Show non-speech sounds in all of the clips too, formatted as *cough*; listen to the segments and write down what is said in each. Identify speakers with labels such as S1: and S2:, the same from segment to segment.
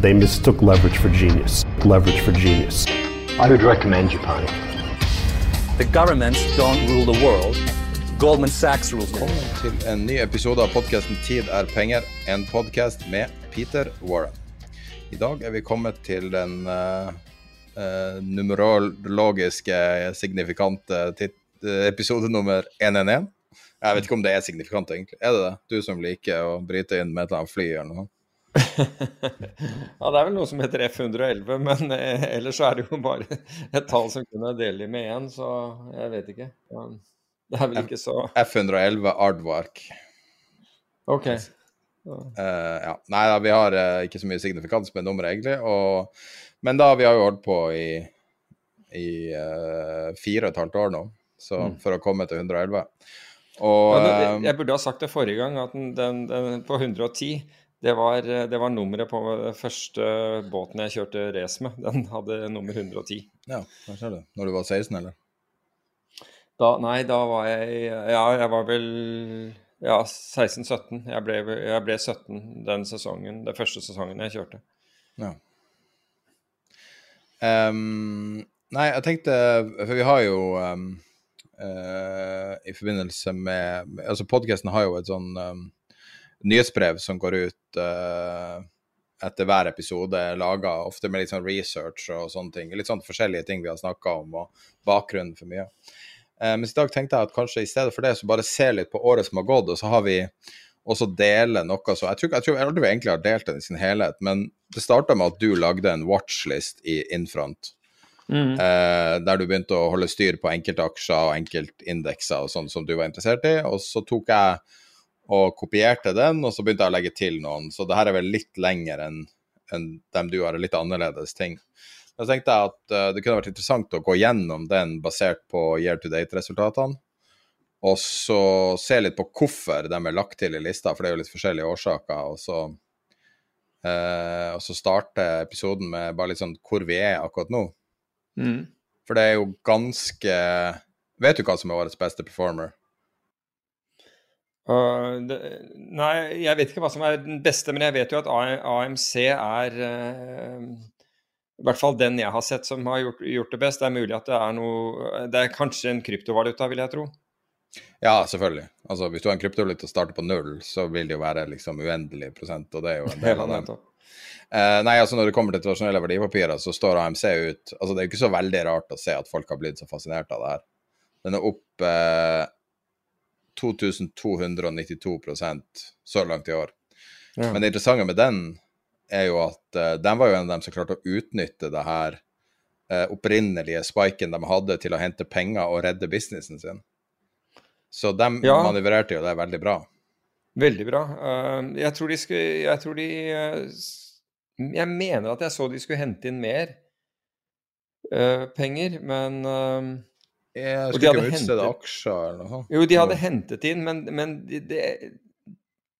S1: They mistook leverage for genius. Leverage for genius.
S2: I would recommend Japan.
S3: The governments don't rule the world. Goldman Sachs rules the world.
S4: Velkommen til en ny episode av podkasten 'Tid er penger', en podkast med Peter Warren. I dag er vi kommet til den uh, uh, numerologiske, signifikante tit episode nummer 111. Jeg vet ikke om det er signifikant, egentlig. Er det det? Du som liker å bryte inn med et eller annet fly eller noe?
S5: Ja, det er vel noe som heter F111, men eh, ellers så er det jo bare et tall som kunne dele med én, så jeg vet ikke. Ja, det er vel ikke så
S4: F111 Aardvark.
S5: OK.
S4: Uh, ja. Nei da, vi har uh, ikke så mye signifikans med nummeret, egentlig. Og, men da, vi har jo holdt på i, i uh, fire og et halvt år nå, så, mm. for å komme til 111. Og,
S5: ja, det, jeg burde ha sagt det forrige gang, at den, den, den på 110 det var, det var, nummeret på første båten jeg kjørte race med. *laughs* Den hadde nummer 110.
S4: Ja, hva skjer det? Når du var 16, eller?
S5: Da, nei, da var jeg Ja, jeg var vel ja, 16-17. Jeg, jeg, ble 17 den sesongen, den første sesongen jeg kjørte.
S4: Ja. Um, nei, jeg tenkte For vi har jo um, uh, I forbindelse med Altså, podkasten har jo et sånn um, nyhetsbrev som går ut uh, etter hver episode, laga ofte med litt sånn research og sånne ting. Litt sånn forskjellige ting vi har snakka om, og bakgrunnen for mye. Uh, mens i dag tenkte jeg at kanskje i stedet for det, så bare se litt på året som har gått, og så har vi også dele noe så Jeg tror, jeg tror jeg aldri egentlig har delt den i sin helhet, men det starta med at du lagde en watchlist i Infront. Mm. Uh, der du begynte å holde styr på enkeltaksjer og enkeltindekser og sånn som du var interessert i. Og så tok jeg og kopierte den, og så begynte jeg å legge til noen. Så det her er vel litt lenger enn en dem du har, litt annerledes ting. Da tenkte jeg at uh, det kunne vært interessant å gå gjennom den basert på year to date-resultatene. Og så se litt på hvorfor de er lagt til i lista, for det er jo litt forskjellige årsaker. Og så, uh, og så starte episoden med bare litt sånn hvor vi er akkurat nå.
S5: Mm.
S4: For det er jo ganske Vet du hva som er årets beste performer?
S5: Uh, det, nei, jeg vet ikke hva som er den beste, men jeg vet jo at AMC er uh, I hvert fall den jeg har sett som har gjort, gjort, det best. Det er mulig at det er noe Det er kanskje en kryptovaluta, vil jeg tro.
S4: Ja, selvfølgelig. Altså, Hvis du har en kryptovaluta og starter på null, så vil det jo være liksom uendelig prosent, og det er jo en del *laughs* av den. Uh, nei, altså Når det kommer til tradisjonelle verdipapirer, så står AMC ut altså Det er jo ikke så veldig rart å se at folk har blitt så fascinert av det her. Den er opp 2292 så langt i år. Ja. Men det interessante med den er jo at uh, den var jo en av dem som klarte å utnytte det her uh, opprinnelige spiken de hadde til å hente penger og redde businessen sin. Så de ja. manøvrerte jo det veldig bra.
S5: Veldig bra. Uh, jeg tror de skulle Jeg tror de Jeg mener at jeg så de skulle hente inn mer penger, men
S4: jeg skulle ikke utstede aksjer eller noe?
S5: Jo, de hadde hentet inn, men, men de, de,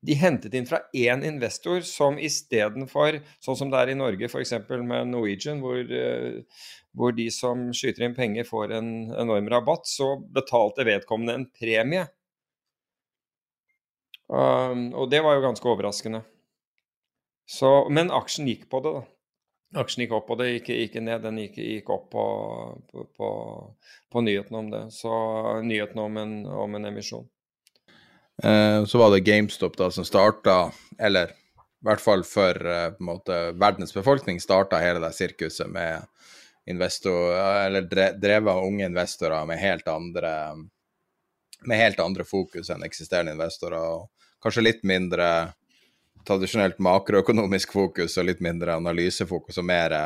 S5: de, hentet inn fra én investor som istedenfor, sånn som det er i Norge f.eks. med Norwegian, hvor, eh, hvor, de som skyter inn penger, får en enorm rabatt, så betalte vedkommende en premie. Um, og det var jo ganske overraskende. Så, men aksjen gikk på det, da. Aksjen gikk opp, og det gikk ikke ned. Den gikk, gikk opp på, på, på, nyhetene om det. Så nyhetene om om en emisjon.
S4: Eh, så var det GameStop da som starta, eller i hvert fall for eh, på måte, verdens befolkning, starta hele det sirkuset med investor, eller drevet av unge investorer med helt andre med helt andre fokus enn eksisterende investorer. og Kanskje litt mindre tradisjonelt makroøkonomisk fokus og litt mindre analysefokus og mer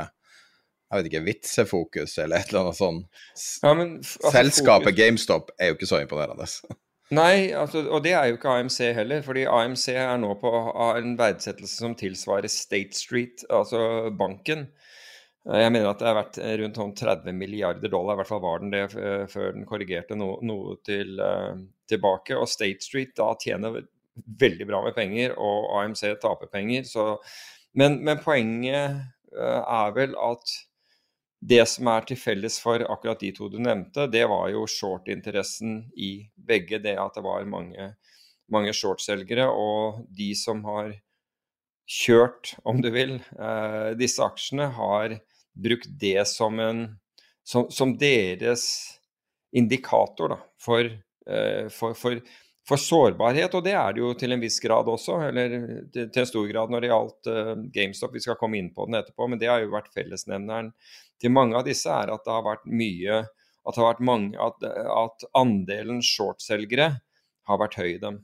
S4: jeg vet ikke, vitsefokus eller et eller annet sånt. Ja, men, altså, Selskapet fokus. GameStop er jo ikke så imponerende. *laughs*
S5: Nei, altså, og det er jo ikke AMC heller. fordi AMC er nå på en verdsettelse som tilsvarer State Street, altså banken. Jeg mener at det er verdt rundt 30 sånn milliarder dollar, i hvert fall var den det før den korrigerte noe, noe til, uh, tilbake. Og State Street da tjener veldig bra med penger, og AMC taper penger. Så, men, men, poenget uh, er vel at det som er til felles for akkurat de to du nevnte, det var jo short-interessen i begge. Det at det var mange, mange shortselgere, og de som har kjørt, om du vil, uh, disse aksjene, har brukt det som, en, som, som deres indikator da, for, eh, for, for, for, sårbarhet. Og det er det jo til en viss grad også, eller til, en stor grad når det gjaldt uh, GameStop. Vi skal komme inn på den etterpå, men det har jo vært fellesnevneren til mange av disse, er at det har vært mye at, vært mange, at, at andelen shortselgere har vært høy i dem.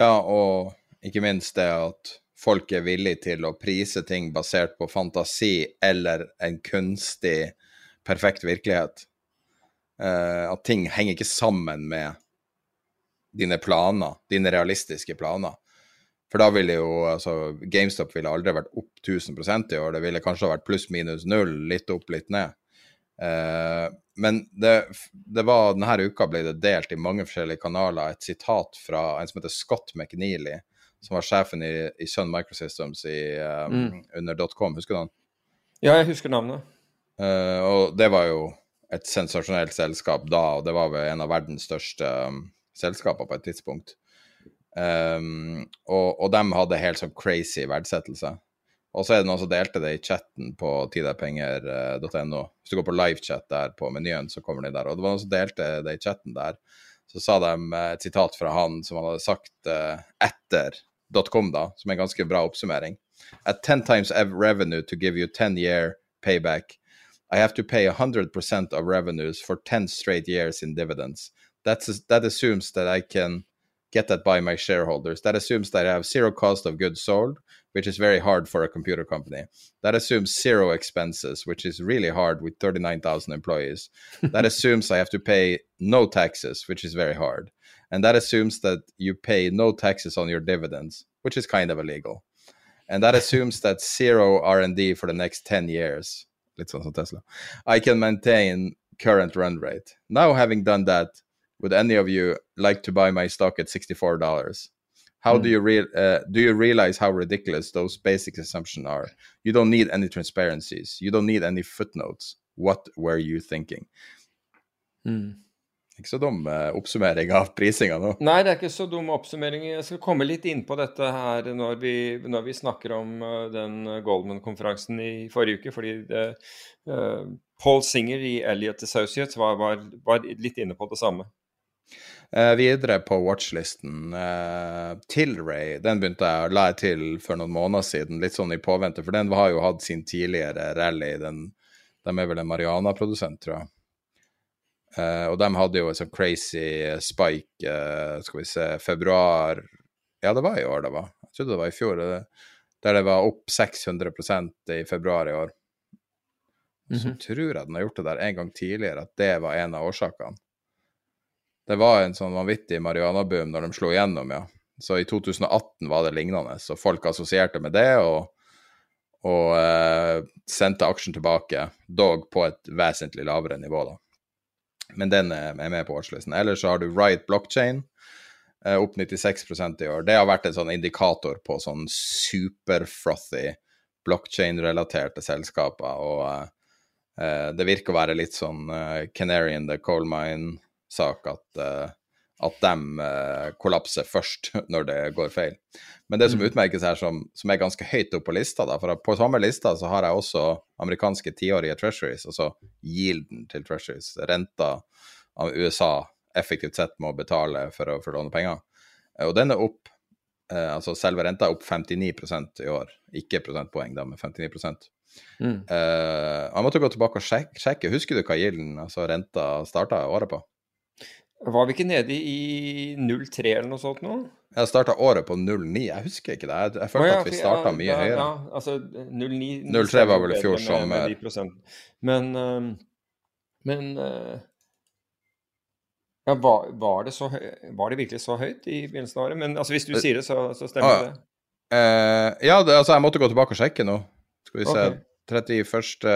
S4: Ja, og ikke minst det at folk er villige til å prise ting basert på fantasi eller en kunstig, perfekt virkelighet. Uh, at ting henger ikke sammen med dine planer, dine realistiske planer. For da ville jo altså GameStop ville aldri vært opp 1000% i år. Det ville kanskje vært pluss minus null, litt opp, litt ned. Uh, men det, det, var, denne uka ble det delt i mange forskjellige kanaler et sitat fra en som heter Scott McNeely, som var sjefen i, i Sun Microsystems i, um, mm. under .com, husker du han?
S5: Ja, jeg husker navnet.
S4: Uh, og det var jo et sensasjonelt selskap da, og det var vel en av verdens største um, selskaper på et tidspunkt. Um, og, og de hadde helt sånn crazy verdsettelse. Og så er det noen som delte det i chatten på tidapenger.no. Hvis du går på livechat der på menyen, så kommer de der. Og det var noen som delte det i chatten der. Så sa de eh, et sitat fra han som han hadde sagt uh, etter .com, da, som er en ganske bra oppsummering. At ten times revenue to give you ten year payback, I have to pay 100% of revenues for 10 straight years in dividends. That's, that assumes that I can get that by my shareholders. That assumes that I have zero cost of goods sold, which is very hard for a computer company. That assumes zero expenses, which is really hard with 39,000 employees. *laughs* that assumes I have to pay no taxes, which is very hard and that assumes that you pay no taxes on your dividends, which is kind of illegal. And that assumes that zero R&D for the next 10 years. Tesla. I can maintain current run rate. Now, having done that, would any of you like to buy my stock at $64? How mm. do you re- uh, do you realize how ridiculous those basic assumptions are? You don't need any transparencies. You don't need any footnotes. What were you thinking?
S5: Mm.
S4: Ikke så dum eh, oppsummering av prisinga nå.
S5: Nei, det er ikke så dum oppsummering. Jeg skal komme litt inn på dette her når vi, når vi snakker om uh, den Goldman-konferansen i forrige uke. fordi det, uh, Paul Singer i Elliot Associates var, var, var, litt inne på det samme.
S4: Eh, videre på watchlisten. Tilray, den begynte jeg å lære til for noen måneder siden, litt sånn i påvente. For den har jo hatt sin tidligere rally. Den, de er vel en Mariana-produsent, tror jeg. Uh, og de hadde jo en sånn crazy spike, uh, skal vi se, februar Ja, det var i år, det var. Jeg trodde det var i fjor. Det, der det var opp 600% i februar i år. Så mm -hmm. tror jeg den har gjort det der en gang tidligere, at det var en av årsakene. Det var en sånn vanvittig marihuanaboom når de slo igjennom, ja. Så i 2018 var det lignende, så folk assosierte med det og, og uh, sendte aksjen tilbake, dog på et vesentlig lavere nivå, da men den er med på watchlisten. Ellers så har du Riot Blockchain, eh, opp 96% i år. Det har vært en sånn indikator på sånn superfrothy blockchain-relaterte selskaper. Og uh, det virker å være litt sånn uh, Canary in the coal mine-sak at, uh, at de kollapser først *laughs* når det går feil. Men det som mm. utmerkes her, som, som, er ganske høyt opp på lista, da, for på samme lista så har jeg også amerikanske tiårige treasuries, altså yielden til treasuries, renta av USA effektivt sett må betale for å, forlåne låne penger. Eh, og den er opp, eh, altså selve renta er opp 59% i år. Ikke prosentpoeng, da, men 59
S5: Mm.
S4: Uh, jeg måtte gå tilbake og sjekke. sjekke. Husker du hva gilden, altså renta, starta året på?
S5: Var vi ikke nede i 03 eller noe sånt nå?
S4: Jeg starta året på 09, jeg husker ikke det. Jeg, jeg
S5: følte
S4: følte
S5: ja,
S4: at vi starta
S5: ja,
S4: mye
S5: ja,
S4: høyere.
S5: Ja, altså 09
S4: 03 var vel i fjor sommer.
S5: Men, øhm, men øh, ja, var, var, det så var det virkelig så høyt i begynnelsen av året? Men altså, hvis du sier det, så, så stemmer
S4: Ah,
S5: det.
S4: Eh, ja, det, altså, jeg måtte gå tilbake og sjekke nå. Skal vi se.
S5: Ok.
S4: 31.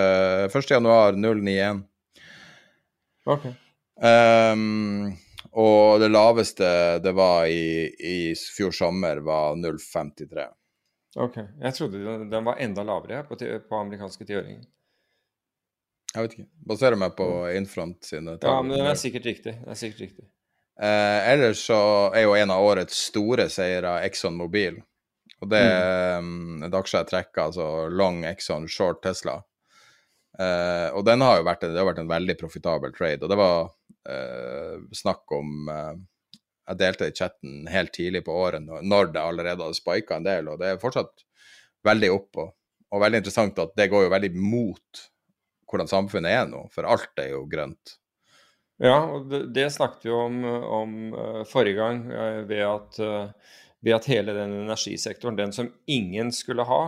S4: 1. januar 091.
S5: Ok.
S4: Ehm, og det laveste det var i, i fjor sommer, var 0,53.
S5: ok. Jeg trodde den, den var enda lavere på, på amerikanske tiåringer.
S4: Jeg vet ikke. Baserer meg på Infront sine
S5: Ja, men den er sikkert riktig. Den er sikkert riktig.
S4: Eh, ellers så er jo en av årets store seire Exxon Mobil. Og det er mm. et aksje jeg trekker, altså long Exxon, short Tesla. Eh, og den har jo vært, det har vært en veldig profitabel trade. Og det var snakk om eh, Jeg delte i chatten helt tidlig på året når- det allerede hadde spika en del, og det er fortsatt veldig opp. Og, og veldig interessant at det går jo veldig mot hvordan samfunnet er nå, for alt er jo grønt.
S5: Ja, og det, det snakket vi om, om eh, forrige gang, eh, ved at, eh, ved at hele den energisektoren, den som ingen skulle ha,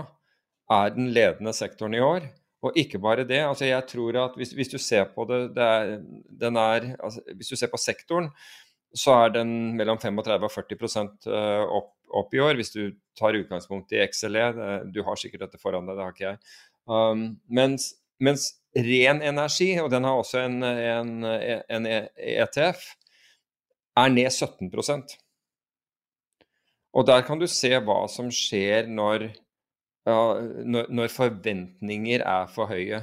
S5: er den ledende sektoren i år. Og ikke bare det. altså jeg tror at Hvis, hvis du ser på det, det er, den er, altså Hvis du ser på sektoren, så er den mellom 35 og 40 eh, opp, opp i år, hvis du tar utgangspunkt i XLE. Du har sikkert dette foran deg, det har ikke jeg. Um, mens, mens ren energi, og den har også en, en, en ETF, er ned 17% Og der kan du se hva som skjer når, når, når forventninger er for høye.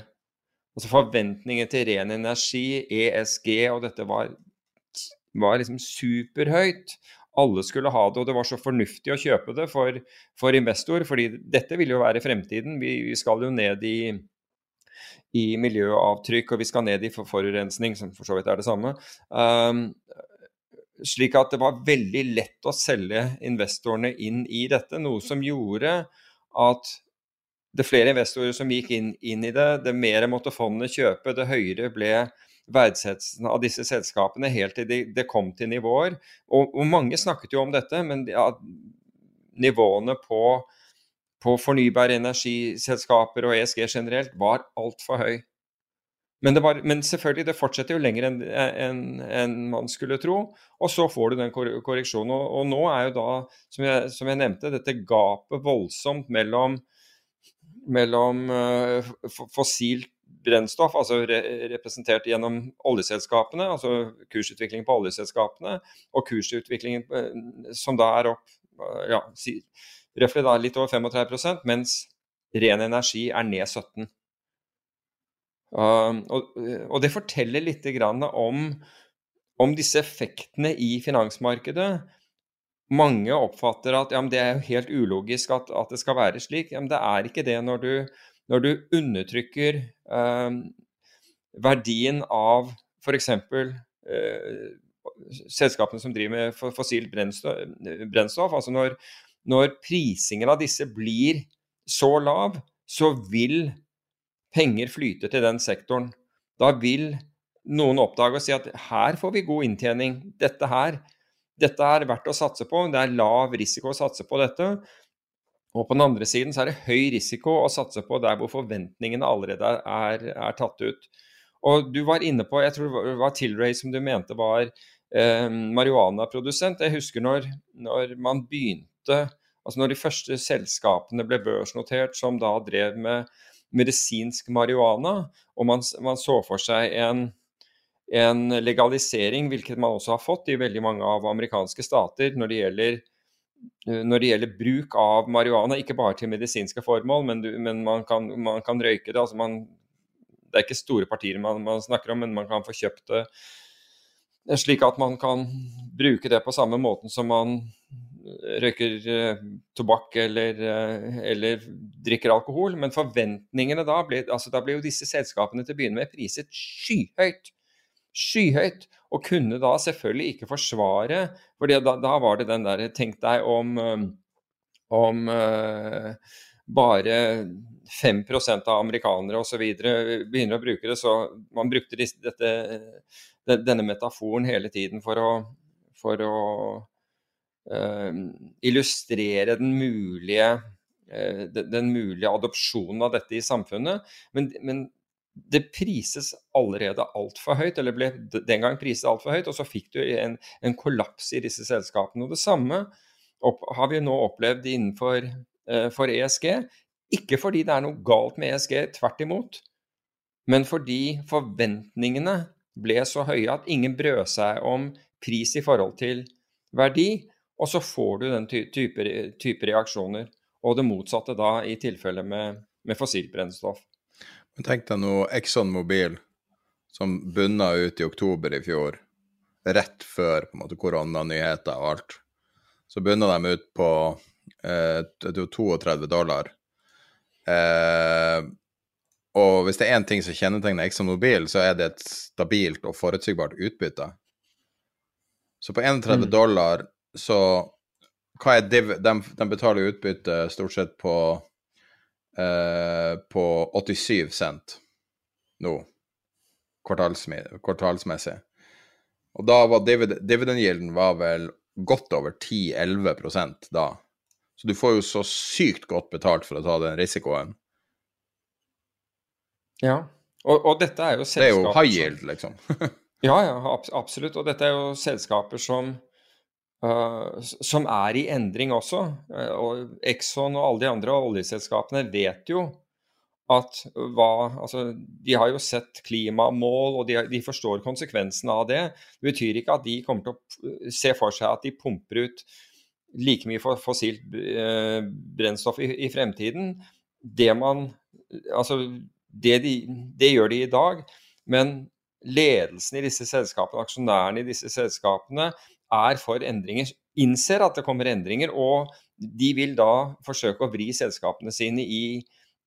S5: Altså Forventninger til ren energi, ESG, og dette var, var liksom superhøyt. Alle skulle ha det, og det var så fornuftig å kjøpe det for, for investor, fordi dette vil jo være fremtiden. Vi, vi skal jo ned i, i miljøavtrykk, og vi skal ned i for forurensning, som for så vidt er det samme. Um, slik at det var veldig lett å selge investorene inn i dette, noe som gjorde at det flere investorer som gikk inn, inn i det, det mer måtte fondet kjøpe, det høyere ble verdsettelsen av disse selskapene helt til det de kom til nivåer. Og, og, mange snakket jo om dette, men ja, nivåene på, på fornybare energiselskaper og ESG generelt var altfor høy. Men, var, men, selvfølgelig, det fortsetter jo lenger enn en, en man skulle tro. Og så får du den korreksjonen. Og, og nå er jo da, som jeg, som jeg, nevnte, dette gapet voldsomt mellom, mellom uh, fossilt brennstoff, altså re representert gjennom oljeselskapene, altså kursutviklingen på oljeselskapene, og kursutviklingen uh, som da er opp uh, ja, si, da litt over 35 mens ren energi er ned 17 Uh, og, og, det forteller litt om, om, disse effektene i finansmarkedet. Mange oppfatter at ja, det er helt ulogisk at, at, det skal være slik. Ja, men det er ikke det når du, når du undertrykker eh, verdien av f.eks. Eh, selskapene som driver med fossilt brennstoff altså når, når prisingen av disse blir så lav, så vil penger flyter til den sektoren. Da vil noen oppdage og si at her får vi god inntjening. Dette her, dette er verdt å satse på. Det er lav risiko å satse på dette. Og på den andre siden så er det høy risiko å satse på der hvor forventningene allerede er, er tatt ut. Og du var inne på, jeg tror det var Tilray som du mente var eh, marihuanaprodusent. Jeg husker når, når man begynte, altså når de første selskapene ble børsnotert som da drev med medisinsk marihuana, og man, man så for seg en, en, legalisering, hvilket man også har fått i veldig mange av amerikanske stater når det gjelder, når det gjelder bruk av marihuana, ikke bare til medisinske formål, men, du, men man, kan, man, kan, røyke det. altså man, Det er ikke store partier man, man, snakker om, men man kan få kjøpt det slik at man kan bruke det på samme måten som man røyker eh, tobakk eller, eh, eller, drikker alkohol. Men forventningene da ble, altså da ble jo disse selskapene til å begynne med priset skyhøyt. skyhøyt. Og kunne da selvfølgelig ikke forsvare For da, da, var det den der Tenk deg om, om uh, bare 5 av amerikanere osv. begynner å bruke det. Så man brukte dette, denne metaforen hele tiden for å, for å illustrere den mulige, uh, den mulige adopsjonen av dette i samfunnet. Men, men det prises allerede altfor høyt, eller ble den gang priset altfor høyt, og så fikk du en, en, kollaps i disse selskapene. Og Det samme opp, har vi nå opplevd innenfor uh, for ESG. Ikke fordi det er noe galt med ESG, tvert imot, men fordi forventningene ble så høye at ingen brød seg om pris i forhold til verdi, og så får du den type, type, reaksjoner. Og det motsatte da i tilfelle med, med fossilt brennstoff.
S4: Men tenk deg nå Exxon Mobil, som bunna ut i oktober i fjor, rett før på en måte koronanyheter og alt. Så bunna de ut på eh, 32 dollar Eh, og hvis det er én ting som kjennetegner Exxon Mobil, så er det et stabilt og forutsigbart utbytte. Så på 31 mm. dollar så hva er div, de, de betaler utbytte stort sett på eh, på 87 cent nå, kvartalsmessig. Og da var divid, dividend var vel godt over 10-11% da. Så du får jo så sykt godt betalt for å ta den risikoen.
S5: Ja, og, og dette er jo
S4: selskaper Det er jo high yield, liksom. *laughs*
S5: ja, ja, absolutt. Og dette er jo selskaper som, uh, som er i endring også. Uh, og Exxon og alle de andre oljeselskapene vet jo at hva Altså, de har jo sett klimamål, og de, de forstår konsekvensene av det. Det betyr ikke at de kommer til å se for seg at de pumper ut like mye fossilt uh, brennstoff i, i, fremtiden. Det man Altså, det, de, det gjør de i dag, men ledelsen i disse selskapene, aksjonærene i disse selskapene, er for endringer, innser at det kommer endringer, og de vil da forsøke å vri selskapene sine i,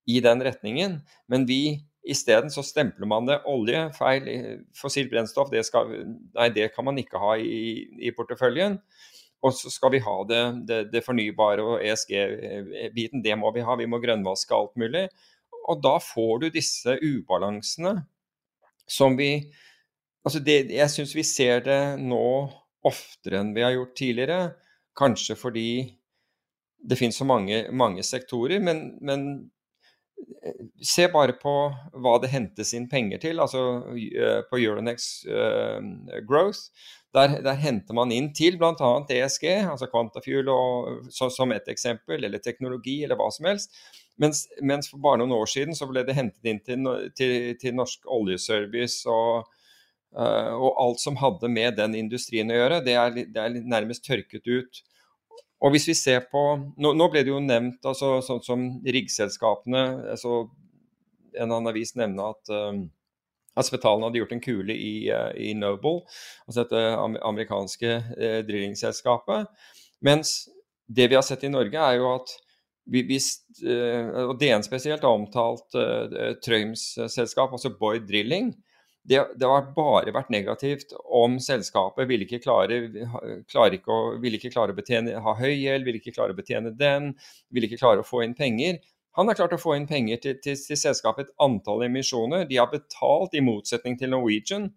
S5: i den retningen. Men vi Isteden så stempler man det olje, feil, fossilt brennstoff, det, skal, nei, det kan man ikke ha i, i porteføljen. Og så skal vi ha det, det, det fornybare og ESG-biten. Det må vi ha. Vi må grønnvaske alt mulig. Og da får du disse ubalansene som vi Altså det, jeg syns vi ser det nå oftere enn vi har gjort tidligere. Kanskje fordi det finnes så mange, mange sektorer, men, men eh, se bare på hva det hentes inn penger til. Altså eh, på Euronex uh, Growth der, der, henter man inn til bl.a. ESG, altså Quantafuel og, så, som et eksempel, eller teknologi, eller hva som helst. Mens, mens, for bare noen år siden så ble det hentet inn til, til, til Norsk oljeservice og, uh, og, alt som hadde med den industrien å gjøre. Det er, det er nærmest tørket ut. Og hvis vi ser på, Nå, nå ble det jo nevnt altså, sånn som riggselskapene. Altså, en annen avis nevnte at uh, Aspetalen hadde gjort en kule i, uh, i Noble, altså dette amerikanske uh, drillingselskapet. Mens det vi har sett i Norge, er jo at vi, vi, eh, og DN spesielt har omtalt uh, Trøims selskap, altså Boyd Drilling. Det, det, har bare vært negativt om selskapet ville ikke klare, ikke å, ville ikke klare å betjene, ha høy gjeld, ville ikke klare å betjene den, ville ikke klare å få inn penger. Han har klart å få inn penger til, til, til selskapet et antall emisjoner. De har betalt, i motsetning til Norwegian,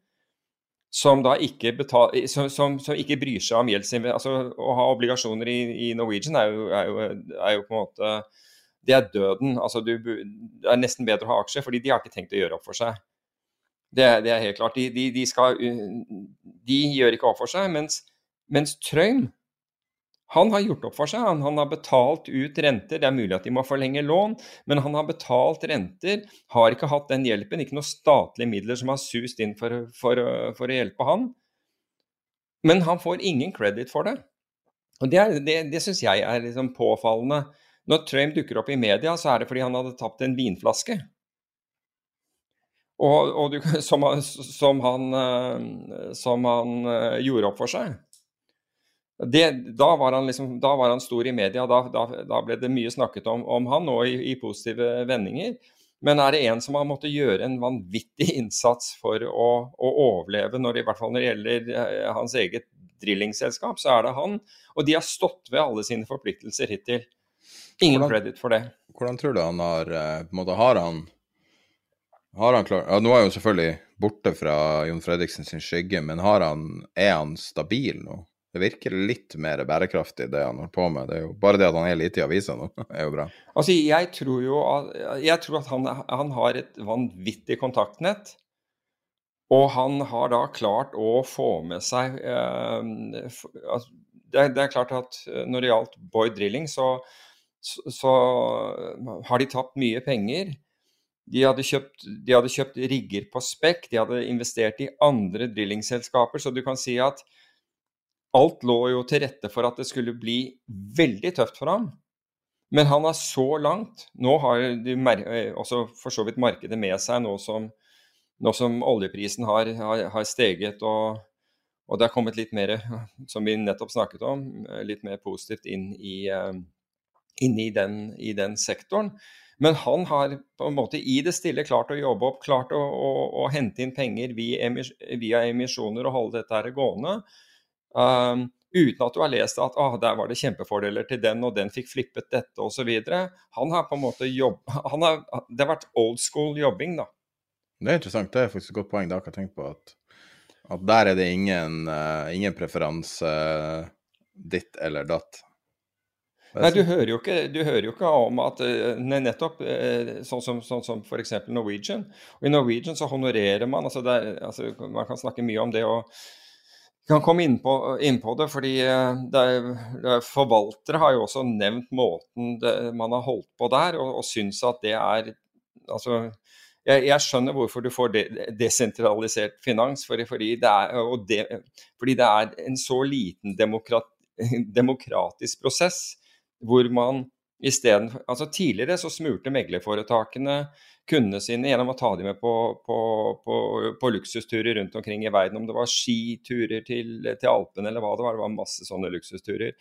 S5: som da ikke, betal, som, som, som ikke bryr seg om gjeldsinvesteringer. Altså, å ha obligasjoner i, i Norwegian er jo, er, jo, er jo, på en måte Det er døden. Altså, du, det er nesten bedre å ha aksjer, fordi de har ikke tenkt å gjøre opp for seg. Det, det er helt klart. De, de, de, skal, de gjør ikke opp for seg. Mens, mens Trøim han har gjort opp for seg. Han, han, har betalt ut renter. Det er mulig at de må forlenge lån, men han har betalt renter. Har ikke hatt den hjelpen. Ikke noen statlige midler som har sust inn for, for, for å hjelpe han. Men han får ingen credit for det. Og Det, er, det, det syns jeg er liksom påfallende. Når Trump dukker opp i media, så er det fordi han hadde tapt en vinflaske. Og, og du, *laughs* som, som, han, eh, som han eh, gjorde opp for seg. Det, da, var han liksom, da, var han stor i media, da, da, da ble det mye snakket om, om han, og i, i, positive vendinger. Men er det en som har måttet gjøre en vanvittig *laughs* innsats for å, å overleve, når i hvert fall når det gjelder eh, hans eget drillingselskap, så er det han. Og de har stått ved alle sine forpliktelser hittil. Ingen
S4: Hvordan-
S5: credit for det.
S4: Hvordan tror du han har på en måte Har han har han klar, ja, Nå er han selvfølgelig borte fra Jon Fredriksen sin skygge, men han, er han stabil nå? Det virker litt mer bærekraftig, det han holder på med. Det er jo Bare det at han er lite i avisa nå, *laughs* er jo bra.
S5: Altså, jeg tror jo at, jeg tror at han, han har et vanvittig kontaktnett. Og han har da klart å få med seg eh, for, altså, det, det er klart at eh, når det gjaldt Boyd Drilling, så, så, så har de tapt mye penger. De hadde, kjøpt, de hadde kjøpt rigger på spekk, de hadde investert i andre drillingselskaper, så du kan si at alt lå jo til rette for at det skulle bli veldig tøft for ham. Men han er så langt. Nå har de eh, også for så vidt markedet med seg, nå som, nå som oljeprisen har, har, har steget og, og det er kommet litt mer, som vi nettopp snakket om, eh, litt mer positivt inn i, eh, inn i, den, i den sektoren. Men han har på en måte i det stille klart å jobbe opp, klart å, å, å hente inn penger via, emis, via emisjoner og holde dette her gående. Um, uten at du har lest at ah, der var det kjempefordeler til den, og den fikk flippet dette osv. Han har på en måte jobb... Det har vært old school jobbing, da.
S4: Det er interessant. Det er faktisk et godt poeng. Det har jeg tenkt på. At, at der er det ingen, uh, ingen preferanse uh, ditt eller datt.
S5: Nei, du
S4: sånn-
S5: hører ikke, du hører jo ikke om at eh, nei, nettopp eh, sånn som, sånn som f.eks. Norwegian. Og I Norwegian så honorerer man altså, det er, altså Man kan snakke mye om det og kan komme inn på, inn på det, fordi eh, det er, det er, forvaltere har jo også nevnt måten det, man har holdt på der, og, og syns at det er Altså, jeg, jeg skjønner hvorfor du får de, desentralisert finans, fordi, fordi, det er, det, fordi det er en så liten demokrat, demokratisk prosess hvor man isteden Altså tidligere så smurte meglerforetakene kundene sine gjennom å ta dem med på, på, på, på luksusturer rundt omkring i verden. Om det var skiturer til, til Alpene eller hva det var. Det var masse sånne luksusturer.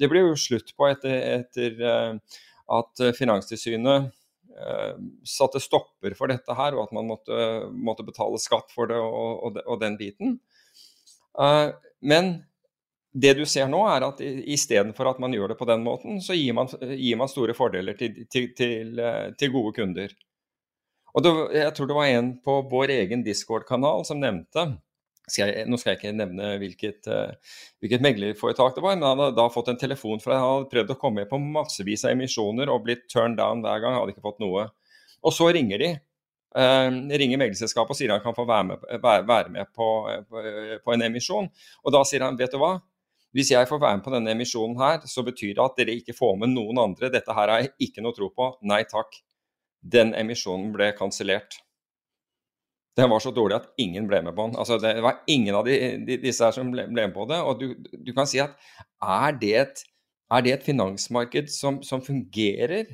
S5: Det ble jo slutt på etter, etter uh, at Finanstilsynet uh, satte stopper for dette her, og at man måtte, måtte betale skatt for det og, og, og den biten. Uh, men det du ser nå, er at istedenfor at man gjør det på den måten, så gir man, gir man store fordeler til, til, til, til gode kunder. Og det, Jeg tror det var en på vår egen Discord-kanal som nevnte skal jeg, Nå skal jeg ikke nevne hvilket, uh, hvilket meglerforetak det var, men han hadde da fått en telefon fra Han hadde prøvd å komme med på massevis av emisjoner og blitt turned down hver gang. Hadde ikke fått noe. Og så ringer de. Uh, ringer meglerselskapet og sier han kan få være med, være, med på, på, på en emisjon. Og da sier han vet du hva, hvis jeg får være med på denne emisjonen her, så betyr det at dere ikke får med noen andre. Dette her har jeg ikke noe tro på. Nei takk. Den emisjonen ble kansellert. Den var så dårlig at ingen ble med på den. Altså, det var ingen av de, de, disse her som ble, ble, med på det. Og du, du kan si at er det et, er det et finansmarked som, som, fungerer?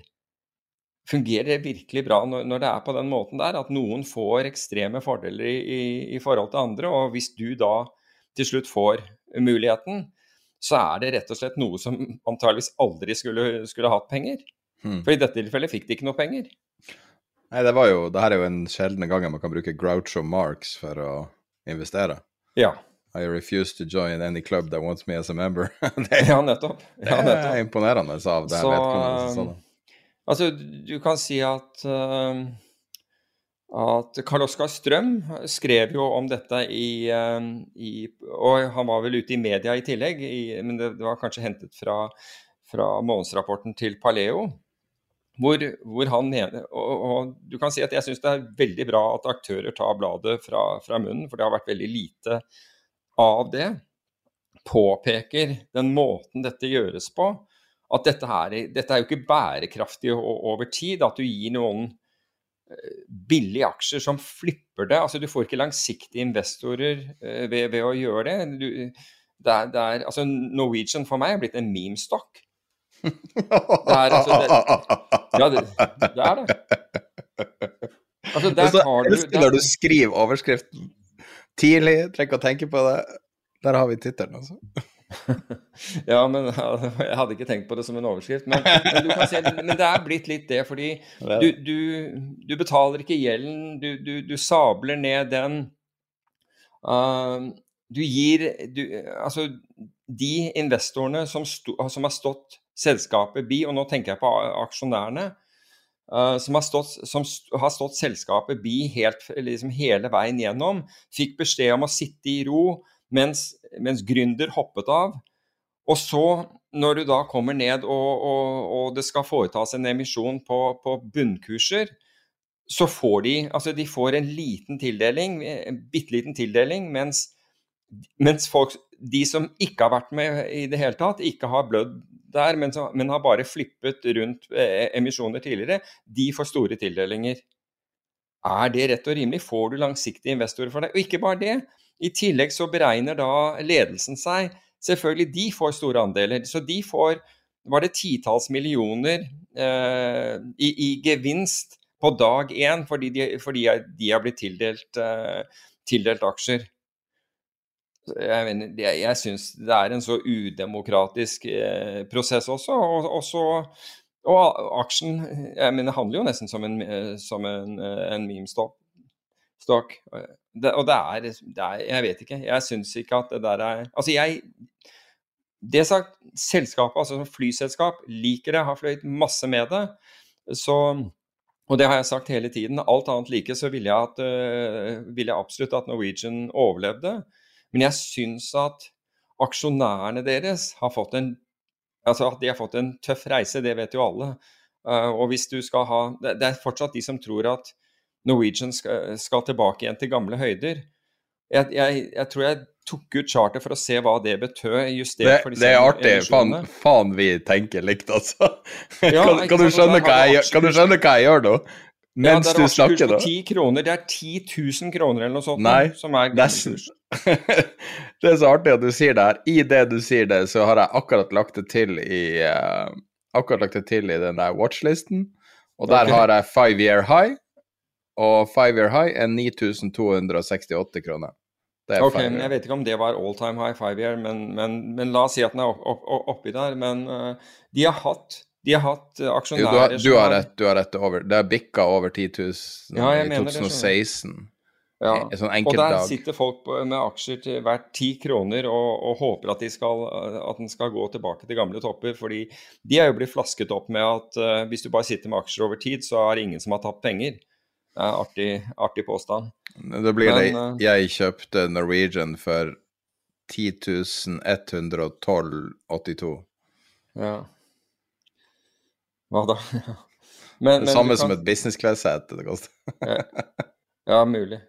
S5: Fungerer det virkelig bra når, når, det er på den måten der? At noen får ekstreme fordeler i, i, i forhold til andre. Og hvis du da til slutt får muligheten, så er det rett og slett noe som antageligvis aldri skulle, skulle hatt penger.
S4: Hmm.
S5: For i dette tilfellet fikk de ikke noe penger.
S4: Nei, det var jo, det her er jo en sjeldne gang man kan bruke Groucho Marx for å investere.
S5: Ja.
S4: I refuse to join any club that wants me as a member. *laughs*
S5: det, ja, nettopp. Ja,
S4: nettopp. Det er imponerende av det
S5: så,
S4: vedkommende det.
S5: Altså, du kan si at uh, at Karl Oskar Strøm skrev jo om dette i, i, Og han var vel ute i media i tillegg, i, men det, det, var kanskje hentet fra, fra månedsrapporten til Paleo. Hvor, hvor han mener, og, og, du kan si at Jeg syns det er veldig bra at aktører tar bladet fra, fra, munnen, for det har vært veldig lite av det. Påpeker den måten dette gjøres på, at dette, her, dette er jo ikke bærekraftig over tid. At du gir noen billige aksjer som flipper det. Altså, du får ikke langsiktige investorer ved, ved å gjøre det. Du, det, er, det er, altså, Norwegian for meg er blitt en memestokk. Det er altså det, Ja, det, det er det. Altså, der
S4: så,
S5: har du
S4: der, Når du skriver overskriften tidlig, trenger ikke å tenke på det. Der har vi tittelen, altså. *laughs*
S5: Ja, men *laughs* jeg hadde ikke tenkt på det som en overskrift. Men, men, se, men det er blitt litt det, fordi du, du, du betaler ikke gjelden, du, du, du sabler ned den. Uh, du gir du, Altså, de investorene som, sto, som, har stått selskapet bi, og nå tenker jeg på aksjonærene, uh, som, har stått, som har stått selskapet bi helt, liksom hele veien gjennom, fikk beskjed om å sitte i ro mens, mens gründer hoppet av. Og så, når du da kommer ned og, og, og det skal foretas en emisjon på, på, bunnkurser, så får de altså de får en liten tildeling, en bitte liten tildeling, mens, mens folk, de som ikke har vært med i det hele tatt, ikke har blødd der, men, så, men har bare flippet rundt eh, emisjoner tidligere, de får store tildelinger. Er det rett og rimelig? Får du langsiktige investorer for det? Og ikke bare det. I tillegg så beregner da ledelsen seg Selvfølgelig, de får store andeler. Så de får var det titalls millioner eh, i, i, gevinst på dag én fordi de, fordi de har blitt tildelt, eh, tildelt aksjer. Jeg, mener, jeg, jeg syns det er en så udemokratisk eh, prosess også. Og, og, så, og aksjen jeg mener, handler jo nesten som en, som en, en meme-stock. Det, og det er, det er, Jeg vet ikke. Jeg syns ikke at det der er Altså, jeg Det sagt, selskapet, altså flyselskap, liker det, har fløyet masse med det. Så Og det har jeg sagt hele tiden. Alt annet like så ville jeg, at, uh, ville jeg absolutt at Norwegian overlevde. Men jeg syns at aksjonærene deres har fått en Altså at de har fått en tøff reise, det vet jo alle. Uh, og hvis du skal ha det, det er fortsatt de som tror at Norwegian skal, skal, tilbake igjen til gamle høyder. Jeg, jeg, jeg, tror jeg tok ut charter for å se hva det betød. justert
S4: det,
S5: for
S4: disse Det er artig. Faen, faen, vi tenker likt, altså. Ja, *laughs* kan, kan, du skjønne hva jeg, kan du skjønne hva jeg gjør nå? Mens ja, du snakker, da?
S5: 10 kroner. Det er 10 000 kroner eller noe sånt.
S4: Nei, som er nesten. *laughs* det er så artig at du sier det her. I det du sier det, så har jeg akkurat lagt det til i uh, akkurat lagt det til i den der watchlisten. Og der okay. har jeg five year high, og five year high er 9268 kroner.
S5: ok, men Jeg vet ikke om det var all time high five year, men, men, men la oss si at den er opp, opp, oppi der. Men uh, de har hatt de har hatt aksjonærer
S4: jo, du, har, du, har rett, du har rett over. Det er bikka over 10 000 ja, i 2016.
S5: Ja. ja. Sånn og der dag. sitter folk med aksjer til hvert ti kroner og, og håper at, de skal, at, den skal gå tilbake til gamle topper. fordi de er jo blitt flasket opp med at uh, hvis du bare sitter med aksjer over tid, så er det ingen som har tapt penger. Artig, artig påstand.
S4: Det blir Men, det. Jeg kjøpte Norwegian for 10.112,82.
S5: Ja. Hva da? *laughs*
S4: men, det samme kan... som et business class-sete det koster.
S5: ja. ja, mulig.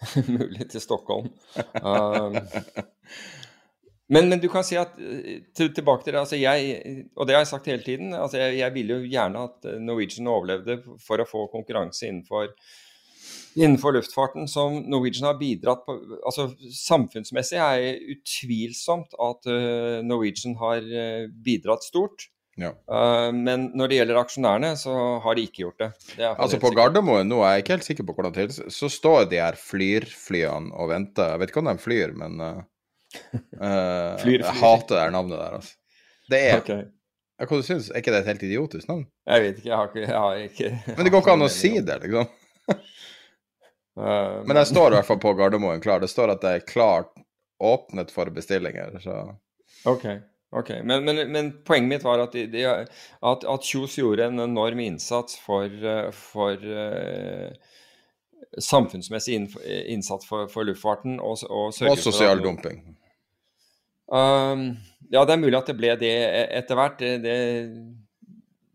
S5: *laughs* mulig til Stockholm. *laughs* Um, men, men, du kan si at eh, til, tilbake til det, altså jeg, og det har jeg sagt hele tiden, altså jeg, jeg ville jo gjerne at eh, Norwegian overlevde for å få konkurranse innenfor, innenfor luftfarten, som Norwegian har bidratt på altså Samfunnsmessig er det utvilsomt at uh, Norwegian har bidratt stort.
S4: Ja.
S5: Uh, men når det gjelder aksjonærene, så har de ikke gjort det. det
S4: altså På Gardermoen nå, er jeg ikke helt sikker på hvordan det er, så står de her flyrflyene og venter. Jeg vet ikke om de flyr, men uh, Uh, *laughs* flyr, Jeg hater det navnet der, altså. Det er okay. ja, Hva du syns Er ikke det et helt idiotisk navn?
S5: Jeg vet ikke. Jeg har ikke, jeg har ikke
S4: Men det går ikke an å si det, liksom. uh, men jeg står i hvert fall på Gardermoen klar. Det står at det er klart åpnet for bestillinger, så
S5: OK. ok. Men, men, men poenget mitt var at, de, de, at, at Kjos gjorde en enorm innsats for, eh, for uh, samfunnsmessig innsats for, for luftfarten. Og, og,
S4: og sosial dumping.
S5: Um, ja, det er mulig at det ble det etter hvert. Det,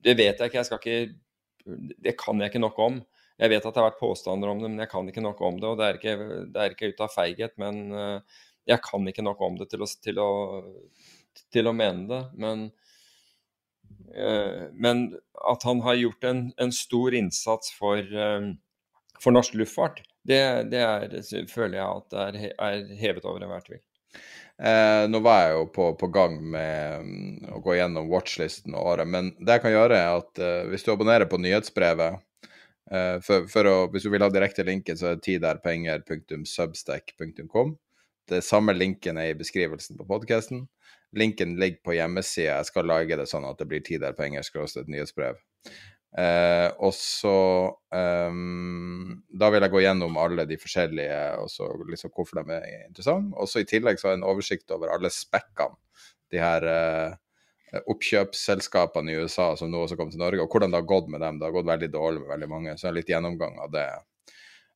S5: det, vet jeg ikke. Jeg skal ikke Det kan jeg ikke nok om. Jeg vet at det har vært påstander om det, men jeg kan ikke nok om det. Og det er ikke, det er ikke ut av feighet, men uh, jeg kan ikke nok om det til å, til å, til å mene det. Men, uh, men, at han har gjort en, en stor innsats for, uh, for norsk luftfart, det, det er, føler jeg at er, er hevet over enhver tvil.
S4: Eh, nå var jeg jo på, på, gang med um, å gå gjennom watchlisten og året, men det jeg kan gjøre, er at uh, hvis du abonnerer på nyhetsbrevet uh, for, for å, Hvis du vil ha direkte linken, så er det tiderpenger.substack.com. Det samme linken er i beskrivelsen på podkasten. linken ligger på hjemmesida. Jeg skal lage det sånn at det blir tid Eh, og så um, Da vil jeg gå gjennom alle de forskjellige, og så liksom hvorfor de er interessante. Og så i tillegg så har jeg en oversikt over alle spekkene. De her eh, oppkjøpsselskapene i USA som nå også kom til Norge, og hvordan det har gått med dem. Det har gått veldig dårlig med veldig mange. Så jeg har litt gjennomgang av det.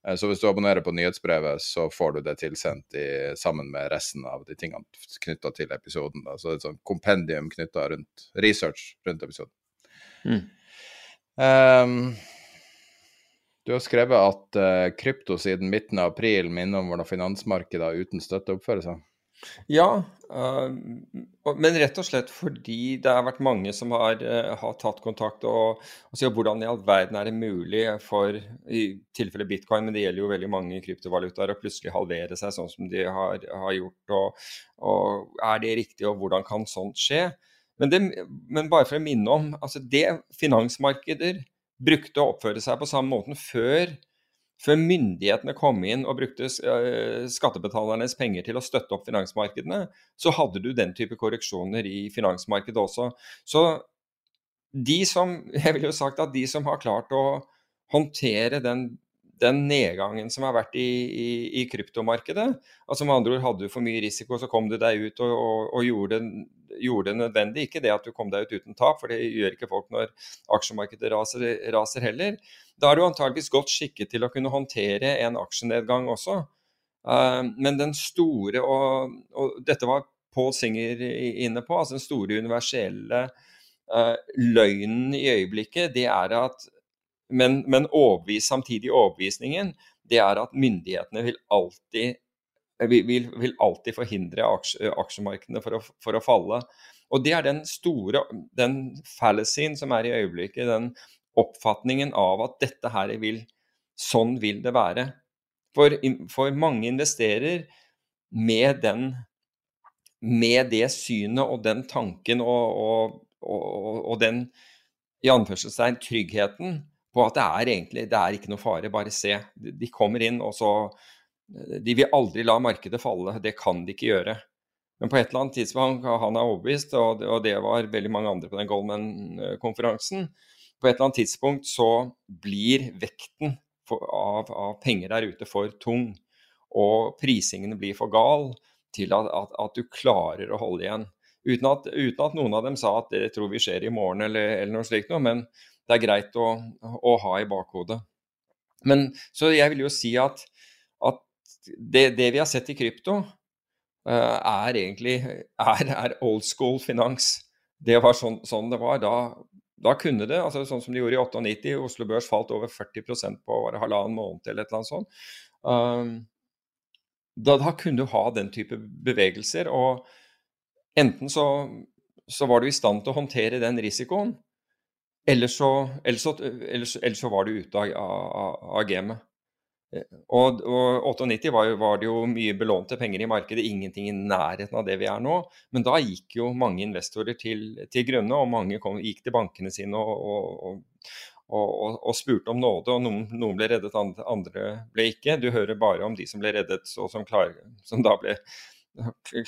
S4: Eh, så hvis du abonnerer på nyhetsbrevet, så får du det tilsendt i, sammen med resten av de tingene knytta til episoden. Da. Så det er et sånt kompendium knytta rundt research rundt episoden. Mm. Um, du har skrevet at uh, krypto siden midten av april minner om hvordan finansmarkedet uten støtte oppfører seg.
S5: Ja, uh, men rett og slett fordi det har vært mange som har, uh, har tatt kontakt og, og sier hvordan i all verden er det mulig for, i tilfelle bitcoin, men det gjelder jo veldig mange kryptovalutaer, å plutselig halvere seg sånn som de har, har gjort. Og, og, er det riktig, og hvordan kan sånt skje? Men, det, men, bare for å minne om altså det finansmarkeder brukte å oppføre seg på samme måten før, før myndighetene kom inn og brukte uh, skattebetalernes penger til å støtte opp finansmarkedene, så hadde du den type korreksjoner i finansmarkedet også. Så de som *laughs* Jeg vil jo sagt at de som har klart å håndtere den den nedgangen som har vært i, i, i, kryptomarkedet. Altså Med andre ord, hadde du for mye risiko, så kom du deg ut og, og, og gjorde, gjorde, det nødvendig. Ikke det at du kom deg ut uten tap, for det gjør ikke folk når aksjemarkedet raser, raser heller. Da er du antageligvis godt skikket til å kunne håndtere en aksjenedgang også. Uh, men den store, og, og dette var Paul Singer inne på, altså den store universelle uh, løgnen i øyeblikket, det er at men, men overbevis, samtidig overbevisningen det er at myndighetene vil alltid, vil, vil alltid forhindre aksje, aksjemarkedene for å, for å, falle. Og Det er den store den fallacyen som er i øyeblikket, den oppfatningen av at dette her vil Sånn vil det være. For, for mange investerer med, den, med det synet og den tanken og, og, og, og den i anførselstegn tryggheten på at det er egentlig det er ikke noe fare, bare se. De kommer inn, og så De vil aldri la markedet falle, det kan de ikke gjøre. Men på et eller annet tidspunkt, han er overbevist, og det var veldig mange andre på den Goldman-konferansen, på et eller annet tidspunkt så blir vekten av, av, penger der ute for tung, og prisingene blir for gal til at, at, at du klarer å holde igjen. Uten at, uten at, noen av dem sa at det tror vi skjer i morgen, eller, eller noe slikt noe. Men det er greit å, å, ha i bakhodet. Men, så jeg vil jo si at, at det, det, vi har sett i krypto, uh, er egentlig er, er, old school finans. Det var sånn, sånn det var. Da, da, kunne det, altså sånn som de gjorde i 98, Oslo Børs falt over 40% på halvannen måned eller et eller annet sånt. Um, da, da, kunne du ha den type bevegelser. Og enten så, så var du i stand til å håndtere den risikoen, Ellers så, ellers ellers, ellers så var du ute av, av, av gamet. Eh, og, og 98 var, var, det jo mye belånte penger i markedet, ingenting i nærheten av det vi er nå. Men da gikk jo mange investorer til, til grunne, og mange kom, gikk til bankene sine og, og, og spurte om nåde. og noen, noen, ble reddet, andre ble ikke. Du hører bare om de som ble reddet, og som, klar, som da ble,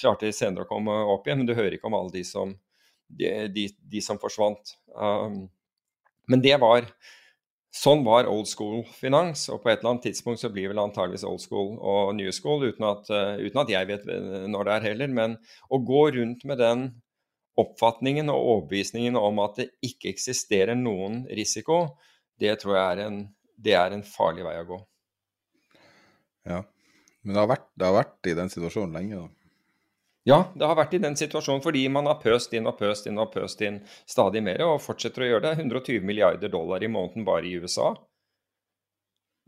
S5: klarte senere å komme opp igjen, men du hører ikke om alle de som, de, de, de som forsvant. Um, men det var Sånn var old school finans, og på et eller annet tidspunkt så blir vel antageligvis old school og new school, uten at, uh, uten at jeg vet når det er heller. Men å gå rundt med den oppfatningen og overbevisningen om at det ikke eksisterer noen risiko, det tror jeg er en, det er en farlig vei å gå.
S4: Ja, men det har vært, det har vært i den situasjonen lenge, da.
S5: Ja, det har vært i den situasjonen fordi man har pøst inn og pøst inn og pøst inn stadig mer, og fortsetter å gjøre det. 120 milliarder dollar i måneden bare i USA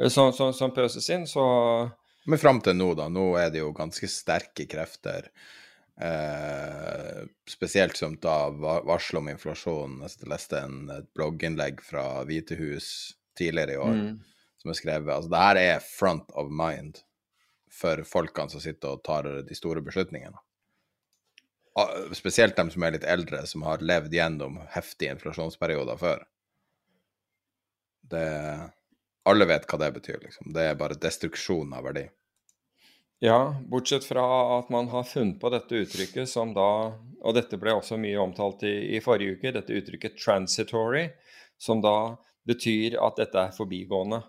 S5: eh, som, som, som pøses inn, så
S4: Men fram til nå, da. Nå er det jo ganske sterke krefter. Eh, spesielt som da varsel om inflasjon. Jeg leste en, et blogginnlegg fra Hvite hus tidligere i år mm. som er skrevet Altså, det her er front of mind for folkene som sitter og tar de store beslutningene. Spesielt dem som er litt eldre, som har levd gjennom heftige inflasjonsperioder før. Det Alle vet hva det betyr, liksom. Det er bare destruksjon av verdi.
S5: Ja, bortsett fra at man har funnet på dette uttrykket som da Og dette ble også mye omtalt i, i forrige uke, dette uttrykket 'transitory', som da betyr at dette er forbigående.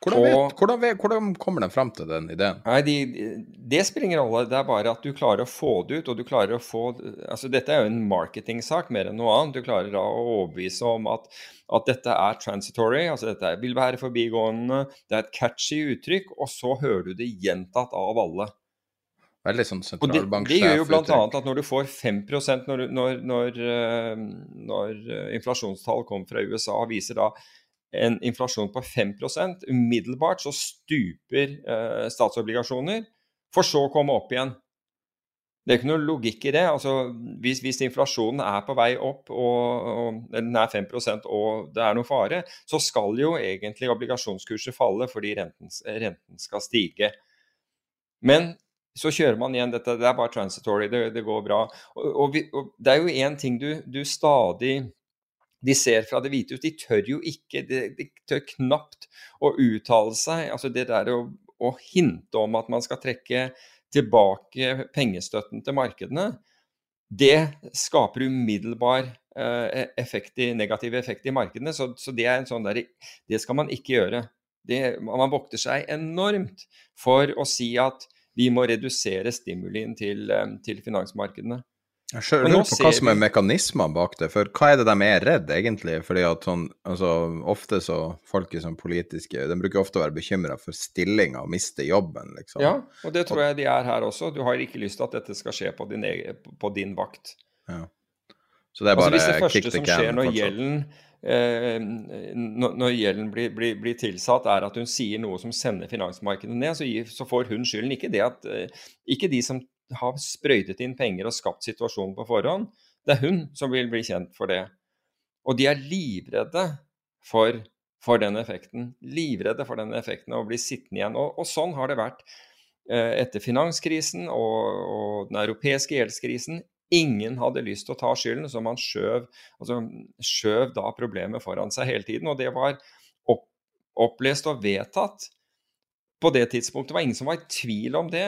S4: Hvordan, vet, hvordan, vet, hvordan kommer de frem til den ideen?
S5: Nei, de, det spiller ingen rolle. Det er bare at du klarer å få det ut. og du klarer å få, altså Dette er jo en marketingsak mer enn noe annet. Du klarer da å overbevise om at, at dette er transitory, altså dette vil være forbigående. Det er et catchy uttrykk, og så hører du det gjentatt av alle.
S4: Veldig sånn
S5: Og det, det gjør jo bl.a. at når du får 5 når, når, når, eh, når eh, inflasjonstall kommer fra USA viser da en inflasjon på 5% umiddelbart så stuper eh, statsobligasjoner, for så å komme opp igjen. Det er ikke noe logikk i det. altså Hvis, hvis inflasjonen er på vei opp, og, og den er 5% og det er noe fare, så skal jo egentlig obligasjonskurset falle fordi renten, renten skal stige. Men så kjører man igjen dette, det er bare transitory, det, det går bra. Og, og, vi, og Det er jo én ting du, du stadig de ser fra Det hvite hus, de tør jo ikke, de, de tør knapt å uttale seg. altså Det der å, å hinte om at man skal trekke tilbake pengestøtten til markedene, det skaper umiddelbar eh, effekt i, negativ effekt i markedene. Så, så det sånn der, det skal man ikke gjøre. Det, man vokter seg enormt for å si at vi må redusere stimulien til, eh, til finansmarkedene.
S4: Jeg lurer på hva som er mekanismene bak det, for hva er det de er redd egentlig? Fordi at sånn, altså ofte så folk er sånn politiske, de bruker ofte å være bekymra for stillinga og miste jobben, liksom.
S5: Ja, og det tror jeg de er her også. Du har ikke lyst til at dette skal skje på din, egen, på din vakt.
S4: Ja. Så det er
S5: Altså
S4: bare
S5: Hvis det første som skjer når gjelden, eh, når, gjelden blir, blir, blir tilsatt, er at hun sier noe som sender finansmarkedet ned, så, gir, så får hun skylden. Ikke, det at, eh, ikke de som har sprøytet inn penger og skapt situasjonen på forhånd. Det er hun som vil bli kjent for det. Og de er livredde for, for den effekten. Livredde for den effekten og å bli sittende igjen. Og, og sånn har det vært eh, etter finanskrisen og, og den europeiske gjeldskrisen. Ingen hadde lyst til å ta skylden, så man skjøv, altså, skjøv da problemet foran seg hele tiden. Og det var opp, opplest og vedtatt på det tidspunktet. Det var ingen som var i tvil om det.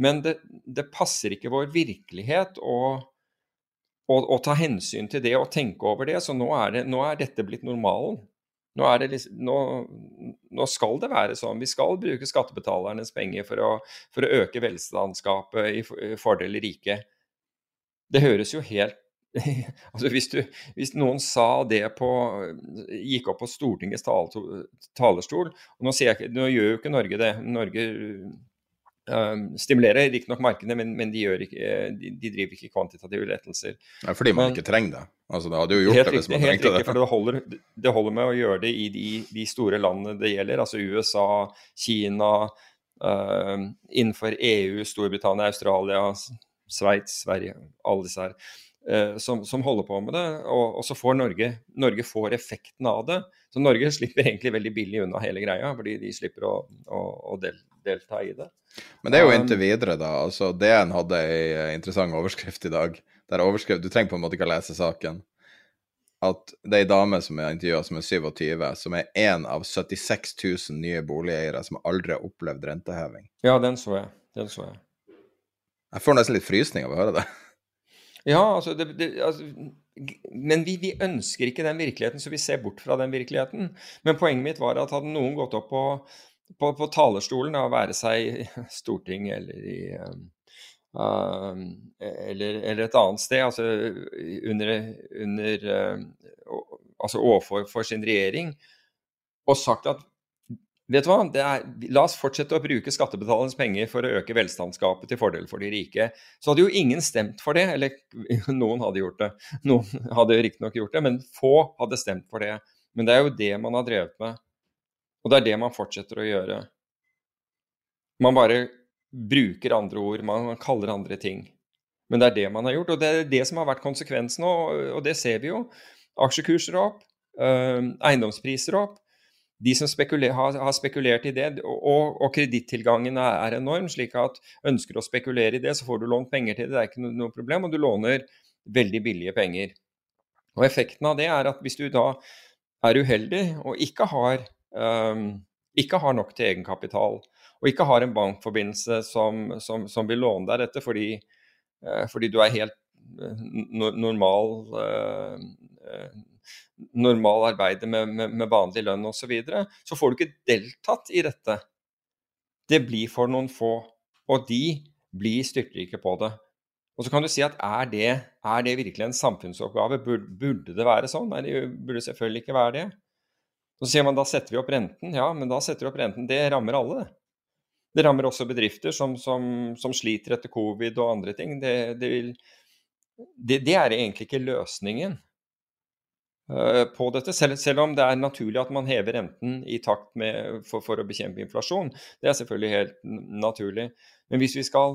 S5: Men det, det passer ikke vår virkelighet å, å, å, ta hensyn til det og tenke over det. Så nå er, det, nå er dette blitt normalen. Nå, liksom, nå, nå, skal det være sånn. Vi skal bruke skattebetalernes penger for å, for å øke velstandsgapet i, i fordel rike. Det høres jo helt *laughs* altså hvis, du, hvis, noen sa det på Gikk opp på Stortingets talerstol og nå, jeg, nå gjør jo ikke Norge det. Norge uh, stimulerer riktignok markedene, men, men de, ikke, de, de, driver ikke kvantitative lettelser.
S4: Ja, fordi man men, ikke trenger det. Altså, det hadde jo gjort det hvis man trengte
S5: riktig,
S4: det.
S5: For det holder, det holder, med å gjøre det i de, de store landene det gjelder, altså USA, Kina, uh, innenfor EU, Storbritannia, Australia, Sveits, Sverige, alle disse her. Uh, som, som, holder på med det, og, og så får Norge, Norge får effekten av det. Så Norge slipper egentlig veldig billig unna hele greia, fordi de slipper å, å, å del, delta i det.
S4: Men det er jo inntil videre, da. altså DN hadde ei interessant overskrift i dag. Der overskrift, Du trenger på en måte ikke å lese saken. At det er ei dame som er intervjua, som er 27, som er én av 76 000 nye boligeiere som aldri har opplevd renteheving.
S5: Ja, den så jeg. Den så jeg.
S4: Jeg får nesten litt frysning av å høre det.
S5: Ja, altså, det, det, altså Men vi, vi, ønsker ikke den virkeligheten, så vi ser bort fra den virkeligheten. Men poenget mitt var at hadde noen gått opp på, på, på talerstolen, å være seg i *laughs* Stortinget eller i uh, eller, eller, et annet sted, altså under, under uh, altså overfor for sin regjering, og sagt at Vet du hva? Er, la oss fortsette å bruke skattebetalernes penger for å øke velstandsgapet til fordel for de rike. Så hadde jo ingen stemt for det. Eller *laughs* noen hadde gjort det. Noen hadde riktignok gjort det, men få hadde stemt for det. Men det er jo det man har drevet med. Og det er det man fortsetter å gjøre. Man bare bruker andre ord, man kaller andre ting. Men det er det man har gjort, og det er det som har vært konsekvensen, og det ser vi jo. Aksjekurser opp, eiendomspriser opp. De som spekuler, har, har, spekulert i det, og, og kredittilgangen er, er, enorm, slik at ønsker å spekulere i det, så får du lånt penger til det, det er ikke noe, noe problem, og du låner veldig billige penger. Og Effekten av det er at hvis du da er uheldig og ikke har, ikke har nok til egenkapital, og ikke har en bankforbindelse som, som, som vil låne deg dette fordi, eh, fordi du er helt eh, normal eh, normal arbeider med, med, med vanlig lønn osv., så, videre, så får du ikke deltatt i dette. Det blir for noen få, og de blir styrtrike på det. Og så kan du si at er det, er det virkelig en samfunnsoppgave? Burde det være sånn? Nei, det burde selvfølgelig ikke være det. Så sier man da setter vi opp renten. Ja, men da setter vi opp renten. Det rammer alle, det. Rammer også bedrifter som, som, som sliter etter covid og andre ting. Det, det, vil, det, det er egentlig ikke løsningen uh, på dette, selv, selv, om det er naturlig at man hever renten i takt med, for, for, å bekjempe inflasjon. Det er selvfølgelig helt naturlig. Men hvis vi skal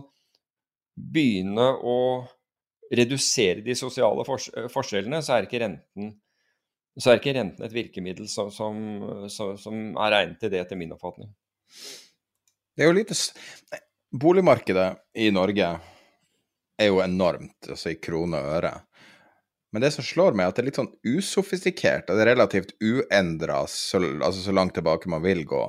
S5: begynne å redusere de sosiale forskjellene, så er ikke renten så er ikke renten et virkemiddel som, som, som, er egnet til det, etter min oppfatning.
S4: Det er jo lite Boligmarkedet i Norge er jo enormt, altså i kroner og øre. Men det som slår meg, er at det er litt sånn usofistikert, og det er relativt uendra så, altså så langt tilbake man vil gå.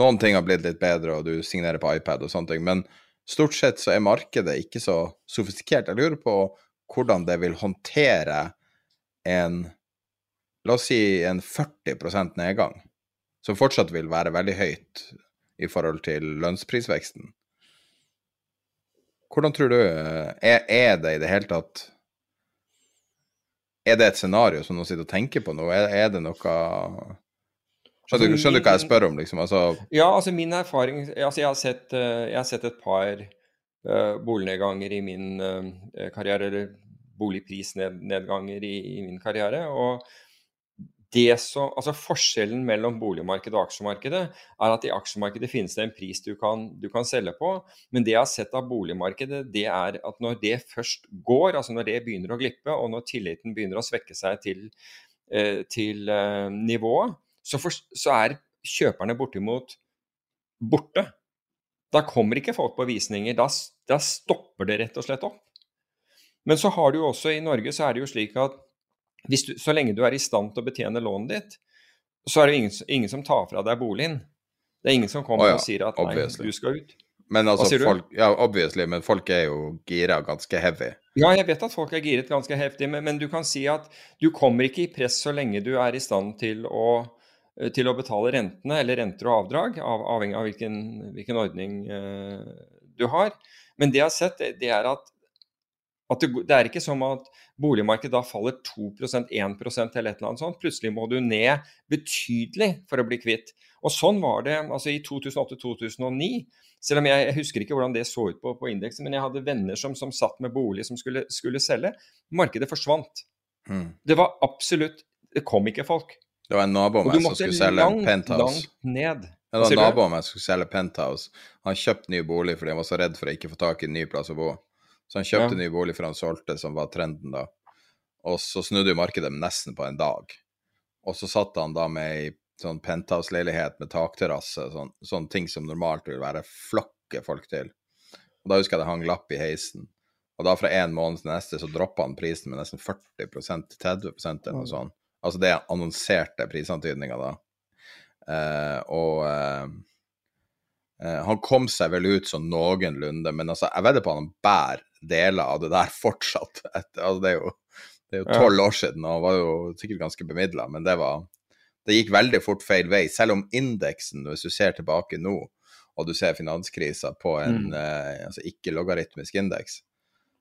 S4: Noen ting har blitt litt bedre, og du signerer på iPad og sånne ting, men stort sett så er markedet ikke så sofistikert. Jeg lurer på hvordan det vil håndtere en la oss si en 40% nedgang, som fortsatt vil være veldig høyt i forhold til lønnsprisveksten. Hvordan tror du er, er, det i det hele tatt Er det et scenario som noen sitter og tenker på nå? Er, er det noe Skjønner, du, skjønner du hva jeg spør om, liksom? Altså...
S5: Ja, altså min erfaring altså jeg, har sett, eh, jeg har sett et par uh, bolignedganger i min uh, karriere, eller boligprisnedganger i, i min karriere. og det som, altså Forskjellen mellom boligmarkedet og aksjemarkedet er at i aksjemarkedet finnes det en pris du kan, du kan, selge på. Men det jeg har sett av boligmarkedet, det er at når det først går, altså når det begynner å glippe, og når tilliten begynner å svekke seg til, eh, til eh, nivået, så, for, så, er kjøperne bortimot borte. Da kommer ikke folk på visninger. Da, da stopper det rett og slett opp. Men så har du jo også i Norge så er det jo slik at du, så lenge du er i stand til å betjene lånet ditt, så er det ingen, ingen som tar fra deg boligen. Det er ingen som kommer oh, ja. og sier at
S4: obviously.
S5: nei, du skal ut.
S4: Men altså, folk, ja, obviously, men folk er jo gira ganske heavy.
S5: Ja, jeg vet at folk er giret ganske heftig, men, men, du kan si at du kommer ikke i press så lenge du er i stand til å, eh, til å betale rentene, eller renter og avdrag, av, avhengig av hvilken, hvilken ordning uh, du har. Men det jeg har sett, det er at at det, det, er ikke som at boligmarkedet da faller 2 1 eller et eller annet sånt. Plutselig må du ned betydelig for å bli kvitt. Og sånn var det altså i 2008-2009. Selv om jeg, jeg, husker ikke hvordan det så ut på, på indeksen, men jeg hadde venner som, som satt med bolig som skulle, skulle selge. Markedet forsvant. Mm. Det var absolutt Det kom ikke folk.
S4: Det var en nabo av meg som skulle selge langt, penthouse.
S5: Langt ned.
S4: Det var en nabo av meg som skulle selge penthouse. Han kjøpte ny bolig fordi han var så redd for å ikke få tak i en ny plass å bo. Så han kjøpte ja. ny bolig før han solgte, som var trenden da. Og så snudde jo markedet nesten på en dag. Og så satt han da med ei sånn penthouse-leilighet med takterrasse, sånn, sånn, ting som normalt vil være flokke folk til. Og da husker jeg det hang lapp i heisen. Og da fra en måned til neste så droppa han prisen med nesten 40% til 30 eller noe sånt. Altså det er annonserte prisantydninga da. Eh, og eh, eh, han kom seg vel ut sånn noenlunde, men altså, jeg vedder på at han bærer deler av det der *laughs* fortsatt. Et, altså, det er jo det er jo tolv år siden, og var jo sikkert ganske bemidla, men det var det gikk veldig fort feil vei. Selv om indeksen, hvis du ser tilbake nå, og du ser finanskrisa på en mm. eh, altså ikke-logaritmisk indeks,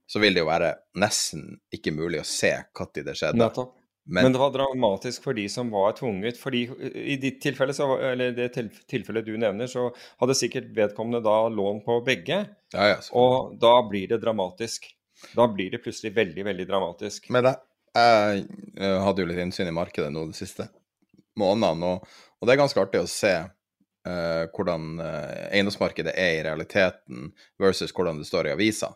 S4: så vil det jo være nesten ikke mulig å se når det skjedde.
S5: Nettopp. Men, Men, det var dramatisk for de som var tvunget. fordi I ditt tilfelle, så, eller det tilfellet du nevner, så hadde sikkert vedkommende da lån på begge.
S4: Ja, ja,
S5: og da blir det dramatisk. Da blir det plutselig veldig, veldig dramatisk.
S4: Men det, jeg, jeg hadde jo litt innsyn i markedet nå de siste månedene, og, og det er ganske artig å se uh, hvordan uh, eiendomsmarkedet er i realiteten versus hvordan det står i avisa.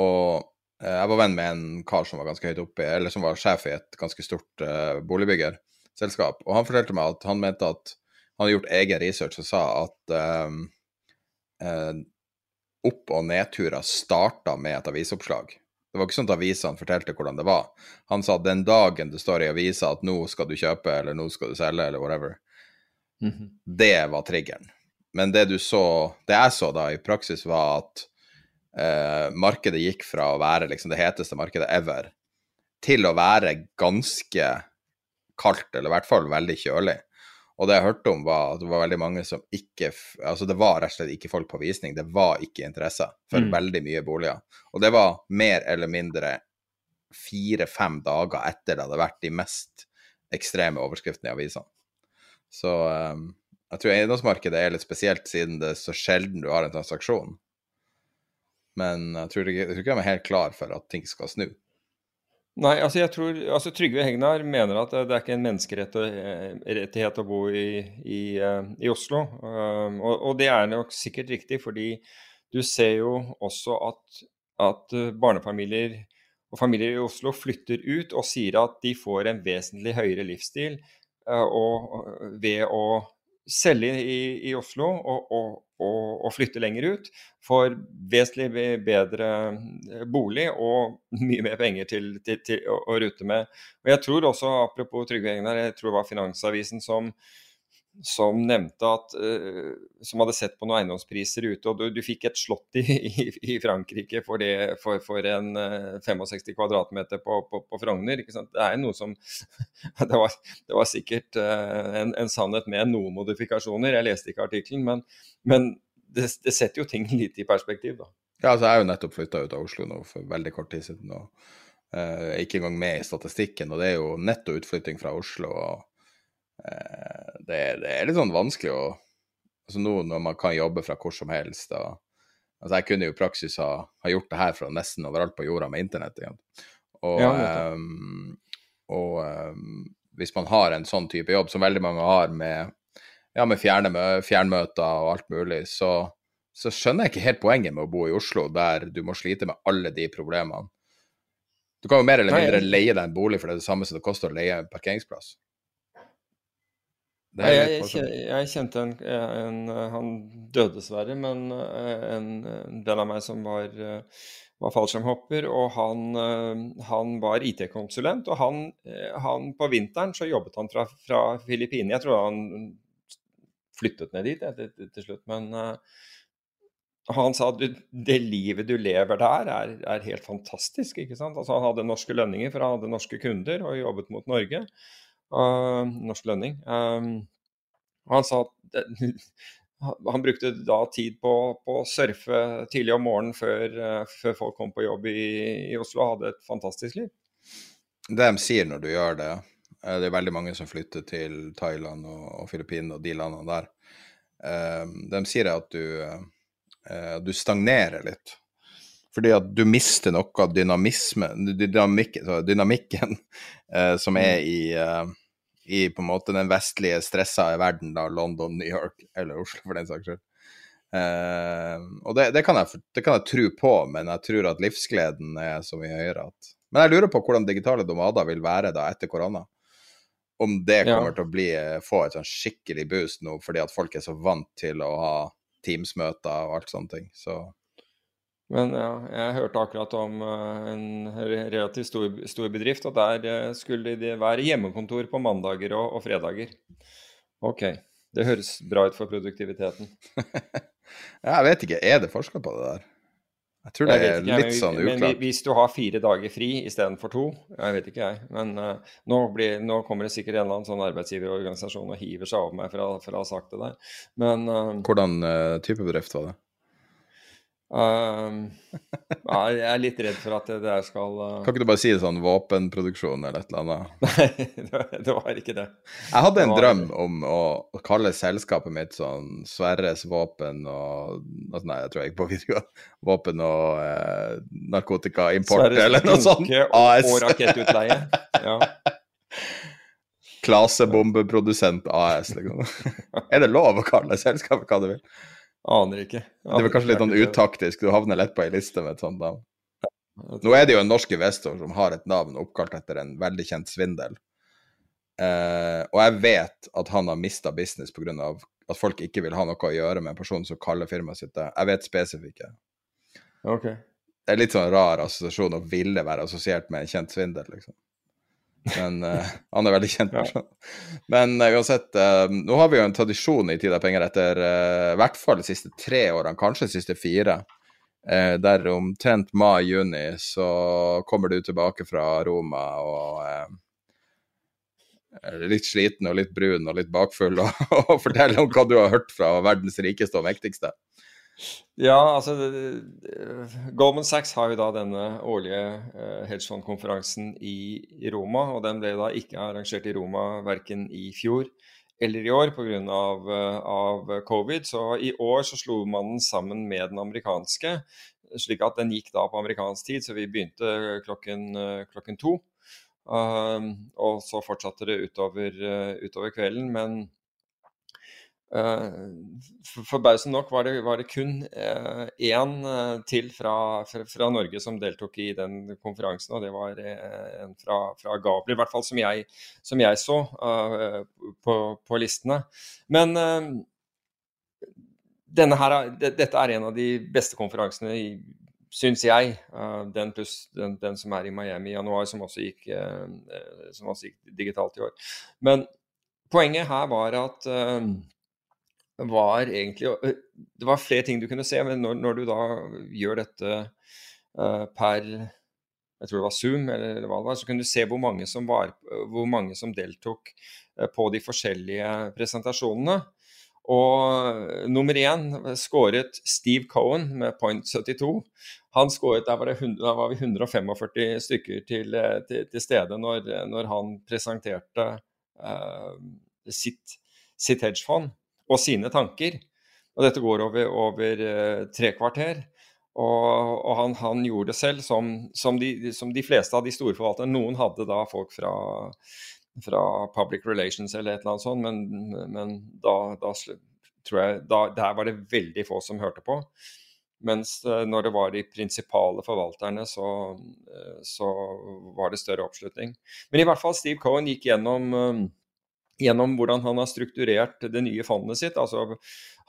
S4: Og Eh, jeg var venn med en kar som var ganske høyt oppe, eller som var sjef i et ganske stort uh, boligbyggerselskap. Og han fortalte meg at han mente at han hadde gjort egen research og sa at um, uh, opp- og nedturer starta med et avisoppslag. Det var ikke sånn at avisene fortalte hvordan det var. Han sa at den dagen det står i avisa at nå skal du kjøpe, eller nå skal du selge, eller whatever, mm -hmm. det var triggeren. men det du så Det jeg så da i praksis, var at eh, markedet gikk fra å være liksom det heteste markedet ever, til å være ganske kaldt, eller i hvert fall veldig kjølig. Og det jeg hørte om, var at det var veldig mange som ikke Altså, det var rett og slett ikke folk på visning. Det var ikke interesse for
S5: Mm.
S4: veldig mye boliger. Og det var mer eller mindre fire-fem dager etter det hadde vært de mest ekstreme overskriftene i avisene. Så um, jeg tror eiendomsmarkedet er litt spesielt, siden det er så sjelden du har en transaksjon. Men jeg tror ikke, jeg de er helt klar for at ting skal snu.
S5: Nei, altså jeg tror, altså Trygve Hegnar mener at det er ikke en menneskerettighet å bo i, i, eh, i Oslo. Um, og, og det er nok sikkert riktig, fordi du ser jo også at, at eh, barnefamilier og familier i Oslo flytter ut og sier at de får en vesentlig høyere livsstil eh, og, ved å selge i, i Oslo og, og, og, og flytte lenger ut. Får vesentlig bedre eh, bolig og *laughs* mye mer penger til, til, til å, rute med. Og jeg tror også, apropos Trygve Egnar, jeg tror det var Finansavisen som, som nevnte at eh, Som hadde sett på noen eiendomspriser ute, og du, du fikk et slott i, i, i Frankrike for, det, for, for en eh, 65 kvadratmeter på, på, på Frogner. Ikke sant? Det er noe som *laughs* Det var, det var sikkert eh, en, en sannhet med noen modifikasjoner. Jeg leste ikke artikkelen, men, men det, det setter jo ting litt i perspektiv, da.
S4: Ja, altså jeg er jo nettopp flytta ut av Oslo nå for veldig kort tid siden, og uh, ikke engang med i statistikken. Og det er jo netto utflytting fra Oslo, og eh, det, er- det er litt sånn vanskelig å Altså nå når man kan jobbe fra hvor som helst, og Altså jeg kunne jo i praksis ha, ha gjort det her fra nesten overalt på jorda med internett. igjen. Og,
S5: Ja,
S4: ehm, og um, hvis man har en sånn type jobb, som veldig mange har med, ja, med fjernmøter og alt mulig, så, så skjønner jeg ikke helt poenget med å bo i Oslo, der du må slite med alle de problemene. Du kan jo mer eller mindre leie deg en bolig for det, er det samme som det koster å leie en parkeringsplass. Det
S5: Nei, jeg, jeg, kjente en, en Han døde dessverre, men eh, en, en del av meg som var, eh, var fallskjermhopper, og han, eh, han var IT-konsulent. Og han, han på vinteren så jobbet han fra, fra Filippinene. Jeg tror han flyttet ned dit til, til slutt, men han sa at det livet du lever der, er, er helt fantastisk. ikke sant? Altså Han hadde norske lønninger, for han hadde norske kunder og jobbet mot Norge. Uh, norsk lønning. Og han sa at *laughs* han brukte da tid på, på å surfe tidlig om morgenen før, eh, før folk kom på jobb i, i Oslo, og hadde et fantastisk liv.
S4: Det de sier når du gjør det, eh, det er veldig mange som flytter til Thailand og, og Filippinene og de landene der, eh, de sier at du, eh, du stagnerer litt. Fordi at du mister noe av dynamisme, dynamikk, dynamikken *laughs* eh, som er i, eh, i på en måte den vestlige stressa verden, da London, New York eller Oslo for den saks skyld. Eh, og det, det, kan jeg, det kan jeg tro på, men jeg tror at livsgleden er så mye høyere at Men jeg lurer på hvordan digitale domader vil være da etter korona. Om det
S5: Ja.
S4: kommer til å bli, få et sånn skikkelig boost nå fordi at folk er så vant til å ha Teams-møter og alt sånne ting. Så
S5: Men ja, jeg hørte akkurat om eh, en relativt stor, stor bedrift, og der eh, skulle det være hjemmekontor på mandager og, og fredager. Ok, det høres bra ut for produktiviteten. *laughs*
S4: jeg vet ikke, er det forska på det der? Jeg tror det
S5: Jeg
S4: er
S5: ikke, jeg,
S4: litt sånn
S5: uklart. men hvis du har fire dager fri istedenfor to, jeg vet ikke jeg. Men uh, nå, blir, nå kommer det sikkert en eller annen sånn arbeidsgiverorganisasjon og hiver seg over meg for å ha sagt det der. Men uh,
S4: Hvordan uh, type bedrift var det?
S5: Eh, ja, jeg er litt redd for at det der skal uh...
S4: Kan ikke du bare si det sånn våpenproduksjon eller et eller annet? *laughs*
S5: Nei, det var- det var ikke det.
S4: Jeg hadde en
S5: var-
S4: drøm om å kalle selskapet mitt sånn Sverres våpen og altså, Nei, jeg tror jeg ikke på videoen. *laughs* Våpen og eh, narkotikaimport
S5: Sverres
S4: eller noe sånt.
S5: og,
S4: AS.
S5: og rakettutleie. *laughs* Ja.
S4: Klasebombeprodusent AS, liksom. er det lov å kalle selskapet hva du vil?
S5: Aner ikke.
S4: Det er kanskje litt sånn utaktisk, du havner lett på ei liste med et sånt navn. Nå er det jo en norsk investor som har et navn oppkalt etter en veldig kjent svindel. Eh, og jeg vet at han har mista business pga. at folk ikke vil ha noe å gjøre med en person som kaller firmaet sitt det. Jeg vet spesifikke.
S5: Okay.
S4: Det er litt sånn rar assosiasjon å ville være assosiert med en kjent svindel, liksom. Men uh, han er veldig kjent person. Men uh, uansett, uh, nå har vi jo en tradisjon i Tid av penger etter i hvert fall de siste tre årene, kanskje de siste fire. der omtrent mai-juni så kommer du tilbake fra Roma og litt sliten og litt brun og litt bakfull, og, *laughs* og forteller om hva du har hørt fra verdens rikeste og mektigste.
S5: Ja, altså Goldman Sachs har jo da denne årlige uh, hedgefondkonferansen i, Roma. Og den ble da ikke arrangert i Roma verken i fjor eller i år pga. Av, uh, av covid. Så i år så slo man den sammen med den amerikanske, slik at den gikk da på amerikansk tid. Så vi begynte klokken, uh, klokken to. Og så fortsatte det utover, utover kvelden. Men Forbausende nok var det, var det kun én uh, til fra, fra, fra, Norge som deltok i den konferansen, og det var en fra, fra Gabler, i hvert fall som jeg, som jeg så på, på, listene. Men her, dette er en av de beste konferansene i syns jeg. Den pluss den, den, som er i Miami i januar, som også, gikk, som også gikk, digitalt i år. Men poenget her var at var egentlig Det var flere ting du kunne se, men når, når du da gjør dette per jeg tror det var Zoom, eller hva det var, så kunne du se hvor mange som, var, hvor mange som deltok på de forskjellige presentasjonene. Og nummer én skåret Steve Cohen med point 72. Han skåret, der var, det, der var vi 145 stykker til, til, til stede når, når, han presenterte uh, sitt, sitt hedgefond og sine tanker. Og dette går over, over uh, tre kvarter. Og, og han, han, gjorde det selv, som, som, de, som, de, fleste av de store forvalterne. Noen hadde da folk fra, fra Public Relations eller et eller annet sånt, men, men da, da, tror jeg da, Der var det veldig få som hørte på. Mens eh, når det var de prinsipale forvalterne, så, eh, så, var det større oppslutning. Men i hvert fall Steve Cohen gikk gjennom, eh, gjennom hvordan han har strukturert det nye fondet sitt. Altså,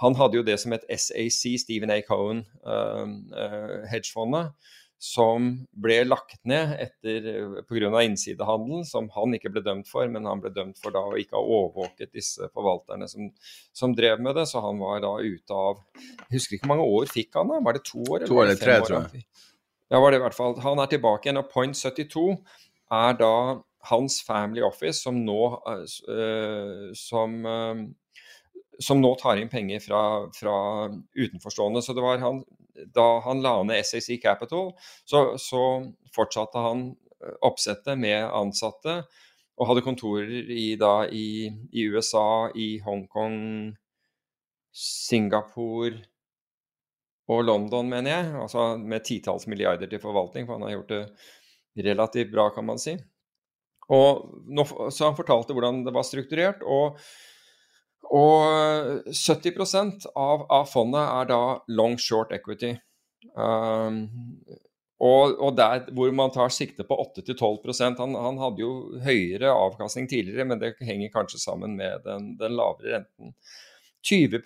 S5: han hadde jo det som het SAC, Stephen A. Cohen, uh, hedgefondet som ble lagt ned etter pga. innsidehandel, som han ikke ble dømt for, men han ble dømt for da å ikke ha overvåket disse forvalterne som, som, drev med det. Så han var da ute av Jeg husker ikke hvor mange år fikk han da? Var det to år?
S4: Eller to eller tre, tror jeg.
S5: Ja, var det i hvert fall. Han er tilbake igjen, og point 72 er da hans family office som nå uh, som uh, som nå tar inn penger fra, fra utenforstående. Så det var han, da han la ned SAC Capital, så, så fortsatte han eh, oppsettet med ansatte og hadde kontorer i, da, i, i USA, i Hongkong, Singapore og London, mener jeg. Altså med titalls milliarder til forvaltning, for han har gjort det relativt bra, kan man si. Nå, så han fortalte hvordan det var strukturert. og og 70 av, av fondet er da long short equity. Um, og, og, der hvor man tar sikte på 8-12% han, han hadde jo høyere avkastning tidligere, men det henger kanskje sammen med den, den lavere renten. 20,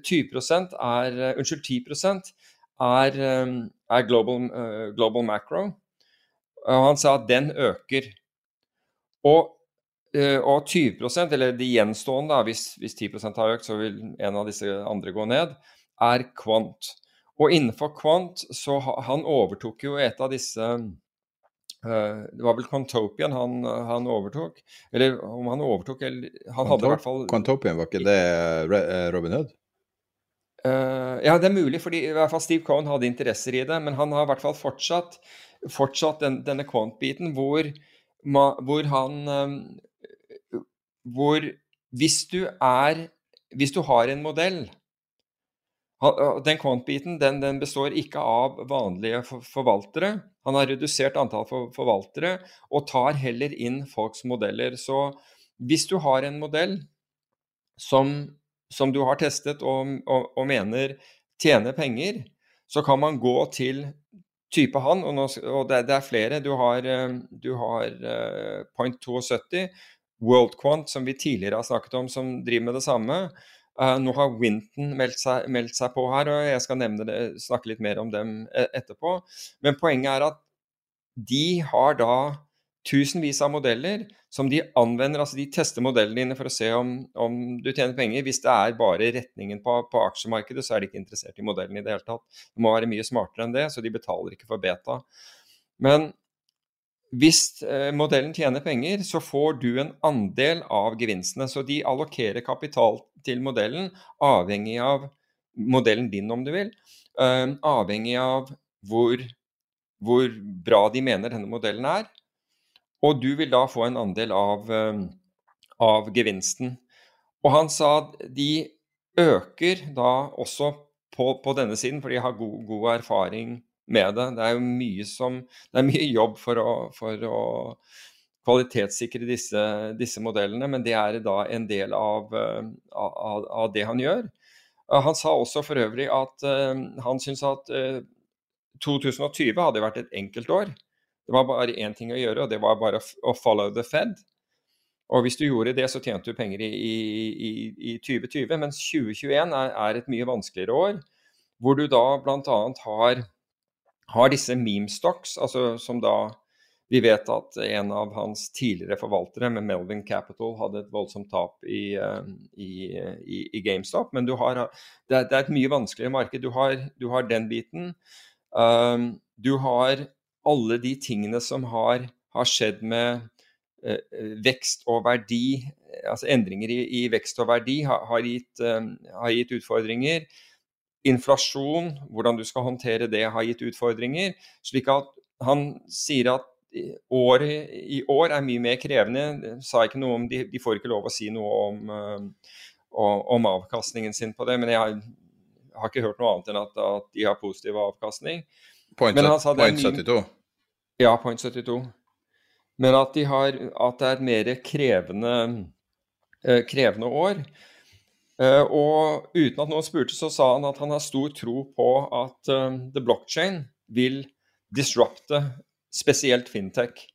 S5: 20 eh, er Unnskyld, 10 er, um, er global, uh, global macro. Og han sa at den øker. Og Eh, og 20% eller de gjenstående, hvis, hvis 10% har økt, så vil en av disse andre gå ned, er kvant. Og innenfor kvant så Han overtok jo et av disse uh, Det var vel Quantopian han, han, overtok? Eller om han overtok eller Han
S4: hadde i hvert fall Quantopian, var ikke det eh, Robin Hood?
S5: Uh, ja, det er mulig, fordi i hvert fall Steve Cohen hadde interesser i det. Men han har i hvert fall fortsatt, fortsatt den, denne quant-biten hvor, hvor han um, hvor hvis du er Hvis du har en modell Den quant-biten den, den, består ikke av vanlige forvaltere. Han har redusert antall forvaltere og tar heller inn folks modeller. Så hvis du har en modell som, som du har testet og, og, og, mener tjener penger, så kan man gå til type han, og, nå, og det, det, er flere. Du har, eh, du har uh, point 72, WorldQuant, som vi tidligere har snakket om, som driver med det samme. Uh, nå har Winton meldt seg, meldt seg, på her, og jeg skal det, snakke litt mer om dem e, etterpå. Men poenget er at de har da tusenvis av modeller som de anvender. altså De tester modellene dine for å se om, om du tjener penger. Hvis det er bare retningen på, på, aksjemarkedet, så er de ikke interessert i modellen i det hele tatt. Det må være mye smartere enn det, så de betaler ikke for beta. Men hvis eh, modellen tjener penger, så får du en andel av gevinstene. Så de allokerer kapital til modellen avhengig av modellen din, om du vil. Uh, avhengig av hvor, hvor bra de mener denne modellen er. Og du vil da få en andel av, eh, av gevinsten. Og han sa at de øker da også på, på denne siden, for de har god, god, erfaring med det. Det er jo mye, som, det er mye jobb for å, for å kvalitetssikre disse, disse, modellene, men det er da en del av, eh, av, av, det han gjør. Han sa også for øvrig at uh, han syns at uh, 2020 hadde vært et enkelt år. Det var bare én ting å gjøre, og det var bare å follow the Fed. Og hvis du gjorde det, så tjente du penger i, i, i 2020. Mens 2021 er, er, et mye vanskeligere år, hvor du da bl.a. Har, har disse meme stocks, altså som da vi vet at en av hans tidligere forvaltere, med Melvin Capital, hadde et voldsomt tap i, eh, i, i, i GameStop. Men har, det, er, det, er, et mye vanskeligere marked. Du har, du har den biten. Um, du har alle de tingene som har, har skjedd med eh, vekst og verdi, altså endringer i, i vekst og verdi, har, har, gitt, eh, har, gitt, utfordringer. Inflasjon, hvordan du skal håndtere det, har gitt utfordringer. Slik at han sier at året i år er mye mer krevende. Sa ikke noe om, de, de får ikke lov å si noe om, uh, om avkastningen sin på det, men jeg har, har, ikke hørt noe annet enn at, at de har positiv avkastning.
S4: Point, men han sa point 72?
S5: Ja, point 72. Men at, de har, at det er et mer krevende, eh, krevende år. Eh, og uten at noen spurte, så sa han at han har stor tro på at uh, the blockchain vil disrupte spesielt fintech.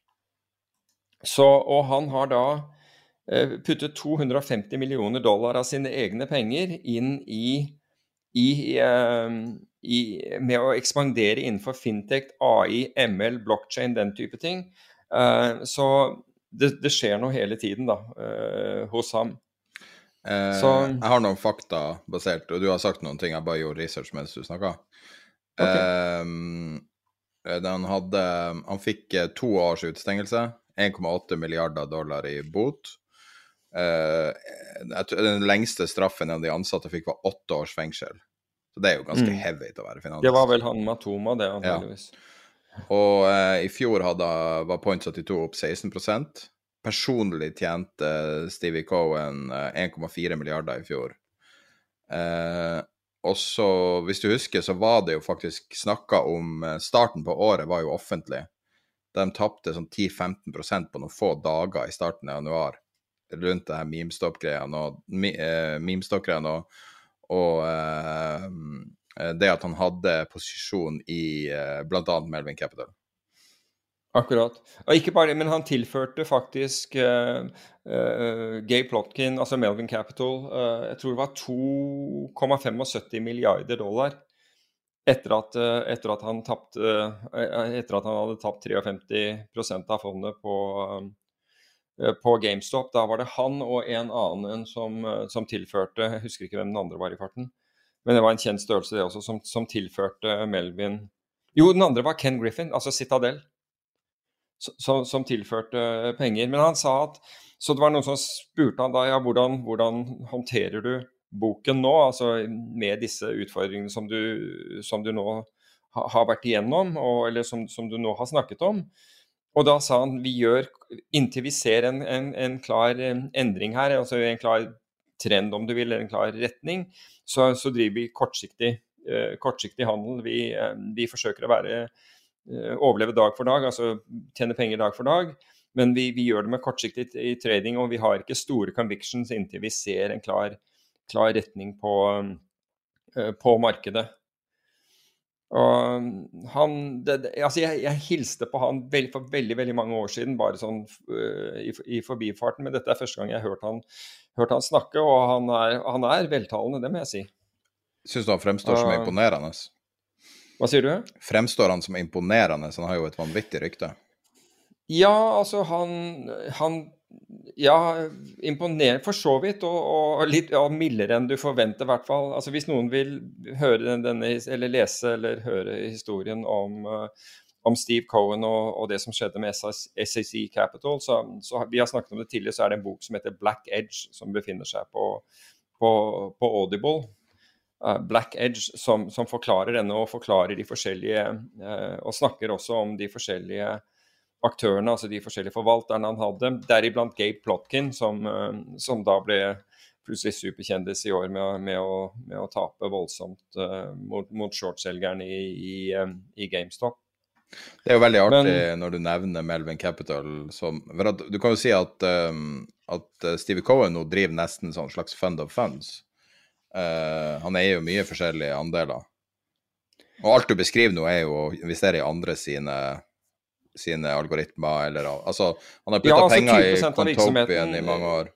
S5: Så, og han har da puttet 250 millioner dollar av sine egne penger inn i, i uh, i, med å ekspandere innenfor fintech, AI, ML, blockchain, den type ting. Uh, så det, det, skjer noe hele tiden da, uh, hos ham.
S4: Eh, så, jeg har noen fakta basert, og du har sagt noen ting. Jeg bare gjorde research mens du snakka. Okay. han, hadde, han fikk to års utstengelse. 1,8 milliarder dollar i bot. Den lengste straffen en av de ansatte fikk, var åtte års fengsel. Så det er jo ganske mm. heavy til å være finansist.
S5: Det var vel han Matoma, det, antakeligvis.
S4: Ja. Og eh, i fjor hadde, var Point 72 opp 16 Personlig tjente Stevie Cohen 1,4 eh, milliarder i fjor. Eh, og så, hvis du husker, så var det jo faktisk snakka om eh, Starten på året var jo offentlig. De tapte sånn 10-15% på noen få dager i starten av januar rundt det her memestop-greiene og, eh, memestop-greiene. og eh, det at han hadde posisjon i uh, bl.a. Melvin Capital.
S5: Akkurat. Og ikke bare det, men han tilførte faktisk uh, uh, Gay Plotkin, altså Melvin Capital, uh, jeg tror det var 2,75 milliarder dollar etter at, etter at, han tapte Etter at han hadde tapt 53% av fondet på, på GameStop. Da var det han og en annen som, som, tilførte Jeg husker ikke hvem den andre var i farten. Men det var en kjent størrelse, det også, som, som tilførte Melvin Jo, den andre var Ken Griffin, altså Citadel. Som, som, tilførte penger. Men han sa at Så det var noen som spurte han da ja, hvordan, hvordan håndterer du boken nå, altså med disse utfordringene som du, som du nå har vært igjennom, og, eller som, som, du nå har snakket om. Og da sa han vi gjør inntil vi ser en, en, en klar endring her, altså en klar trend om du vil, eller en klar retning, så, så driver vi kortsiktig, eh, kortsiktig handel. Vi, eh, vi, forsøker å være, eh, overleve dag for dag, altså tjene penger dag for dag. Men vi, vi gjør det med kortsiktig i trading, og vi har ikke store convictions inntil vi ser en klar, klar retning på, eh, på markedet. Og han, det, altså jeg, jeg, hilste på han veld, for veldig veldig mange år siden, bare sånn uh, i, i, forbifarten. Men dette er første gang jeg har hørt han, hørt han snakke, og han er, han er, veltalende, det må jeg si.
S4: Syns du han fremstår som imponerende?
S5: Hva sier du?
S4: Fremstår han som imponerende? Han har jo et vanvittig rykte.
S5: Ja, altså han, han ja, imponerende for så vidt, og, og litt ja, mildere enn du forventer, i hvert fall. Altså, hvis noen vil høre denne, eller lese eller høre historien om, uh, om Steve Cohen og, og, det som skjedde med SAC Capital, så, så, vi har snakket om det tidligere, så er det en bok som heter Black Edge, som befinner seg på, på, på Audible. Uh, Black Edge, som, som, forklarer denne og forklarer de forskjellige uh, Og snakker også om de forskjellige aktørene, altså de forskjellige forvalterne han hadde, deriblant Gabe Plotkin, som, eh, som, da ble plutselig superkjendis i år med, med, å, med å, tape voldsomt uh, mot, mot shortselgeren i, i, um, i, GameStop.
S4: Det er jo veldig artig Men, når du nevner Melvin Capital som Du kan jo si at, um, at Stevie Cohen nå driver nesten sånn slags fund of funds. Uh, han eier jo mye forskjellige andeler. Og alt du beskriver nå, er jo å investere i andre sine sine algoritmer, eller Altså, han har putta ja, altså, penger i Contopien i mange år.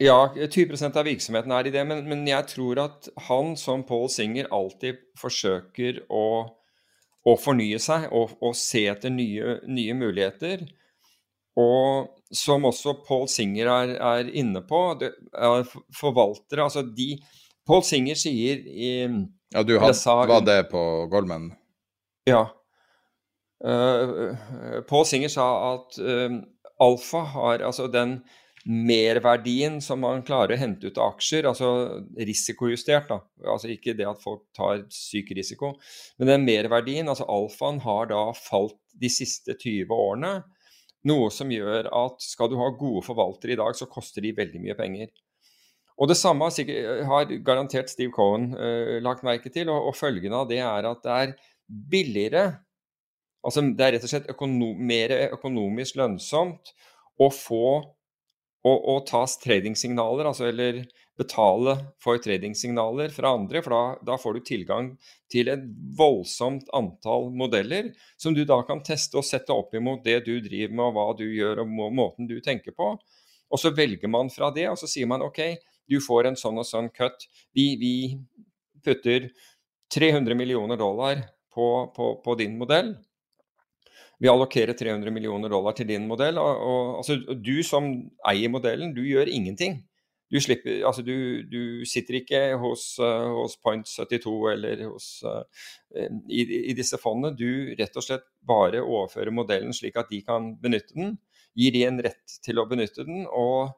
S5: Ja, 20 av virksomheten er i det, men, men, jeg tror at han som Paul Singer alltid forsøker å, å fornye seg og, og se etter nye, nye, muligheter. Og som også Paul Singer er, er inne på, det, er forvaltere Altså de Paul Singer sier i
S4: Ja, du had, var det på Goldman?
S5: Ja. Uh, Paul Singer sa at uh, alfa har altså den merverdien som man klarer å hente ut av aksjer, altså risikojustert, da. altså ikke det at folk tar syk risiko, men den merverdien, altså alfaen, har da falt de siste 20 årene. Noe som gjør at skal du ha gode forvaltere i dag, så koster de veldig mye penger. Og Det samme har, har garantert Steve Cohen uh, lagt merke til, og, og følgende av det er at det er billigere Altså, det er rett og slett økonom, mer økonomisk lønnsomt å få å, å ta tradingsignaler, altså eller betale for tradingsignaler fra andre, for da, da, får du tilgang til et voldsomt antall modeller som du da kan teste og sette opp imot det du driver med, og hva du gjør og må, måten du tenker på. Og så velger man fra det, og så sier man OK, du får en sånn og sånn cut. Vi, vi putter 300 millioner dollar på, på, på din modell vi allokerer 300 millioner dollar til din modell. Og, og, altså, du som eier modellen, du gjør ingenting. Du, slipper, altså, du, du sitter ikke hos, uh, hos, Point 72 eller hos, uh, i, i, disse fondene. Du rett og slett bare overfører modellen slik at de kan benytte den. Gir de en rett til å benytte den. og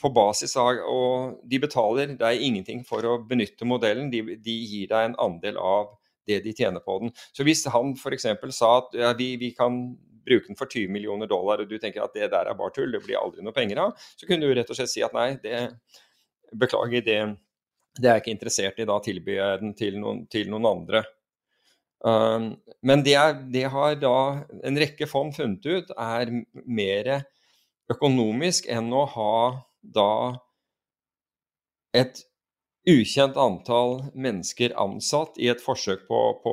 S5: på basis av Og de betaler deg ingenting for å benytte modellen, de, de gir deg en andel av det de tjener på den. Så hvis han f.eks. sa at ja, vi, vi, kan bruke den for 20 millioner dollar, og du tenker at det der er bare tull, det blir aldri noe penger av, så kunne du rett og slett si at nei, det, beklager, det, det er jeg ikke interessert i, da tilbyr jeg den til noen, til noen andre. Um, men det, er, det, har da en rekke fond funnet ut er mer økonomisk enn å ha da et ukjent antall mennesker ansatt i et forsøk på, på,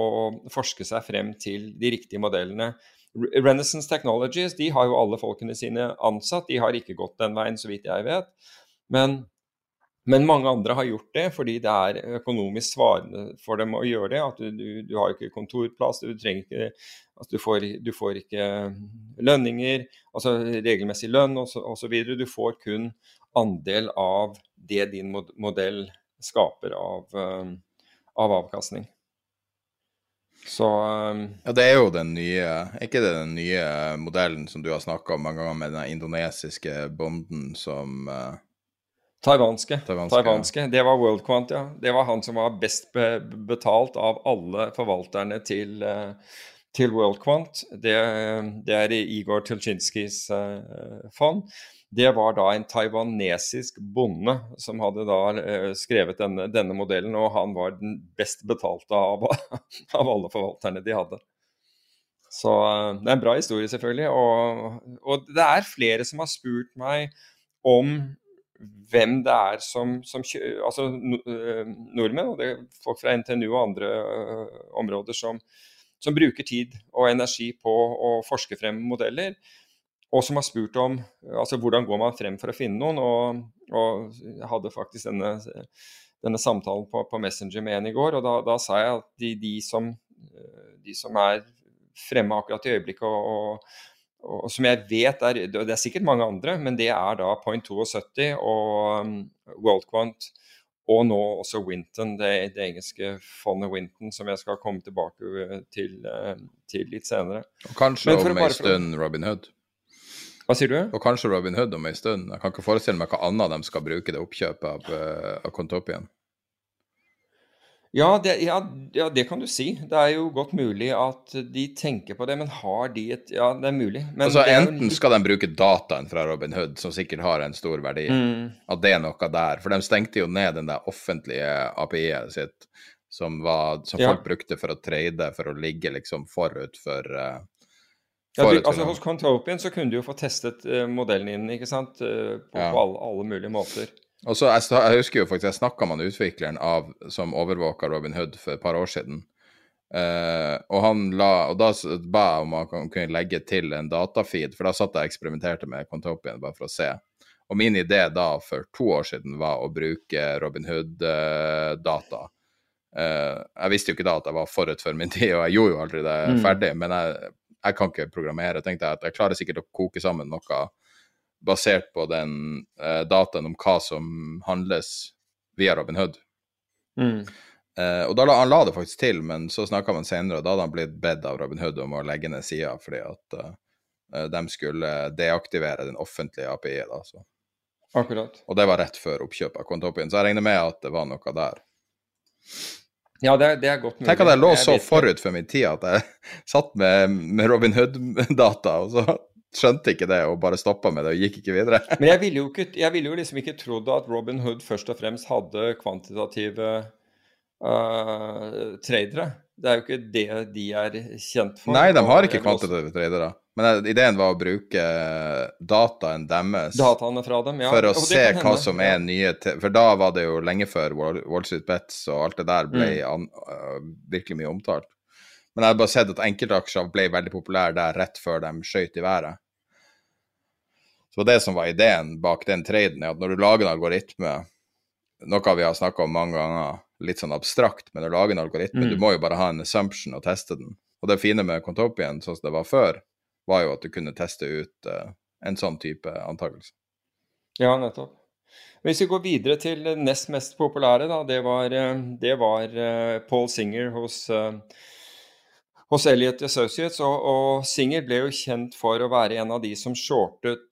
S5: å forske seg frem til de riktige modellene. Renaissance Technologies de har jo alle folkene sine ansatt, de har ikke gått den veien, så vidt jeg vet. Men, men mange andre har gjort det fordi det er økonomisk svarende for dem å gjøre det. At du, du, du har ikke kontorplass, du trenger ikke altså du, får, du får ikke lønninger, altså regelmessig lønn osv. Du får kun andel av det din modell skaper av, eh, av avkastning. Så um,
S4: Ja, det er jo den nye Er ikke det den nye modellen som du har snakka om mange ganger, med den indonesiske bonden som uh,
S5: Taiwanske. Taiwanske, Taiwanske. Det var WorldQuant, ja. Det var han som var best be betalt av alle forvalterne til, uh, til WorldQuant. Det, det er Igor Tulchinskis uh, fond det var da en taiwanesisk bonde som hadde da eh, skrevet denne, denne, modellen, og han var den best betalte av, *laughs* av alle forvalterne de hadde. Så eh, det er en bra historie, selvfølgelig. Og, og, det er flere som har spurt meg om hvem det er som, som Altså eh, nordmenn, og det er folk fra NTNU og andre områder som, som bruker tid og energi på å forske frem modeller og som har spurt om altså hvordan går man frem for å finne noen. Og, og jeg hadde faktisk denne, denne samtalen på, på, Messenger med en i går, og da, da sa jeg at de, de, som, de, som, er fremme akkurat i øyeblikket, og, og, og, som jeg vet er Det er sikkert mange andre, men det er da Point 72 og um, WorldQuant. Og nå også Winton, det, det, engelske fondet Winton, som jeg skal komme tilbake til, til litt senere.
S4: Og kanskje om en stund Robin Hood?
S5: Hva sier du?
S4: Og kanskje Robin Hood om en stund. Jeg kan ikke forestille meg hva annet de skal bruke det oppkjøpet av, uh, av Contopien.
S5: Ja det, ja, ja det, kan du si. Det er jo godt mulig at de tenker på det, men har de et Ja, det er mulig.
S4: altså Enten skal de bruke dataen fra Robin Hood, som sikkert har en stor verdi, mm. at det er noe der. For de stengte jo ned den der offentlige API-et sitt, som, var, som ja. folk brukte for å trade, for å ligge liksom forut for uh,
S5: ja, du, altså Hos Contopian så kunne du jo få testet uh, modellen inn ikke sant? Uh, på, ja. på alle, alle, mulige måter.
S4: Og så, jeg, jeg, husker jo faktisk, jeg snakka med utvikleren av, som overvåka Robin Hood for et par år siden. Uh, og, han la, og da ba jeg om han kunne legge til en datafeed, for da satt jeg og eksperimenterte med Contopian bare for å se. Og min idé da for to år siden var å bruke Robin Hood-data. Uh, jeg visste jo ikke da at jeg var forut for min *laughs* tid, og jeg gjorde jo aldri det mm. ferdig, men jeg jeg kan ikke programmere. tenkte Jeg at jeg klarer sikkert å koke sammen noe basert på den eh, dataen om hva som handles via Robin Hood. Mm. Eh, og da la, Han la det faktisk til, men så snakka man senere, og da hadde han blitt bedt av Robin Hood om å legge ned sida fordi at eh, de skulle deaktivere den offentlige API. da, så.
S5: Akkurat.
S4: Og det var rett før oppkjøpet av Contopien, så jeg regner med at det var noe der.
S5: Ja, det det er godt mulig.
S4: Tenk at jeg lå så forut for min tid at jeg *laughs* satt med, med Robin Hood-data, og så skjønte ikke det og bare stoppa med det og gikk ikke videre. *laughs*
S5: Men jeg ville jo, ikke, jeg ville jo liksom ikke trodd at Robin Hood først og fremst hadde kvantitative uh, tradere. Det er jo ikke det de er kjent for.
S4: Nei, de har ikke kvantitative tradere. Men ideen var å bruke dataen deres
S5: Dataene fra dem, ja.
S4: for å se hva som er nye For da var det jo lenge før Wall Street Bets og alt det der ble mm. an, uh, virkelig mye omtalt. Men jeg har bare sett at enkeltaksjer ble veldig populære der rett før de skøyt i været. Så det som var ideen bak den traden, er at når du lager en algoritme, noe vi har snakka om mange ganger, litt sånn abstrakt, men du lager en algoritme, mm. du må jo bare ha en assumption og teste den. Og det fine med Contopien, sånn som det var før, var jo at du kunne teste ut uh, en sånn type antakelse.
S5: Ja, nettopp. Hvis vi går videre til nest mest populære, da, det var, eh, det var uh, Paul Singer hos, uh, hos Elliot Associates. Og, og, Singer ble jo kjent for å være en av de som shortet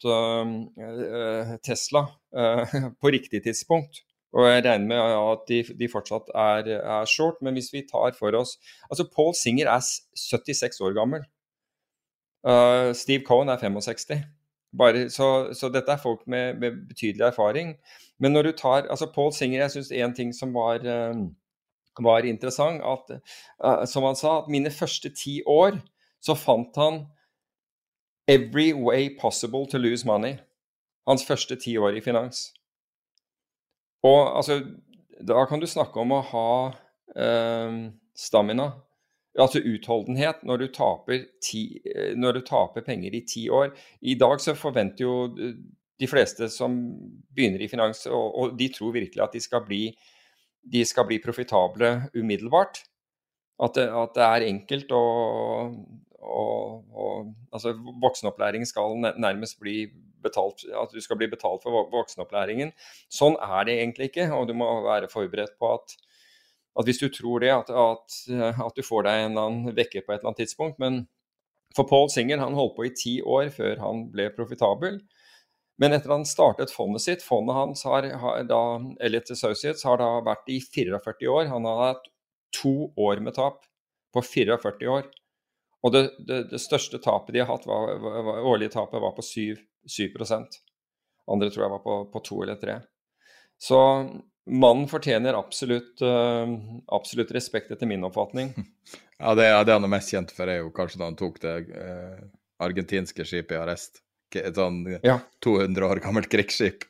S5: Tesla *laughs* på riktig tidspunkt. Og jeg regner med at de, de fortsatt er, er, short. Men hvis vi tar for oss Altså, Paul Singer er 76 år gammel. Uh, Steve Cohen er 65. Bare, så, så, dette er folk med, med, betydelig erfaring. Men når du tar altså Paul Singer, jeg syns en ting som var, uh, var interessant, at uh, som han sa, at mine første ti år så fant han every way possible to lose money. Hans første ti år i finans. Og altså, da kan du snakke om å ha stamina altså utholdenhet når du, taper ti, eh, når du taper penger i ti år. I dag så forventer jo de fleste som begynner i finans, og, og de tror virkelig at de skal bli, de skal bli profitable umiddelbart. At det, at det, er enkelt å, altså Voksenopplæring skal nærmest bli betalt At du skal bli betalt for voksenopplæringen. Sånn er det egentlig ikke, og du må være forberedt på at at hvis du tror det, at, at, at, du får deg en annen vekker på et eller annet tidspunkt. Men for Paul Singer, han holdt på i ti år før han ble profitabel. Men etter han startet fondet sitt, fondet hans har, har da, Elliot Associates har da vært i 44 år. Han har hatt to år med tap på 44 år. Og det, det, det største tapet de har hatt, var, var, årlige tapet var på 7, 7 Andre tror jeg var på, på 2 eller 3. Så mannen fortjener absolutt, uh, absolutt, respekt, etter min oppfatning. *laughs*
S4: Ja, det, det han er mest kjent for, er jo kanskje da han tok det uh, argentinske skipet i arrest. Et sånn ja. 200 år gammelt krigsskip.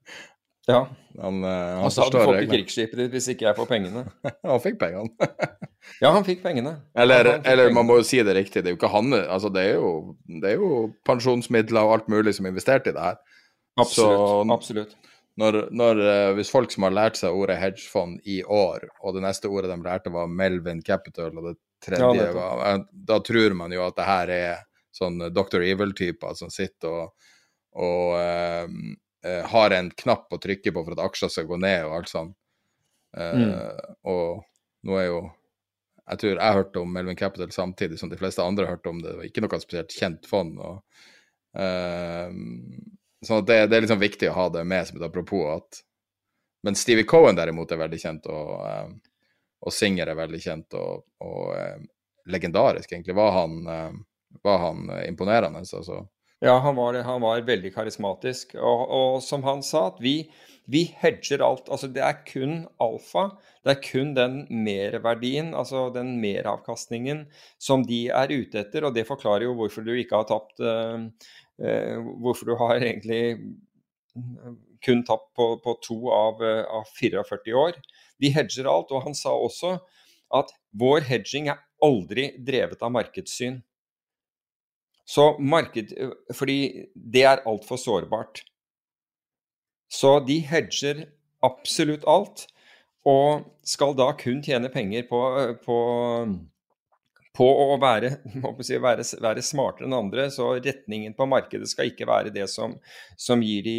S4: *laughs*
S5: ja.
S4: Han, uh, han
S5: sa du får ikke krigsskipet ditt hvis ikke jeg får pengene. *laughs*
S4: han fikk pengene. *laughs*
S5: ja, han fikk pengene.
S4: Eller, fikk eller pengene. man må jo si det riktig, det er jo ikke han altså det er jo, det er jo pensjonsmidler og alt mulig som er investert i det her.
S5: Absolutt. Så, absolutt
S4: når, når, eh, hvis folk som har lært seg ordet hedgefond i år, og det neste ordet de lærte var Melvin Capital, og det tredje
S5: nettopp.
S4: var Da tror man jo at det her er sånn Dr. Evil-typer som sitter og, og eh, eh, har en knapp å trykke på for at aksjer skal gå ned og alt sånt. Eh, Og nå er jo Jeg tror jeg hørte om Melvin Capital samtidig som de fleste andre hørte om det. Det var ikke noe spesielt kjent fond. og eh, så det, det er liksom viktig å ha det med som et apropos. at Men Stevie Cohen derimot er veldig kjent, og, eh, og Singer er veldig kjent og, og eh, legendarisk, egentlig. Var han, eh, var han eh, imponerende? Altså.
S5: Ja, han var, han var veldig karismatisk. Og, og som han sa, at vi, vi hedger alt. Altså det er kun alfa. Det er kun den merverdien, altså den meravkastningen, som de er ute etter. Og det forklarer jo hvorfor du ikke har tapt eh, Hvorfor du har egentlig kun tapt på, på to av, av 44 år. Vi hedger alt. Og han sa også at vår hedging er aldri drevet av markedssyn. Så marked, fordi det er altfor sårbart. Så de hedger absolutt alt, og skal da kun tjene penger på, på, på å være, *laughs* si, være, være smartere enn andre. Så retningen på markedet skal ikke være det som, som gir de,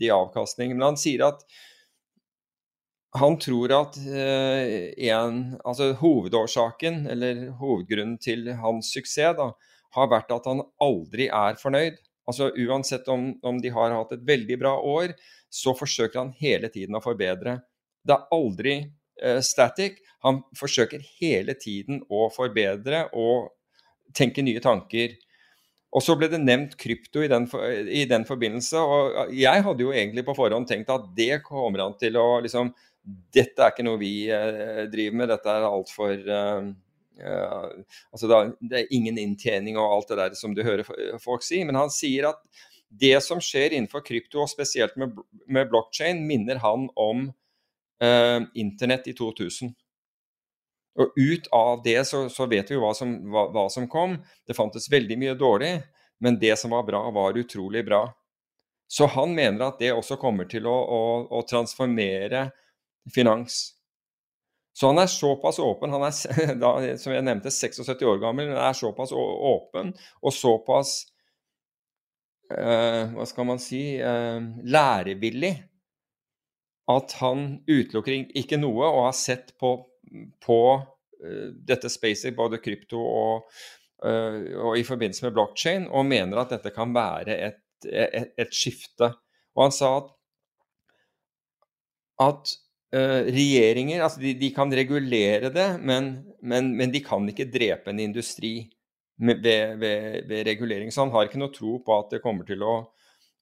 S5: de avkastning. Men han sier at han tror at en, altså hovedårsaken, eller hovedgrunnen til hans suksess, da, har vært at han aldri er fornøyd. Altså Uansett om, om de har hatt et veldig bra år, så forsøker han hele tiden å forbedre. Det er aldri eh, static. Han forsøker hele tiden å forbedre og tenke nye tanker. Og så ble det nevnt krypto i den, i den forbindelse. Og jeg hadde jo egentlig på forhånd tenkt at det kommer han til å liksom Dette er ikke noe vi eh, driver med, dette er altfor eh, altså det, er, det er ingen inntjening og alt det der som du hører folk si. Men han sier at det som skjer innenfor krypto, og spesielt med, med blokkjede, minner han om eh, internett i 2000. Og ut av det så, så vet vi hva som, hva, hva som kom. Det fantes veldig mye dårlig, men det som var bra, var utrolig bra. Så han mener at det også kommer til å, å, å transformere finans. Så han er såpass åpen, han er *laughs* da, som jeg nevnte 76 år gammel, men er såpass åpen og såpass eh, hva skal man si eh, lærevillig at han utelukker ikke noe og har sett på, på eh, dette spacet, både krypto og, eh, og i forbindelse med blokkjede, og mener at dette kan være et, et, et skifte. Og han sa at, at regjeringer altså de, de kan regulere det, men, men, men de kan ikke drepe en industri ved, ved, ved regulering. Så han har ikke noe tro på at det kommer til å,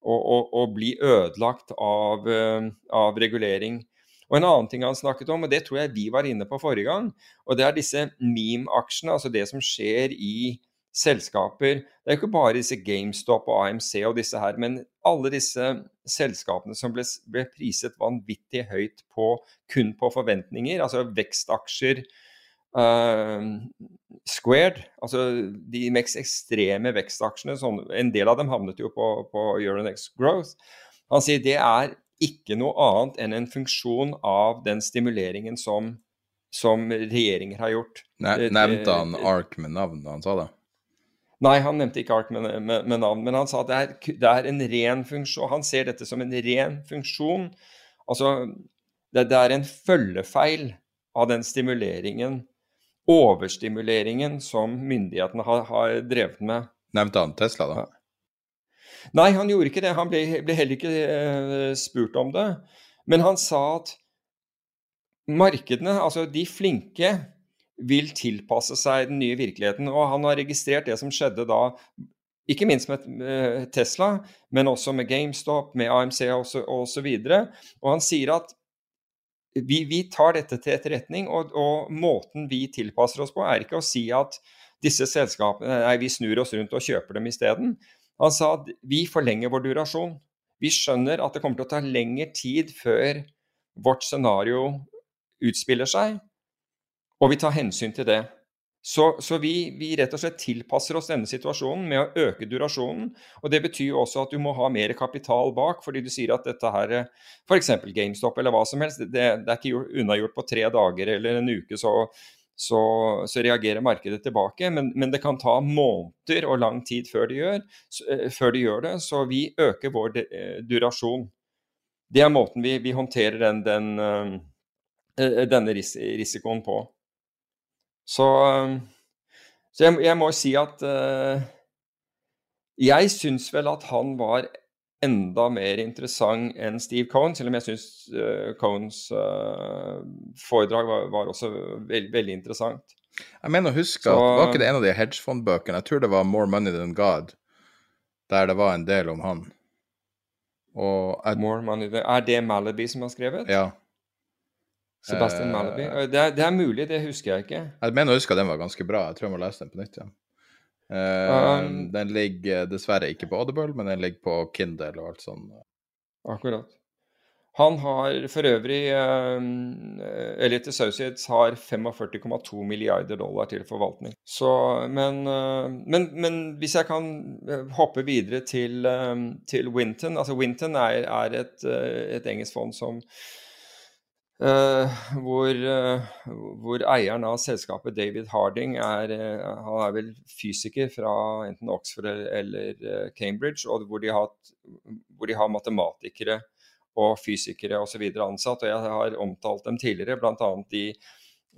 S5: å, å, å bli ødelagt av, eh, av regulering. Og En annen ting han snakket om, og det tror jeg vi var inne på forrige gang, og det er disse meme-aksjene, altså det som skjer i selskaper. Det er jo ikke bare disse GameStop og AMC og disse her, men alle disse selskapene som ble, ble priset vanvittig høyt på, kun på forventninger, altså vekstaksjer. uh, squared, altså de mest ekstreme vekstaksjene, sånn, en del av dem havnet jo på, på Euronext Growth. Han sier det er ikke noe annet enn en funksjon av den stimuleringen som, som regjeringer har gjort.
S4: Ne nevnte han ARK med navnet han sa det?
S5: Nei, han nevnte ikke ARK med, med, med navn, men han sa at det er, det er en ren funksjon. Han ser dette som en ren funksjon. Altså, det, det er en følgefeil av den stimuleringen, overstimuleringen, som myndighetene har, har drevet med.
S4: Nevnte han Tesla, da?
S5: Nei, han gjorde ikke det. Han ble, ble heller ikke eh, spurt om det. Men han sa at markedene, altså de flinke, vil tilpasse seg den nye virkeligheten. Og han har registrert det som skjedde da, ikke minst med Tesla, men også med GameStop, med AMC osv. Og, så videre. og han sier at vi, vi tar dette til etterretning, og, og måten vi tilpasser oss på, er ikke å si at disse selskapene Nei, vi snur oss rundt og kjøper dem isteden. Han sa at vi forlenger vår durasjon. Vi skjønner at det kommer til å ta lengre tid før vårt scenario utspiller seg, og vi tar hensyn til det. Så, så vi, vi rett og slett tilpasser oss denne situasjonen med å øke durasjonen. og Det betyr jo også at du må ha mer kapital bak, fordi du sier at dette her, f.eks. GameStop eller hva som helst, det, det er ikke gjort- unnagjort på tre dager eller en uke, så, så, så, reagerer markedet tilbake. Men, men, det kan ta måneder og lang tid før de, gjør, eh, før de gjør det. Så vi øker vår de, eh, durasjon. Det er måten vi, vi håndterer den, den, uh, denne ris risikoen på. Så, så jeg, jeg, må si at uh, jeg syns vel at han var enda mer interessant enn Steve Cohen, selv om jeg syns uh, Cohens uh, foredrag var, var også veld, veldig interessant.
S4: Jeg mener å huske Så, at Var ikke det en av de hedgefondbøkene? Jeg tror det var 'More Money Than God', der det var en del om han.
S5: Jeg, More money than, Er det Malaby som har skrevet?
S4: Ja.
S5: Sebastian Malaby? Uh, det, det, er, mulig, det husker jeg ikke.
S4: Jeg mener å huske at den var ganske bra. Jeg tror jeg må lese den på nytt igjen. Ja. Uh, um, den ligger dessverre ikke på Audible, men den ligger på Kindle og alt sånt.
S5: Akkurat. Han har for øvrig uh, Elliot Associates har 45,2 milliarder dollar til forvaltning. Så, men, uh, men, men, hvis jeg kan eh, hoppe videre til, til Winton altså Winton er, er et, et engelsk fond som Uh, hvor, uh, hvor, eieren av selskapet, David Harding, er, uh, han er vel fysiker fra enten Oxford eller Cambridge, og hvor de, har, hvor de har matematikere og fysikere osv. ansatt. og Jeg har omtalt dem tidligere, bl.a. de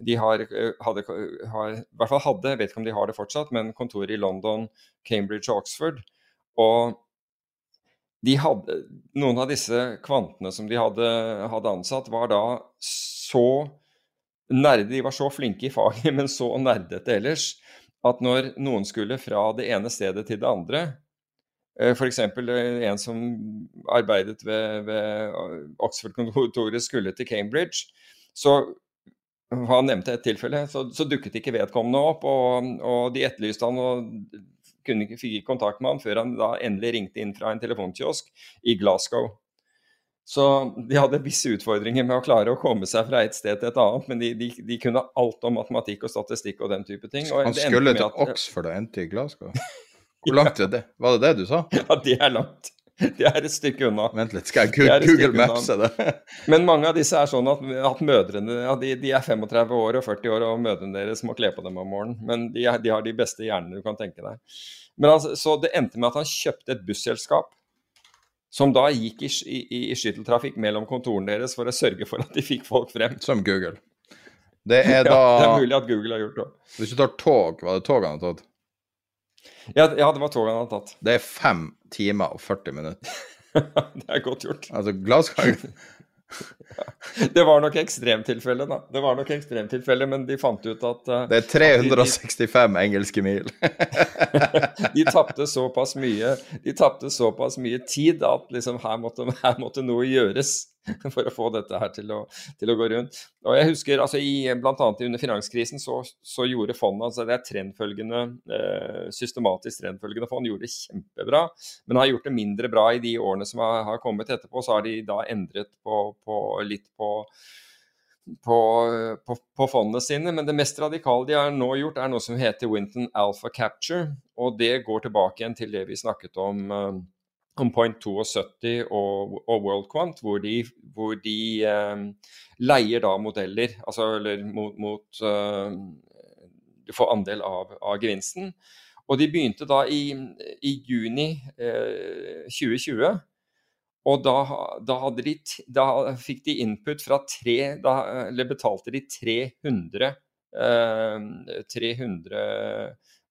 S5: de har, hadde, har, hvert fall hadde, jeg vet ikke om de har det fortsatt, men kontor i London, Cambridge og Oxford. Og hadde, noen av disse kvantene som de hadde, hadde, ansatt, var da så nerde, de var så flinke i faget, *laughs* men så nerdete ellers, at når noen skulle fra det ene stedet til det andre, eh, f.eks. Eh, en som arbeidet ved, ved Oxford-kontoret skulle til Cambridge, så han nevnte et tilfelle, så, så dukket ikke vedkommende opp, og, og de etterlyste han, og kunne ikke fikk kontakt med han før han da endelig ringte inn fra en telefonkiosk i Glasgow. Så de hadde visse utfordringer med å klare å komme seg fra et sted til et annet, men de, de, de kunne alt om matematikk og statistikk og den type ting.
S4: han skulle til at, Oxford og endte i Glasgow? Hvor langt er det? Var det det du sa? *laughs*
S5: Ja, det er langt. *laughs* Det er et stykke unna.
S4: Vent litt, skal jeg Google Maps det? *laughs*
S5: Men mange av disse er sånn at, at mødrene ja, de, de, er 35 år og 40 år, og mødrene deres må kle på dem om morgenen. Men de, de har de beste hjernene du kan tenke deg. Men altså, så det endte med at han kjøpte et busselskap som da gikk i, i, i skytteltrafikk mellom kontorene deres for å sørge for at de fikk folk frem.
S4: Som Google. Det er *laughs* da
S5: ja, Det er mulig at Google har gjort det.
S4: Hvis du tar tog, var det tog han har tatt?
S5: Ja, ja, det var toget han hadde tatt.
S4: Det er 5 timer og 40 minutter. *laughs*
S5: det er godt gjort.
S4: Altså, Glasgow *laughs*
S5: Det var nok ekstremtilfelle, da. Det var nok ekstremtilfelle, men de fant ut at uh,
S4: Det er 365 de, de, engelske mil. *laughs*
S5: de tapte såpass mye De tapte såpass mye tid at liksom her måtte, her måtte noe gjøres. *laughs* for å få dette her til å, til å, gå rundt. Og jeg husker altså i, Blant annet under finanskrisen så, så gjorde fondet altså det er trendfølgende, eh, systematisk trendfølgende fond, gjorde det kjempebra. Men har gjort det mindre bra i de årene som har, har kommet etterpå. Så har de da endret på, på litt på på, på, på, fondene sine. Men det mest radikale de har nå gjort, er noe som heter Winton Alpha Capture. Og det går tilbake igjen til det vi snakket om uh, om Point 72 og, og WorldQuant, hvor de, hvor de eh, leier da modeller, altså eller mot, mot eh, Du får andel av, av, gevinsten. Og de begynte da i, i juni eh, 2020. Og da, da, de, da, fikk de input fra tre da, Eller betalte de 300, eh, 300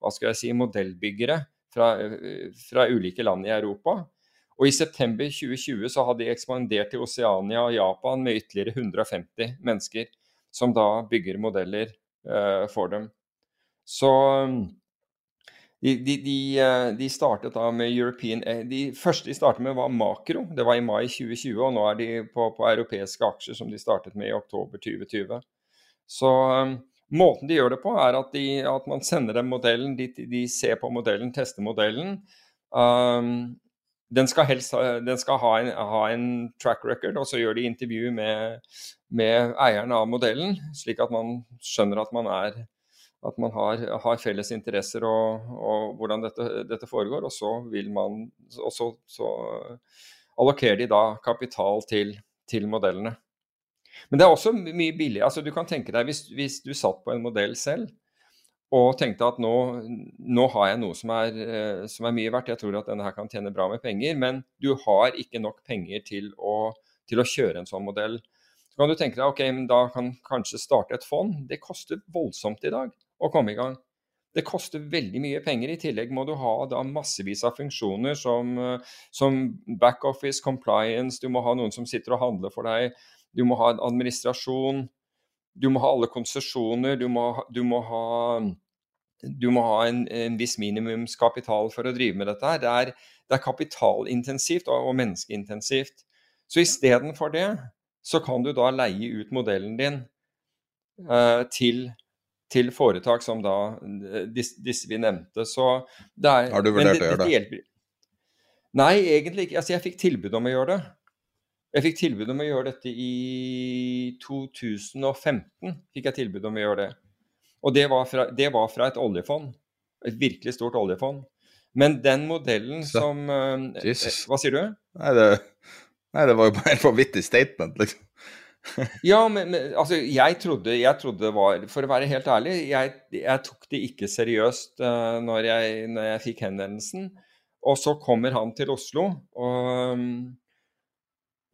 S5: hva skal jeg si, modellbyggere fra, fra ulike land i Europa. Og I september 2020 så hadde de ekspandert til Oceania og Japan med ytterligere 150 mennesker, som da bygger modeller uh, for dem. Så de, de, de, eh, de, startet da med European eh, De første de startet med, var Makro. Det var i mai 2020, og nå er de på, på europeiske aksjer som de startet med i oktober 2020. Så um, måten de gjør det på, er at, at man sender dem modellen, de, ser på modellen, tester modellen. Um, den skal helst den skal ha en, ha en, track record, og så gjør de intervju med, med eieren av modellen, slik at man skjønner at man, er, at man har, har, felles interesser og, og hvordan dette, dette, foregår. Og så vil man og så, så allokerer de da kapital til, til modellene. Men det er også mye billigere. Altså, du kan tenke deg hvis, hvis du satt på en modell selv og tenkte at nå, nå har jeg noe som er, eh, som er, mye verdt, jeg tror at denne her kan tjene bra med penger, men du har ikke nok penger til å, til å kjøre en sånn modell. Så kan du tenke deg ok, men da kan kanskje starte et fond. Det koster voldsomt i dag å komme i gang. Det koster veldig mye penger. I tillegg må du ha da massevis av funksjoner som, som backoffice, compliance, du må ha noen som sitter og handler for deg, du må ha en administrasjon, du må ha alle konsesjoner, du, du, må ha, du må ha en, en, viss minimumskapital for å drive med dette her. Det er, det er kapitalintensivt og, og menneskeintensivt. Så istedenfor det, så kan du da leie ut modellen din uh, til, til, foretak som da disse, disse vi nevnte. Så det er,
S4: Har du vurdert å gjøre det?
S5: Nei, egentlig ikke. Altså, jeg fikk tilbud om å gjøre det. Jeg fikk tilbud om å gjøre dette i 2015. fikk jeg tilbud om å gjøre det. Og det var fra, det var fra et oljefond. Et virkelig stort oljefond. Men den modellen Så, som uh, Hva sier du?
S4: Nei det, nei, det var jo bare en vanvittig statement, liksom. *laughs*
S5: ja, men, men, altså, jeg trodde, jeg trodde var For å være helt ærlig, jeg, jeg tok det ikke seriøst uh, når, jeg, når, jeg, fikk henvendelsen. Og så kommer han til Oslo, og um,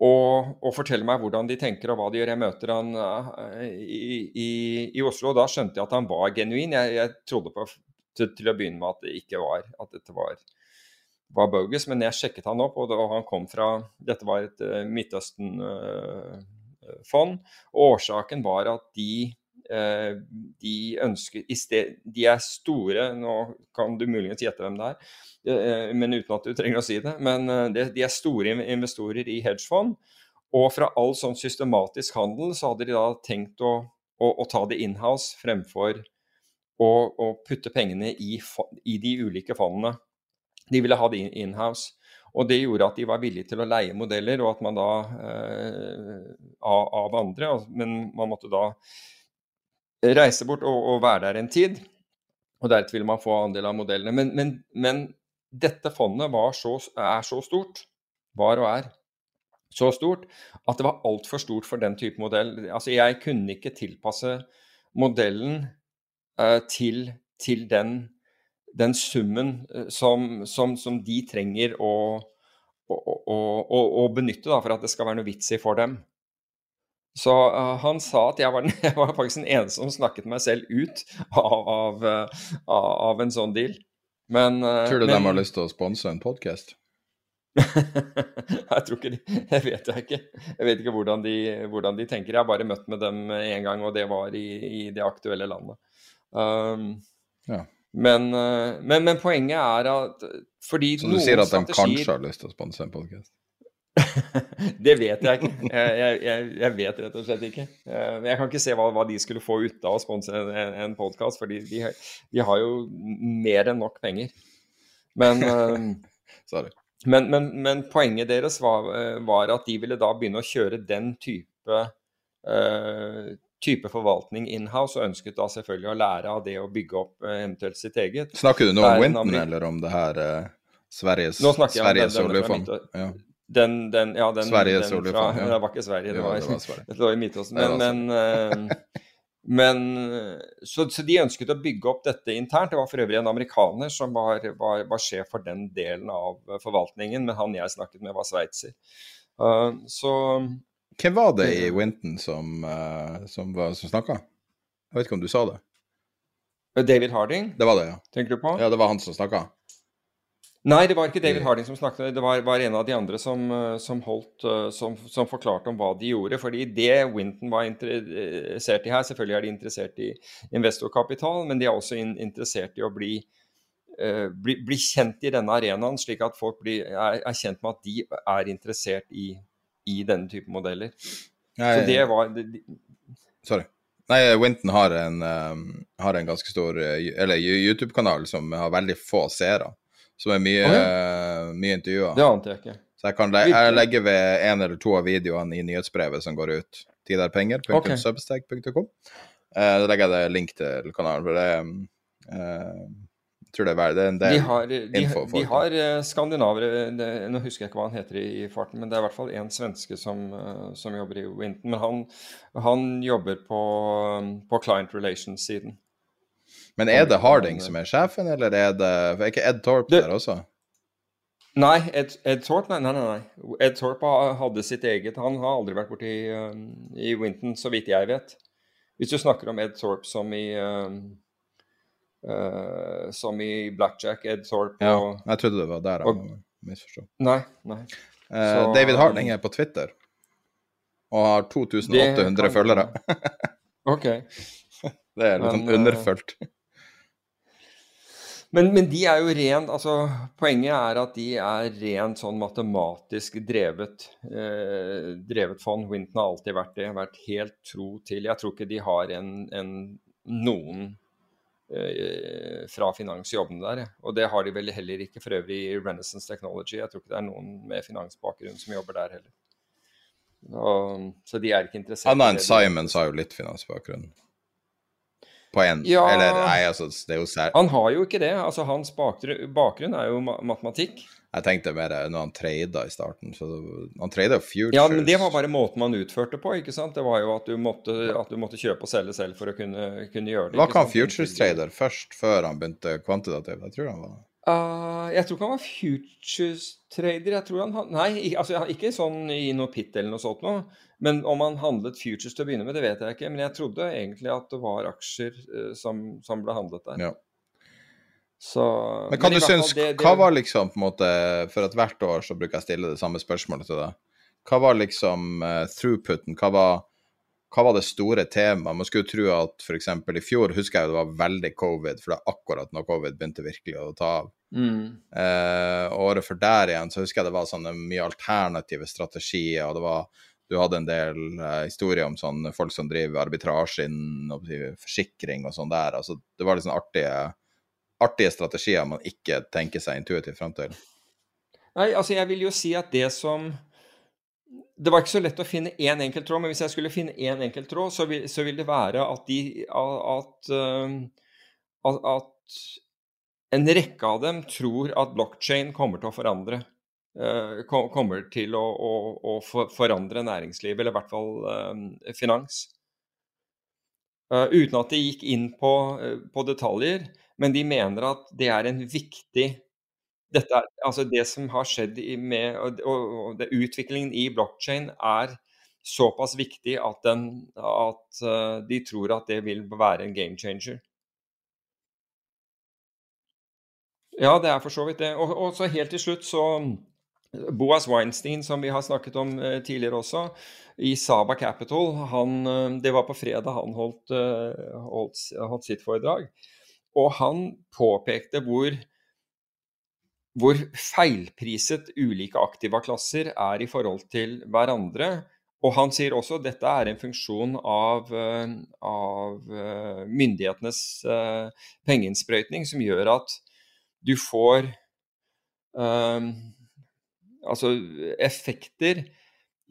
S5: og, og fortelle meg hvordan de tenker og hva de gjør. Jeg møter han uh, i, i, i, Oslo, og da skjønte jeg at han var genuin. Jeg, jeg trodde på, til, til, å begynne med at det ikke var at dette var, var bogus, men jeg sjekket han opp, og, det, og han kom fra Dette var et uh, Midtøsten-fond. Uh, og årsaken var at de Eh, de ønsker sted, De er store, nå kan du muligens gjette hvem det er, eh, men uten at du trenger å si det. Men eh, de er store investorer i hedgefond. Og fra all sånn systematisk handel så hadde de da tenkt å, å, å ta det inhouse fremfor å, å putte pengene i, i, de ulike fondene. De ville ha det inhouse. Og det gjorde at de var villige til å leie modeller, og at man da eh, av, av, andre, men man måtte da reise bort og, og, være der en tid. Og deretter vil man få andel av modellene. Men, men, men dette fondet så, er så stort, var og er så stort, at det var altfor stort for den type modell. Altså, jeg kunne ikke tilpasse modellen uh, til, til den, den, summen uh, som, som, som, de trenger å, å, å, å benytte da, for at det skal være noe vits i for dem. Så uh, han sa at jeg var, den, *laughs* jeg var, faktisk den eneste som snakket meg selv ut av, av, uh, av en sånn deal. Men
S4: uh, Tror du men, de har lyst til å sponse en podkast? *laughs*
S5: jeg tror ikke de *laughs* Jeg vet jeg ikke. Jeg vet ikke hvordan de, hvordan de, tenker. Jeg har bare møtt med dem én gang, og det var i, i det aktuelle landet. Um, ja. men, men, men, poenget er at fordi
S4: Så du sier at de kanskje har lyst til å sponse en podkast? *laughs*
S5: det vet jeg ikke. Jeg, jeg, jeg, vet rett og slett ikke. Eh, jeg kan ikke se hva, hva de skulle få ut av å sponse en, en podkast, for de, de, de, har jo mer enn nok penger. Men, *laughs* eh, men, men, men poenget deres var, eh, var, at de ville da begynne å kjøre den type, uh, type forvaltning inhouse, og ønsket da selvfølgelig å lære av det å bygge opp uh, eventuelt sitt eget.
S4: Snakker du nå om Winton, eller om det her uh, Sveriges, Sveriges oljefond? Ja.
S5: Den, den, ja, den,
S4: Sverige,
S5: den
S4: fra,
S5: ja. Det var ikke Sverige, det var, det var Sverige. det lå i Midtøsten. Men, men, uh, men så, så, de ønsket å bygge opp dette internt. Det var for øvrig en amerikaner som var, var, var sjef for den delen av forvaltningen, men han jeg snakket med, var sveitser. Uh, så
S4: Hvem var det i Winton som, uh, som, som snakka? Jeg vet ikke om du sa det?
S5: David Harding?
S4: Det var det, ja.
S5: Tenker du på?
S4: Ja, det var han som snakka?
S5: Nei, det var ikke David Harding som snakket, det var, var en av de andre som, eh, som, holdt, eh, som, som, forklarte om hva de gjorde. fordi det Winton var interessert i her, selvfølgelig er de interessert i investorkapital, men de er også interessert i å bli, uh, bli, bli, kjent i denne arenaen, slik at folk blir, er, er, kjent med at de er interessert i, i denne type modeller. Nei, Så det var det, de,
S4: Sorry. Nei, Winton har en, um, har en ganske stor YouTube-kanal som har veldig få seere som er mye, okay. mye intervjuer.
S5: Det ante jeg ikke.
S4: Så jeg kan le jeg legger ved en eller to av videoene i nyhetsbrevet som går ut. Tiderpenger.substack.com. Okay. Uh, da legger jeg det link til kanalen. for det Jeg tror det er, det er en del
S5: De har, de,
S4: info
S5: de har eh, skandinavere Nå husker jeg ikke hva han heter i, i farten, men det er i hvert fall en svenske som, eh, som jobber i Winton. Men han, han jobber på, på client relations-siden.
S4: Men er det Harding som er sjefen, eller er det Er ikke Ed Torp
S5: Det-
S4: der også?
S5: Nei, Ed, Ed Thorpe, nei, nei, nei. Ed Thorpe hadde sitt eget Han har aldri vært borti uh, i Winton, så vidt jeg vet. Hvis du snakker om Ed Thorpe som i uh, uh, Som i Blackjack, Ed Thorpe
S4: Ja, jeg trodde det var der han misforsto.
S5: Nei, nei. Så-
S4: David Harding er på Twitter og har 2800 følgere.
S5: OK. *laughs*
S4: Det er litt sånn underfølt.
S5: Men, men de er jo rent altså Poenget er at de er rent sånn matematisk drevet, eh, drevet fond. Winton har alltid vært det. Vært helt tro til Jeg tror ikke de har en, en noen eh, fra finansjobbene der. Og det har de vel heller ikke for øvrig i Renaissance Technology. Jeg tror ikke det er noen med finansbakgrunn som jobber der heller. Og, så de er ikke interessert
S4: Anna enn
S5: det.
S4: Simons har jo litt finansbakgrunn. På en
S5: Ja.
S4: Eller nei, altså, det er jo sær...
S5: Han har jo ikke det. altså Hans bakgrunn, er jo matematikk.
S4: Jeg tenkte mer når han trada i starten. Så han trada futures.
S5: Ja, men det var bare måten man utførte på. ikke sant? Det var jo at du måtte, at du måtte kjøpe og selge selv for å kunne, kunne gjøre det.
S4: Var
S5: ikke
S4: han futures-trader først, før han begynte kvantitativt? Jeg tror han var.
S5: Uh, jeg tror ikke han var futures-trader. jeg tror han, Nei, altså, ikke sånn i noe pit eller noe sånt noe. Men om han handlet futures til å begynne med, det vet jeg ikke. Men jeg trodde egentlig at det var aksjer eh, som, som ble handlet der.
S4: Ja.
S5: Så,
S4: Men kan
S5: men
S4: du
S5: synes, fall det- det-
S4: hva var liksom på en måte For at hvert år så bruker jeg stille det samme spørsmålet til deg. Hva var liksom uh, throughputen? Hva var, hva var det store temaet? Man skulle jo tro at f.eks. i fjor husker jeg det var veldig covid, for det er akkurat når covid begynte virkelig å ta av.
S5: Mm.
S4: Uh, året før der igjen så husker jeg det var sånne mye alternative strategier, og det var du hadde en del eh, historier om sånn folk som driver arbitrasje innen forsikring og sånn der. Altså, det var litt sånn artige, artige strategier man ikke tenker seg intuitivt fram til.
S5: Nei, altså jeg vil jo si at det som Det var ikke så lett å finne én enkelt tråd, men hvis jeg skulle finne én enkelt tråd, så vil, så vil det være at de at, um, at, at en rekke av dem tror at blokkjede kommer til å forandre. Eh, kom- kommer til å, å, å forandre næringsliv, eller i hvert fall eh, finans. Eh, uten at de gikk inn på, på detaljer, men de mener at det er en viktig dette er, altså det som har skjedd med og, og, det, Utviklingen i blokkjede er såpass viktig at, den, at uh, de tror at det vil være en game changer. Ja, det er for så vidt det. Og, og så helt til slutt så Boas Weinstein, som vi har snakket om eh, tidligere også, i Saba Capital, han, eh, det var på fredag han holdt, eh, holdt, holdt sitt foredrag. Og han påpekte hvor, hvor feilpriset ulike aktivaklasser er i forhold til hverandre. Og han sier også at dette er en funksjon av, av myndighetenes pengeinnsprøytning, som gjør at du får eh, altså effekter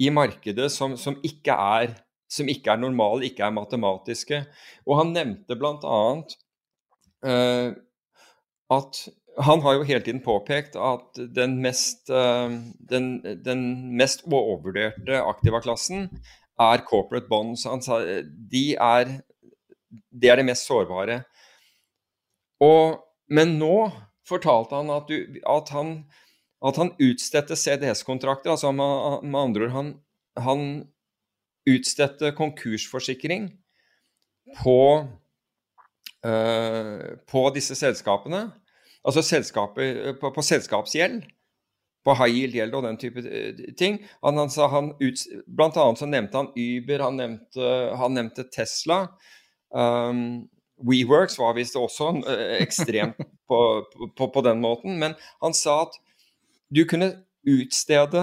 S5: i markedet som, som, ikke er, som ikke er normale, ikke er matematiske. Og han nevnte bl.a. Uh, at han har jo hele tiden påpekt at den mest, uh, den, den mest overvurderte aktivaklassen er corporate bonds. Han sa de er, det er det mest sårbare. Og, men nå fortalte han at, du, at han at han utstedte CDS-kontrakter. altså med, med, andre ord, han, han utstedte konkursforsikring på, uh, på disse selskapene. Altså selskaper, på, på, selskapsgjeld, på high yield-gjeld og den type ting. Han, han, han ut, blant annet så nevnte han Uber, han nevnte, han nevnte Tesla. Um, WeWorks var visst også uh, ekstremt på, på, på den måten, men han sa at du kunne utstede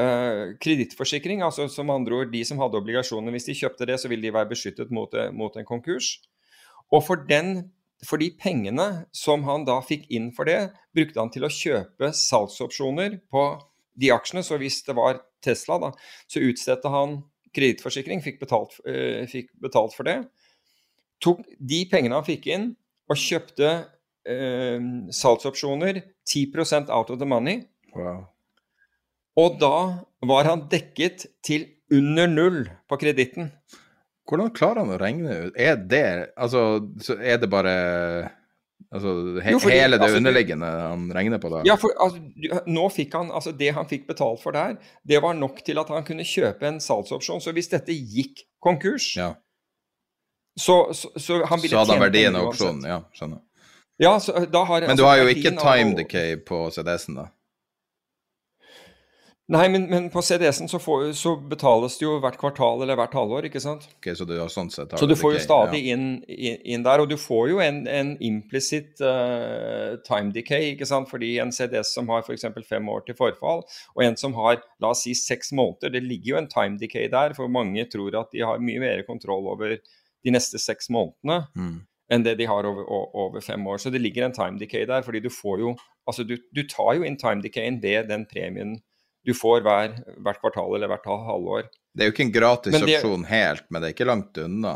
S5: uh, kredittforsikring, altså som andre ord de som hadde obligasjoner. Hvis de kjøpte det, så ville de være beskyttet mot, mot en konkurs. Og for, den, for, de pengene som han da fikk inn for det, brukte han til å kjøpe salgsopsjoner på de aksjene. Så hvis det var Tesla, da, så utstedte han kredittforsikring, fikk, uh, fikk betalt for det. Tok de pengene han fikk inn, og kjøpte eh, salgsopsjoner 10 out of the money.
S4: Wow.
S5: Og da var han dekket til under null på kreditten.
S4: Hvordan klarer han å regne ut Er det Altså, så er det bare Altså he
S5: Jo, fordi-
S4: hele det
S5: altså,
S4: underliggende han regner på da?
S5: Ja, for altså, nå fikk han, altså Det han fikk betalt for der, det var nok til at han kunne kjøpe en salgsopsjon. Så hvis dette gikk konkurs,
S4: Ja.
S5: så, så, så han ville
S4: Så hadde han verdien av opsjonen, ja. Skjønner.
S5: Ja, så da har,
S4: Men
S5: altså,
S4: du har jo ikke time decay på CDS-en, da?
S5: Nei, men, men på CDS-en så, så betales det jo hvert kvartal eller hvert halvår, ikke sant?
S4: Ok, så du har sånn sett
S5: Så du får jo stadig
S4: ja.
S5: inn, inn, inn der, og du får jo en, en implicit uh, time decay, ikke sant? Fordi en CDS som har f.eks. fem år til forfall, og en som har la oss si seks måneder, det ligger jo en time decay der, for mange tror at de har mye mer kontroll over de neste seks månedene
S4: Mm.
S5: Enn det de har over, over fem år. Så det ligger en time decay der, fordi du får jo Altså, du, du tar jo inn time decayen ved den premien du får hver, hvert kvartal eller hvert halvår.
S4: Det er jo ikke en gratis
S5: det-
S4: opsjon helt, men det er ikke langt unna.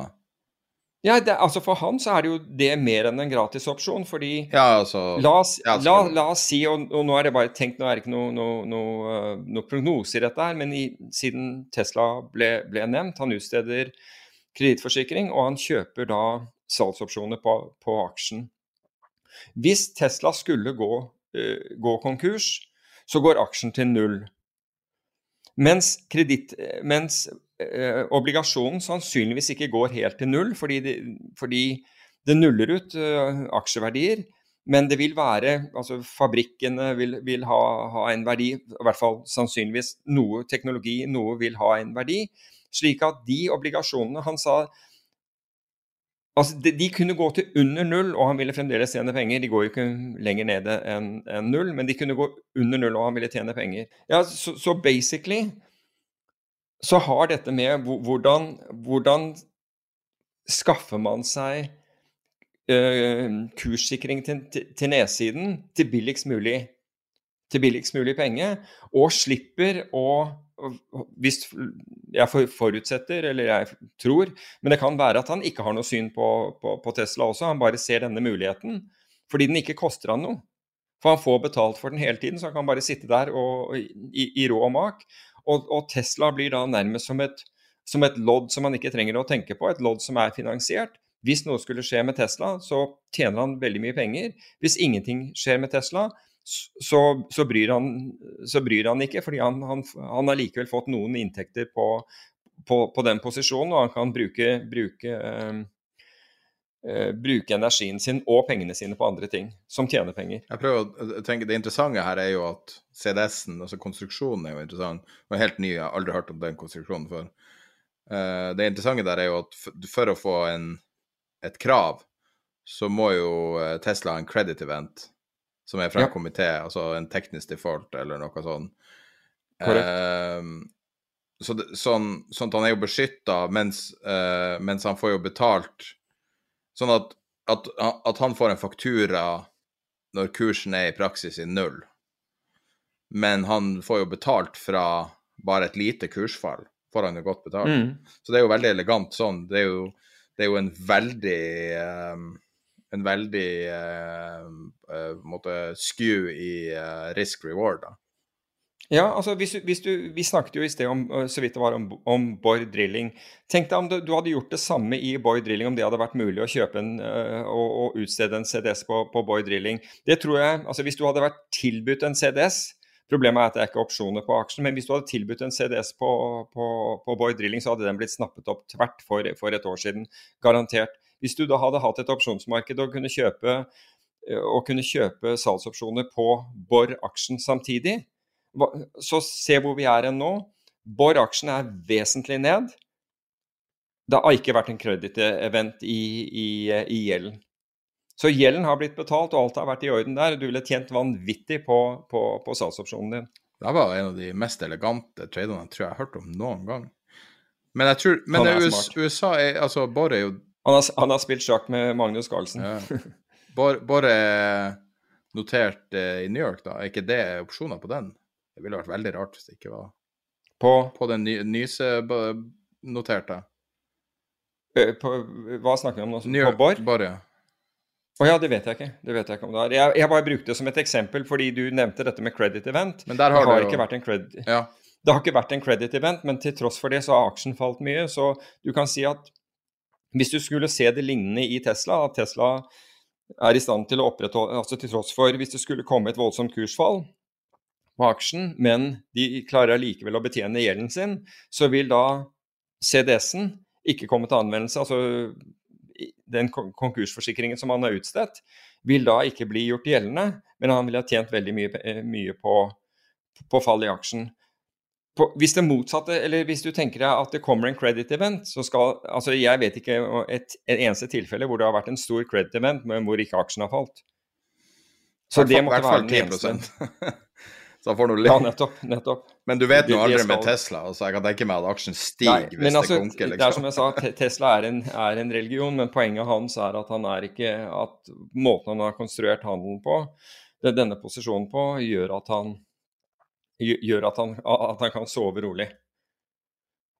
S5: Ja, det, altså For han så er det jo det mer enn en gratis opsjon, fordi
S4: Ja, altså
S5: La oss,
S4: Ja,
S5: la, la oss si, og, og nå er det bare tenkt, nå er det ikke noe, noe, noe, øh, noe prognose i dette her, men i, siden Tesla ble, ble nevnt, han utsteder kredittforsikring, og han kjøper da salgsopsjoner på, på aksjen. Hvis Tesla skulle gå, uh, gå konkurs, så går aksjen til null. Mens, kredit, mens uh, obligasjonen sannsynligvis ikke går helt til null, fordi det, fordi det nuller ut uh, aksjeverdier. Men det vil være altså Fabrikkene vil, vil ha, ha en verdi, i hvert fall sannsynligvis noe teknologi, noe vil ha en verdi. Slik at de obligasjonene Han sa altså de, de kunne gå til under null, og han ville fremdeles tjene penger. De går jo ikke lenger nede enn en null, men de kunne gå under null, og han ville tjene penger. Ja, Så, så basically så har dette med hvordan, hvordan skaffer man seg eh, kurssikring til, til nedsiden til billigst mulig til billigst mulig penge, og slipper å Hvis jeg forutsetter, eller jeg tror, men det kan være at han ikke har noe syn på, på, på Tesla også, han bare ser denne muligheten fordi den ikke koster han noe. For han får betalt for den hele tiden, så han kan bare sitte der og, i, i rå mak. Og, og Tesla blir da nærmest som et, som et lodd som man ikke trenger å tenke på, et lodd som er finansiert. Hvis noe skulle skje med Tesla, så tjener han veldig mye penger. Hvis ingenting skjer med Tesla, så, så, bryr, han, så bryr han ikke, fordi han, han, han har likevel fått noen inntekter på, på, på den posisjonen, og han kan bruke, bruke, øh, bruke energien sin og pengene sine på andre ting som tjener penger.
S4: Jeg prøver å tenke, Det interessante her er jo at CDS-en, altså konstruksjonen, er jo interessant. Og helt ny, jeg har aldri hørt om den konstruksjonen før. Uh, det interessante der er jo at for, for å få en, et krav, så må jo Tesla ha en credit event, som er fra en
S5: Ja.
S4: komité, altså en teknisk default eller noe sånt. Eh, så det, sånn, sånn at han er jo beskytta, mens, eh, mens han får jo betalt Sånn at, at, at han får en faktura når kursen er i praksis i null. Men han får jo betalt fra bare et lite kursfall. Får han jo godt betalt.
S5: Mm.
S4: Så det er jo veldig elegant sånn. Det er jo, det er jo en veldig eh, En veldig eh, eh, skew i eh, risk reward, da.
S5: Ja, altså hvis hvis du, Vi snakket jo i sted om øh, så vidt det var om, om Borr Drilling. Tenk deg om du, du hadde gjort det samme i Borr Drilling, om det hadde vært mulig å kjøpe en og, og utstede en CDS på, på Borr Drilling. Det tror jeg, altså Hvis du hadde vært tilbudt en CDS Problemet er at det er ikke opsjoner på aksjen, men hvis du hadde tilbudt en CDS på, på, på Borr Drilling, så hadde den blitt snappet opp tvert for, for et år siden. Garantert. Hvis du da hadde hatt et opsjonsmarked og kunne kjøpe, øh, og kunne kjøpe salgsopsjoner på Borr-aksjen samtidig, så se hvor vi er hen nå. Borr-aksjen er vesentlig ned. Det har ikke vært en kreditt-event i, i, i gjelden. Så gjelden har blitt betalt, og alt har vært i orden der. Du ville tjent vanvittig på, på, på salgsopsjonen din.
S4: Det var en av de mest elegante tradene jeg tror jeg har hørt om noen gang. Men jeg tror Men
S5: er
S4: USA er Altså, Borr er jo
S5: Han har, han har spilt sjakk med Magnus Carlsen.
S4: ja. Bare, bare, er notert eh, i New York, da. Er ikke det opsjoner på den? Det ville vært veldig rart hvis det ikke var
S5: På,
S4: på den ny, Nyse-noterte.
S5: på Hva snakker vi om nå?
S4: New
S5: På
S4: York,
S5: Borr?
S4: Borr, ja.
S5: Å ja, det vet jeg ikke. Det vet jeg ikke om det er. Jeg, jeg bare brukte det som et eksempel fordi du nevnte dette med credit event.
S4: Men der har
S5: det har
S4: jo-
S5: ikke vært en credit...
S4: Ja.
S5: Det har ikke vært en credit event, men til tross for det så har aksjen falt mye. Så du kan si at hvis du skulle se det lignende i Tesla, at Tesla er i stand til å opprettholde Altså til tross for hvis det skulle komme et voldsomt kursfall på aksjen, men de klarer allikevel å betjene gjelden sin, så vil da CDS-en ikke komme til anvendelse. Altså den konkursforsikringen som han har utstedt, vil da ikke bli gjort gjeldende, men han vil ha tjent veldig mye, mye på, på fall i aksjen. På, hvis det motsatte, eller hvis du tenker deg at det kommer en credit event, så skal Altså, jeg vet ikke et, et eneste tilfelle hvor det har vært en stor credit event, men hvor ikke aksjen har falt. Så det måtte være den eneste. *laughs*
S4: Så får får litt.
S5: Ja, nettopp. nettopp.
S4: Men du vet nå aldri
S5: skal...
S4: med Tesla, altså jeg kan tenke meg at aksjen
S5: Nei,
S4: stiger hvis
S5: altså,
S4: det konker.
S5: det er som
S4: Liksom.
S5: jeg sa, Tesla er en, er en religion, men poenget hans er at han er ikke At måten han har konstruert handelen på, det, denne posisjonen på, gjør at han gjør at han, at han kan sove rolig.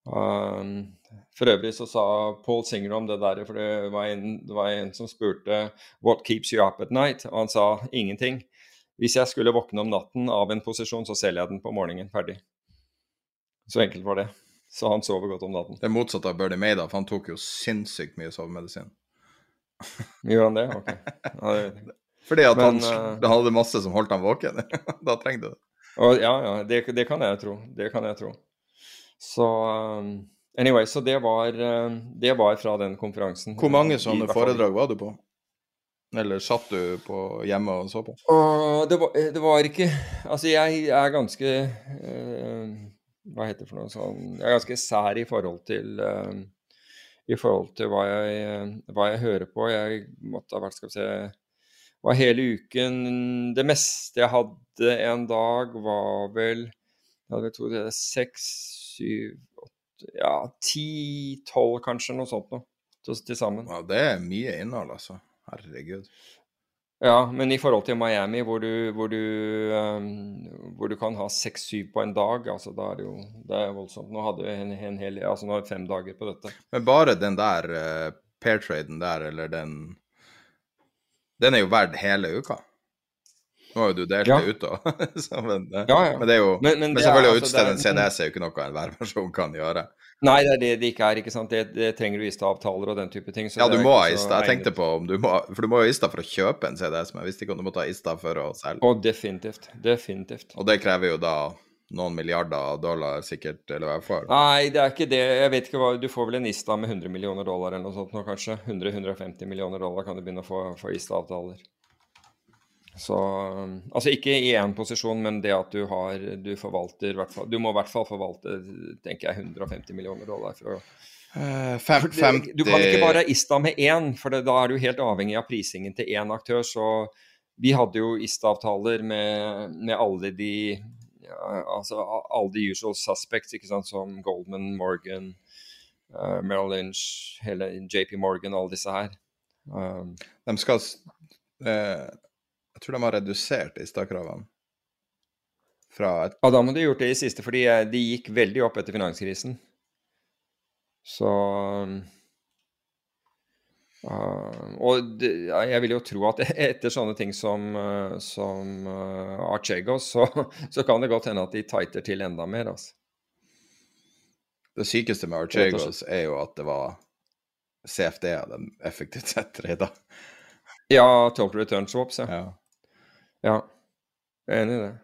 S5: Um, for øvrig så sa Paul Singer om det der, for det var, en, det var en som spurte 'What keeps you up at night?' Og han sa ingenting. Hvis jeg skulle våkne om natten av en posisjon, så selger jeg den på morgenen. Ferdig. Så enkelt var det. Så han sover godt om natten.
S4: Det er motsatt av Bernie for han tok jo sinnssykt mye sovemedisin. *laughs*
S5: Gjør han det? Ok. *laughs* Ja, det-
S4: Fordi at
S5: Men,
S4: han,
S5: eh,
S4: han hadde masse som holdt han våken. *laughs* da trengte du det.
S5: Og, ja, ja, det, det kan jeg tro. Det kan jeg tro. Så um, Anyway, så det var, um, det var fra den konferansen.
S4: Hvor mange sånne foredrag var du på? Eller satt du på hjemme og så på?
S5: Og det var, det var ikke Altså, jeg er ganske eh, Hva heter det for noe sånn Jeg er ganske sær i forhold til eh, I forhold til hva jeg, hva jeg hører på. Jeg måtte ha vært Skal vi se var hele uken Det meste jeg hadde en dag, var vel Jeg hadde det to, tre, seks, syv, åtte Ja, ti, tolv kanskje, noe sånt noe til, til sammen.
S4: Ja, det er mye innhold, altså. Herregud.
S5: Ja, men i forhold til Miami, hvor du, hvor du, um, hvor du kan ha seks-syv på en dag, altså da er det jo det er voldsomt. Nå hadde vi en, en hel, altså nå har vi fem dager på dette.
S4: Men bare den der uh, pairtraden der, eller den Den er jo verdt hele uka. Nå har jo du delt
S5: Ja.
S4: det ut, da. *laughs* Så, men, eh,
S5: Ja, ja.
S4: men det er jo
S5: Men-
S4: Men,
S5: men det
S4: selvfølgelig, å
S5: altså-
S4: utstede en CDS er jo ikke noe enhver person kan gjøre.
S5: Nei, det er det det ikke er, ikke sant. Det, det trenger du ISTA-avtaler og den type ting. så
S4: Ja, du må ha ISTA. Jeg tenkte på om du må For du må jo ISTA for å kjøpe en CDS, men jeg visste ikke om du måtte ha ISTA for å selge.
S5: Og definitivt. Definitivt.
S4: Og det krever jo da noen milliarder dollar sikkert, eller hva jeg får.
S5: Nei, det er ikke det. Jeg vet ikke hva Du får vel en ISTA med 100 millioner dollar eller noe sånt nå, kanskje. 100-150 millioner dollar kan du begynne å få, få ISTA-avtaler. Så Altså ikke i én posisjon, men det at du har Du forvalter fall Du må i hvert fall forvalte, tenker jeg, 150 millioner dollar for å
S4: Uh, fem, 50
S5: Du kan ikke bare ha ISTA med én, for det, da er du helt avhengig av prisingen til én aktør. Så vi hadde jo ISTA-avtaler med, med alle de altså alle de usual suspects, ikke sant, som Goldman, Morgan, uh, Merrill Lynch, hele JP Morgan, alle disse her. Um,
S4: De skal eh, Jeg tror de har redusert ISTA-kravene fra et
S5: ja, da må de ha gjort det i siste, fordi eh, de gikk veldig opp etter finanskrisen. Så um, uh, Og det, jeg vil jo tro at *laughs* etter sånne ting som, uh, som uh, Archegos, så, *laughs* så kan det godt hende at de tighter til enda mer. Altså.
S4: Det sykeste med Archegos er jo at det var CFD den effektivt sett trada.
S5: Ja, total return swaps, ja.
S4: Ja.
S5: ja. Jeg er enig i det.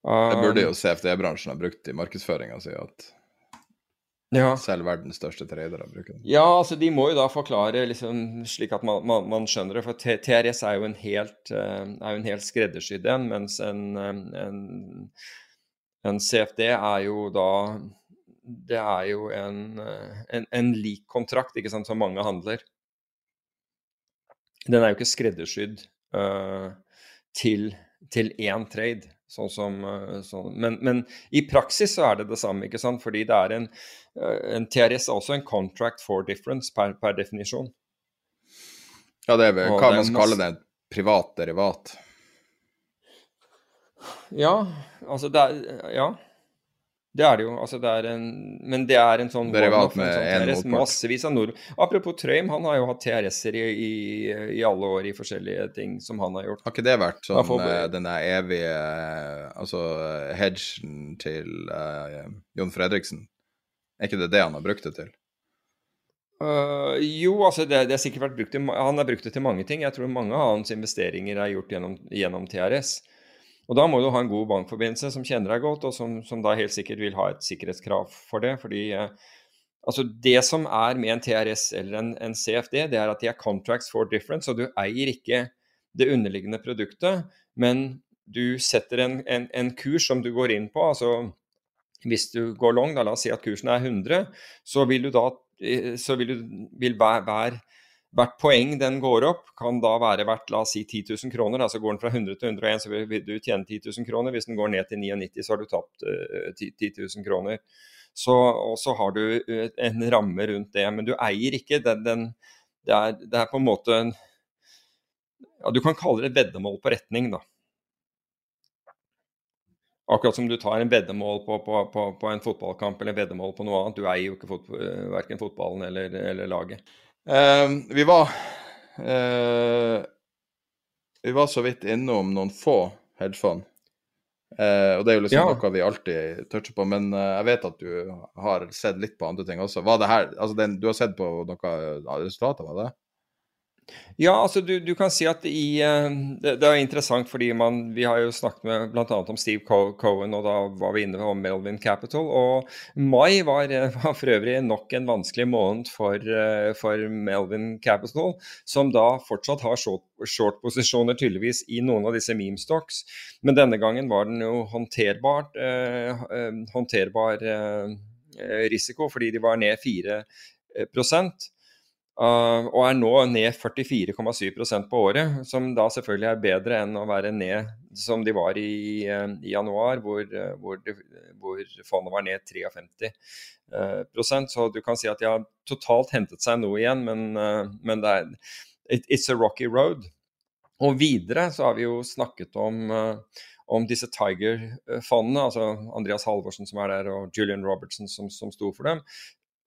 S4: Det burde
S5: Um,
S4: jo CFD-bransjen ha brukt i markedsføringa si, at
S5: ja.
S4: selv verdens største tradere bruker den.
S5: Ja, altså de må jo da forklare liksom, slik at man, man, man skjønner det. For TRS er jo en helt, en helt skreddersydd en, mens en, eh, en, en CFD er jo da Det er jo en, eh, en, en lik kontrakt, ikke sant, som mange handler. Den er jo ikke skreddersydd uh, til, til én trade. Sånn som, eh, sånn. Men, men i praksis så er det det samme, ikke sant? fordi det er en, eh, en TRS er også en contract for difference per, per definisjon.
S4: Ja, det er vel hva man skal kalle det, et privat derivat.
S5: Ja, altså det er Ja. Det er det jo. altså det er en, Men det er en sånn
S4: Derivat
S5: med
S4: sånn
S5: TRS, Massevis av nord... Apropos Trøim, han har jo hatt TRS-er i, i, i, alle år i forskjellige ting som han har gjort.
S4: Har ikke det vært sånn får... uh, den evige Altså hedgen til uh, Jon Fredriksen? Er ikke det det han har brukt det til?
S5: Uh, jo, altså det, det, har sikkert vært brukt til, Han har brukt det til mange ting. Jeg tror mange av hans investeringer er gjort gjennom, gjennom TRS. Og Da må du ha en god bankforbindelse som kjenner deg godt, og som, som da helt sikkert vil ha et sikkerhetskrav for det. fordi eh, altså Det som er med en TRS eller en, en, CFD, det er at de er contracts for difference, og du eier ikke det underliggende produktet, men du setter en, en, en kurs som du går inn på. altså Hvis du går long, da la oss si at kursen er 100, så vil du da eh, så vil, du, vil hver, hver Hvert poeng den går opp, kan da være verdt la oss si 10 000 kroner. altså Går den fra 100 til 101, så vil du tjene 10 000 kroner. Hvis den går ned til 99, så har du tapt uh, 10, 10 000 kroner. Så, og så har du uh, en ramme rundt det. Men du eier ikke den, den det, er, det, er, på en måte ja, Du kan kalle det et veddemål på retning, da. Akkurat som du tar en veddemål på, på, på, på, en fotballkamp eller veddemål på noe annet. Du eier jo ikke fot, verken fotballen eller, eller laget.
S4: Uh, vi var uh, Vi var så vidt innom noen få hedgefond. Uh, og det er jo liksom ja. noe vi alltid toucher på, men uh, jeg vet at du har sett litt på andre ting også. Var det her, altså den, Du har sett på noen resultater, var det?
S5: Ja, altså du, du, kan si at i eh, det, det, er interessant fordi man, vi har jo snakket med bl.a. om Steve Cohen, og da var vi inne om Melvin Capital. Og mai var, eh, var for øvrig nok en vanskelig måned for, eh, for Melvin Capital, som da fortsatt har short-posisjoner short tydeligvis i noen av disse meme stocks. Men denne gangen var den jo håndterbart, eh, håndterbar eh, risiko, fordi de var ned 4 prosent. Uh, og er nå ned 44,7% på året, som da selvfølgelig er bedre enn å være ned som de var i, uh, i januar, hvor, uh, hvor, de, hvor, fondet var ned 53 prosent. Så du kan si at de har totalt hentet seg noe igjen, men, men det er it, it's a rocky road. Og videre så har vi jo snakket om, om disse Tiger-fondene, altså Andreas Halvorsen som er der, og Julian Robertson som, som sto for dem.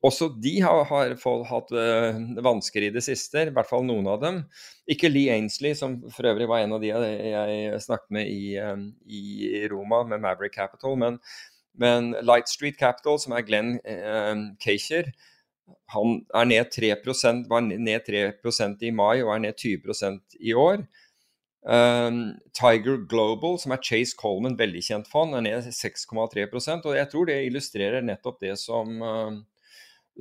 S5: Også de har, har hatt uh, vansker i det siste, i hvert fall noen av dem. Ikke Lee Ainsley, som for øvrig var en av de jeg snakket med i, um, i Roma med Maverick Capital, men, men, Light Street Capital, som er Glenn uh, Keischer, han er ned 3% var ned 3% i mai og er ned 20% i år. Um, Tiger Global, som er Chase Coleman, veldig kjent fond, er ned 6,3% og jeg tror det illustrerer nettopp det som uh,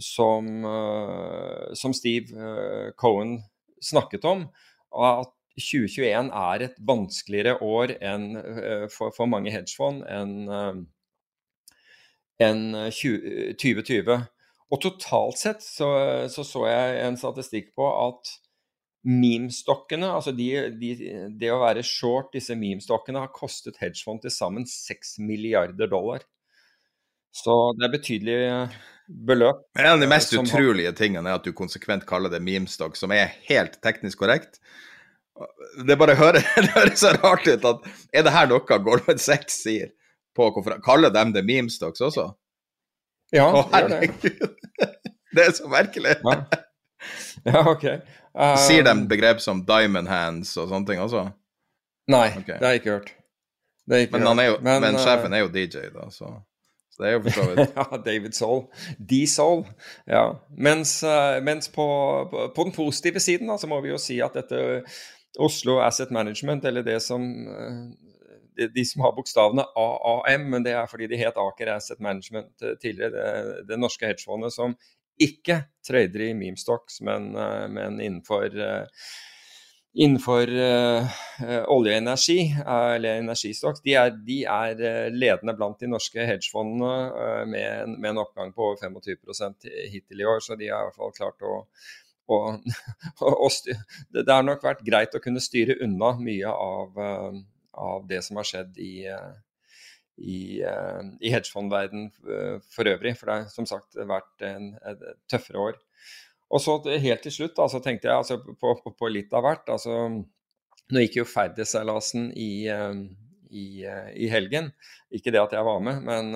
S5: som, eh, som Steve eh, Cohen snakket om, at 2021 er et vanskeligere år enn, eh, for, for, mange hedgefond enn en 2020. Og totalt sett så, så, så jeg en statistikk på at meme-stokkene, altså de, de, det å være short disse meme-stokkene, har kostet hedgefond til sammen 6 milliarder dollar. Så det er betydelig beløp.
S4: En av de mest utrolige tingene er at du konsekvent kaller det memestock, som er helt teknisk korrekt. Det bare høres, *laughs* det høres så rart ut at Er det her noe Goldman Sex sier på konferansen? Kaller de det memestocks også?
S5: Ja, Å, herregud.
S4: Det. *laughs* det er så merkelig.
S5: Ja, ja ok. *laughs*
S4: Um, sier de begrep som diamond hands og sånne ting også?
S5: Nei, okay. det har jeg ikke hørt.
S4: Ikke men, hørt. Jo, men, men, sjefen er jo DJ, da, så det er jo for så vidt *laughs*
S5: Ja, David Soul. D-Soul. Ja. Mens, uh, mens på, på, den positive siden da, så må vi jo si at dette Oslo Asset Management, eller det som uh, de, de, som har bokstavene AAM, men det er fordi de het Aker Asset Management uh, tidligere, det, det norske hedgefondet som ikke trader i meme stocks, men, men innenfor innenfor uh, olje og energi, uh, eller energistokk, de er, de er uh, ledende blant de norske hedgefondene med, med, en oppgang på over 25% hittil i år. Så de har i hvert fall klart å, å, *laughs* å Det har nok vært greit å kunne styre unna mye av, av det som har skjedd i, i, i hedgefondverden for øvrig. For det har som sagt vært en, et tøffere år. Og så helt til slutt da, så tenkte jeg altså, på, på, på, litt av hvert. altså Nå gikk jo Ferdigseilasen i, eh, i, i, helgen. Ikke det at jeg var med, men,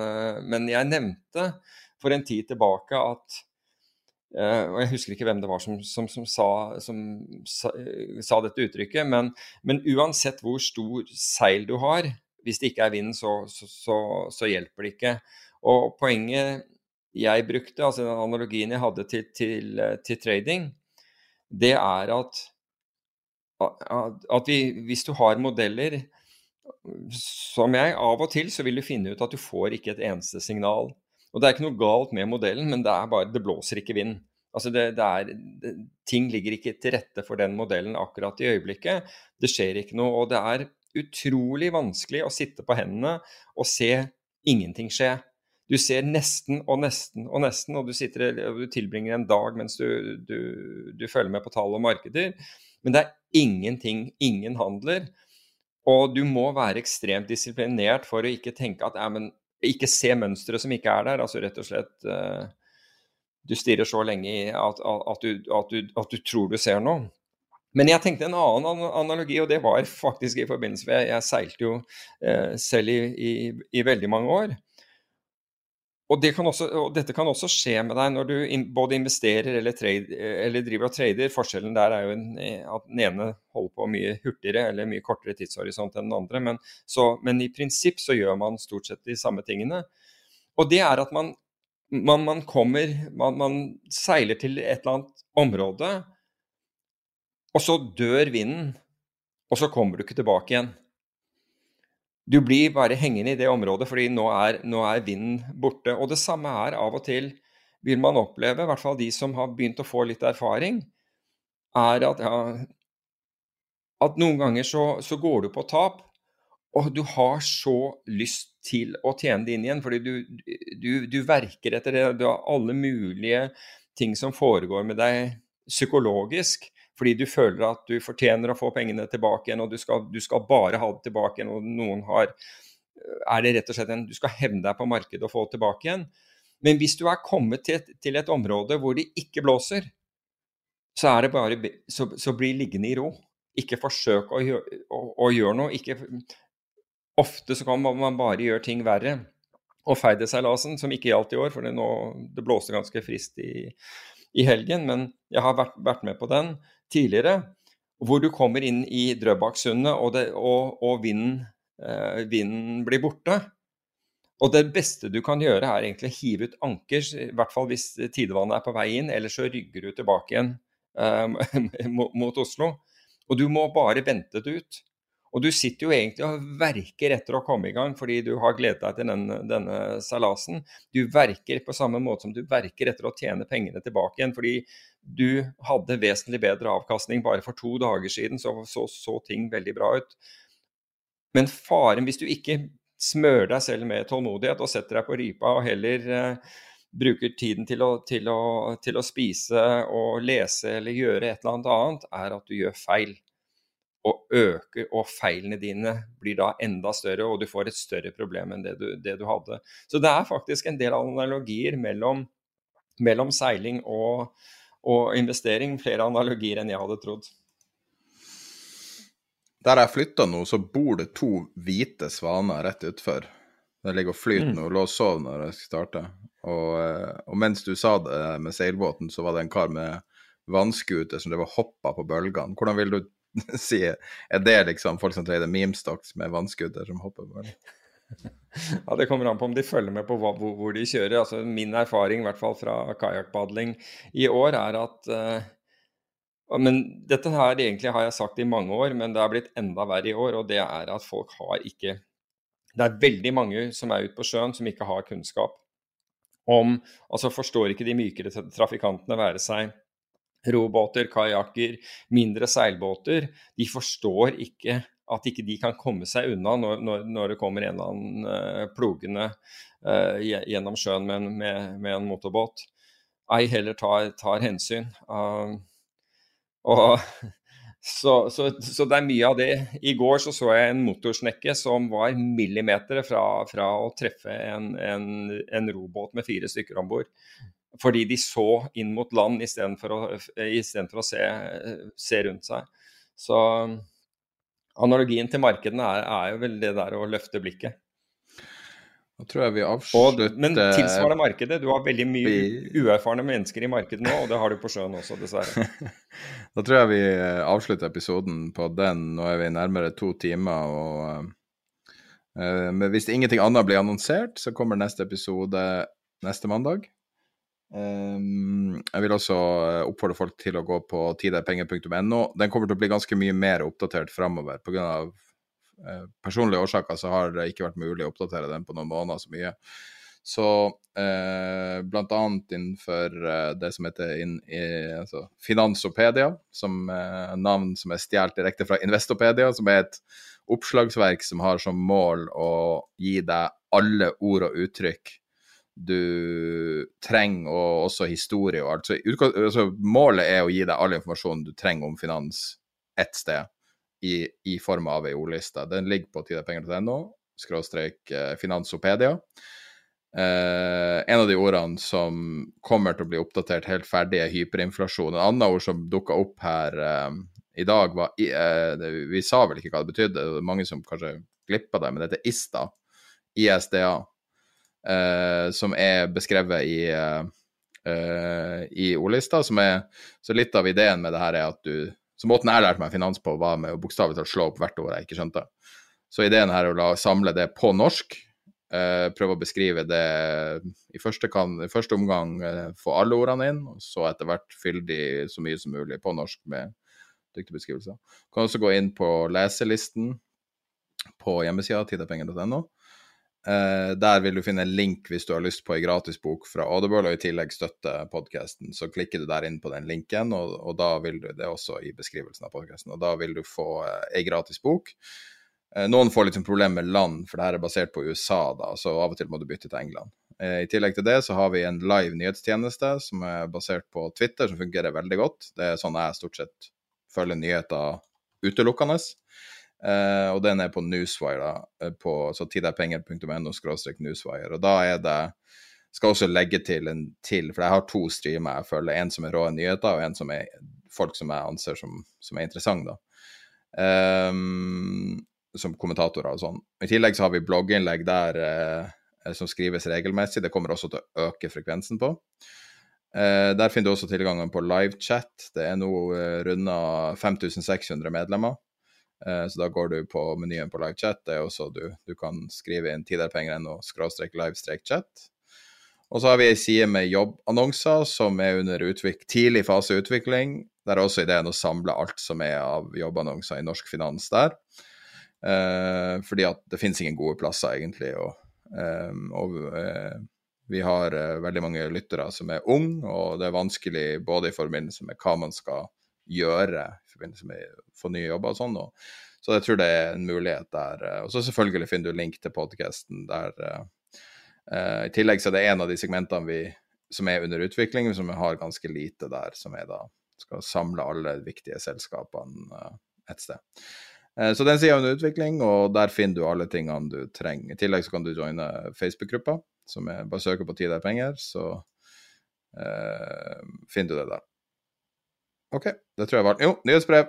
S5: men jeg nevnte for en tid tilbake at Uh, og Jeg husker ikke hvem det var som, som, som, sa, som sa, sa, dette uttrykket, men, men, uansett hvor stor seil du har, hvis det ikke er vind, så, så, så, hjelper det ikke. Og poenget jeg brukte, altså den analogien jeg hadde til, til, til trading, det er at, at vi, hvis du har modeller som jeg, av og til så vil du finne ut at du får ikke et eneste signal. Og Det er ikke noe galt med modellen, men det er bare, det blåser ikke vind. Altså det, det er, det, ting ligger ikke til rette for den modellen akkurat i øyeblikket. Det skjer ikke noe. Og det er utrolig vanskelig å sitte på hendene og se ingenting skje. Du ser nesten og nesten og nesten, og du, sitter, og du tilbringer en dag mens du, du, du, følger med på tall og markeder. Men det er ingenting, ingen handler. Og du må være ekstremt disiplinert for å ikke tenke at men, ikke se mønstre som ikke er der. Altså rett og slett uh, Du stirrer så lenge i at, at, du, at, at, du, tror du ser noe. Men jeg tenkte en annen analogi, og det var faktisk i forbindelse med Jeg seilte jo uh, selv i, i, i, veldig mange år. Og, det også, og, dette kan også skje med deg når du in, både investerer eller, trade, eller, driver og trader. Forskjellen der er jo en, at den ene holder på mye hurtigere eller mye kortere tidshorisont enn den andre. Men, så, men, i prinsipp så gjør man stort sett de samme tingene. Og det er at man, man, man kommer man, man, seiler til et eller annet område, og så dør vinden. Og så kommer du ikke tilbake igjen. Du blir bare hengende i det området fordi nå er, nå er, vinden borte. Og det samme er av og til vil man oppleve, i hvert fall de som har begynt å få litt erfaring, er at, ja, at noen ganger så, så, går du på tap, og du har så lyst til å tjene det inn igjen, fordi du, du, du verker etter det. Du har alle mulige ting som foregår med deg psykologisk fordi du føler at du fortjener å få pengene tilbake igjen, og du skal, du skal bare ha det tilbake igjen, og noen har Er det rett og slett en Du skal hevne deg på markedet og få det tilbake igjen. Men hvis du er kommet til et, til et område hvor det ikke blåser, så, er det bare, så, så bli liggende i ro. Ikke forsøk å, å, å gjøre noe. Ikke, ofte så kan man bare gjøre ting verre. Og Feideseilasen, som ikke gjaldt i år, for det, nå, det blåste ganske frist i, i helgen, men jeg har vært, vært med på den tidligere, hvor du kommer inn i Drøbaksundet og, og, og vinden, eh, vinden, blir borte. Og det beste du kan gjøre, er egentlig å hive ut anker, i hvert fall hvis tidevannet er på vei inn, eller så rygger du tilbake igjen eh, *laughs* mot Oslo. Og du må bare vente det ut. Og du sitter jo egentlig og verker etter å komme i gang fordi du har gledet deg til denne, denne seilasen. Du verker på samme måte som du verker etter å tjene pengene tilbake igjen. Fordi du hadde vesentlig bedre avkastning bare for to dager siden, så så, så ting veldig bra ut. Men faren, hvis du ikke smører deg selv med tålmodighet og setter deg på ripa og heller eh, bruker tiden til å, til, å, til å, spise og lese eller gjøre et eller annet annet, er at du gjør feil og øker, og feilene dine blir da enda større, og du får et større problem enn det du, det du hadde. Så det er faktisk en del analogier mellom, mellom seiling og, og, investering. Flere analogier enn jeg hadde trodd.
S4: Der jeg flytta nå, så bor det to hvite svaner rett utfor. De ligger og flyter mm. lå og sover når jeg starta. Og, eh, og, mens du sa det med seilbåten, så var det en kar med vannskuter som drev og hoppa på bølgene. Hvordan vil du *laughs* si, er det liksom folk som trader memestocks med vannskuter som hopper det?
S5: Ja, Det kommer an på om de følger med på hva, hvor, hvor, de kjører. Altså, min erfaring i hvert fall fra kajakkpadling i år er at uh, men Dette her egentlig har jeg sagt i mange år, men det har blitt enda verre i år. og Det er at folk har ikke Det er veldig mange som er ute på sjøen som ikke har kunnskap om Altså forstår ikke de mykere trafikantene være seg robåter, kajakker, mindre seilbåter, de forstår ikke at ikke de kan komme seg unna når, når, når det kommer en eller annen uh, plogende uh, gjennom sjøen med med, med en, motorbåt. Ei heller tar, tar hensyn. Uh, og *laughs* så, så, så, det er mye av det. I går så, så jeg en motorsnekke som var millimeter fra, fra å treffe en, en, en robåt med fire stykker om bord fordi de så inn mot land istedenfor å, i for å se, se, rundt seg. Så analogien til markedene er, er, jo vel det der å løfte blikket.
S4: Da tror jeg vi avslutter
S5: Men tilsvarende markedet. Du har veldig mye uerfarne mennesker i markedet nå, og det har du på sjøen også, dessverre. *laughs*
S4: da tror jeg vi eh, avslutter episoden på den. Nå er vi nærmere to timer. og uh, Men hvis ingenting annet blir annonsert, så kommer neste episode neste mandag. Um, jeg vil også oppfordre folk til å gå på tiderpenger.no. Den kommer til å bli ganske mye mer oppdatert framover. Pga. Eh, personlige årsaker så har det ikke vært mulig å oppdatere den på noen måneder så mye. Så eh, bl.a. innenfor eh, det som heter in, i, altså Finansopedia, som eh, navn som er stjålet direkte fra Investopedia, som er et oppslagsverk som har som mål å gi deg alle ord og uttrykk du trenger, og også historie og alt. Så, altså, målet er å gi deg all informasjon du trenger om finans ett sted i, i form av ei ordliste. Den ligger på tidepenger.no, skråstrek eh, finansopedia. Eh, en av de ordene som kommer til å bli oppdatert helt ferdig, er hyperinflasjon. En annen ord som dukka opp her eh, i dag, var eh, Vi sa vel ikke hva det betydde, det er mange som kanskje glippa det, men det heter ISTA. ISDA. Eh, som er beskrevet i eh, i ordlista, er Så litt av ideen med det her er at du så måten jeg lærte meg finans på, var med å bokstavelig talt slå opp hvert ord jeg ikke skjønte. Så ideen her er å la, samle det på norsk. Eh, prøve å beskrive det i første, kan, i første omgang eh, få alle ordene inn, og så etter hvert fylle de så mye som mulig på norsk med dyktige beskrivelser. Kan også gå inn på leselisten på hjemmesida tidepenger.no. Uh, der vil du finne en link hvis du har lyst på ei gratisbok fra Audible, og i tillegg støtte podkasten. Så klikker du der inn på den linken, og, og, da vil du det er også i beskrivelsen av podkasten. Og da vil du få uh, ei gratis bok. Uh, noen får litt sånn problemer med land, for det her er basert på USA, da, så av og til må du bytte til England. Uh, I tillegg til det så har vi en live nyhetstjeneste som er basert på Twitter, som fungerer veldig godt. Det er sånn jeg stort sett følger nyheter utelukkende. Uh, og den er på Newswire, da, eh, på så tiderpenger.no newswire. Og da er det Skal også legge til en til, for jeg har to streamer jeg følger. En som er rå nyheter, og en som er folk som jeg anser som, som er interessante, da. Um, som kommentatorer og sånn. I tillegg så har vi blogginnlegg der uh, som skrives regelmessig. Det kommer også til å øke frekvensen på. Uh, der finner du også tilgangen på livechat. Det er nå uh, runda 5600 medlemmer. Eh, så da går du på menyen på livechat. Det er også du, du kan skrive inn tiderpenger.no skråstrek live-chat. Og så har vi ei side med jobbannonser som er under tidlig fase utvikling. Der er også ideen å samle alt som er av jobbannonser i norsk finans der. Eh, fordi at det finnes ingen gode plasser, egentlig. Og, eh, og eh, vi har eh, veldig mange lyttere som er unge, og det er vanskelig både i forbindelse med hva man skal gjøre forbindelse med få nye jobber og sånn. Og, så jeg tror det er en mulighet der. Eh, og så selvfølgelig finner du link til podkasten der. Uh, I tillegg så er det en av de segmentene vi, som er under utvikling, som vi har ganske lite der, som er da skal samle alle viktige selskapene uh, et sted. Så den sida er under utvikling, og der finner du alle tingene du trenger. I tillegg så kan du joine Facebook-gruppa, som er bare søker på Tid er penger, så finner du det der. OK, det tror jeg var Jo, nyhetsbrev.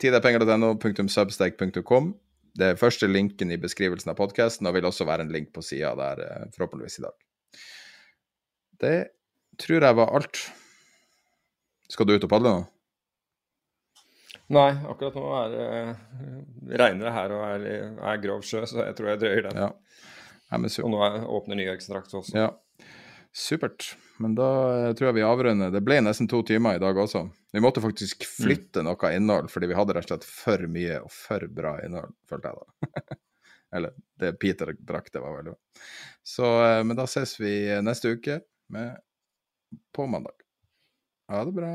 S4: Tiderpenger.no.substack.com. Det er første linken i beskrivelsen av podkasten, og vil også være en link på sida der, eh, forhåpentligvis i dag. Det tror jeg var alt. Skal du ut og padle nå?
S5: Nei, akkurat nå er det uh, regner det her og er, er, grov sjø, så jeg tror jeg drøyer den.
S4: Ja.
S5: og nå er, åpner nye ekstrakt også.
S4: Ja. Supert. Men da eh, tror jeg vi avrunder. Det ble nesten to timer i dag også. Vi måtte faktisk mm. flytte mm. noe innhold, fordi vi hadde rett og slett for mye og for bra innhold, følte jeg da. *laughs* Eller det Peter drakk, det var veldig bra. Så, eh, men da ses vi neste uke med, på mandag. Ha det bra.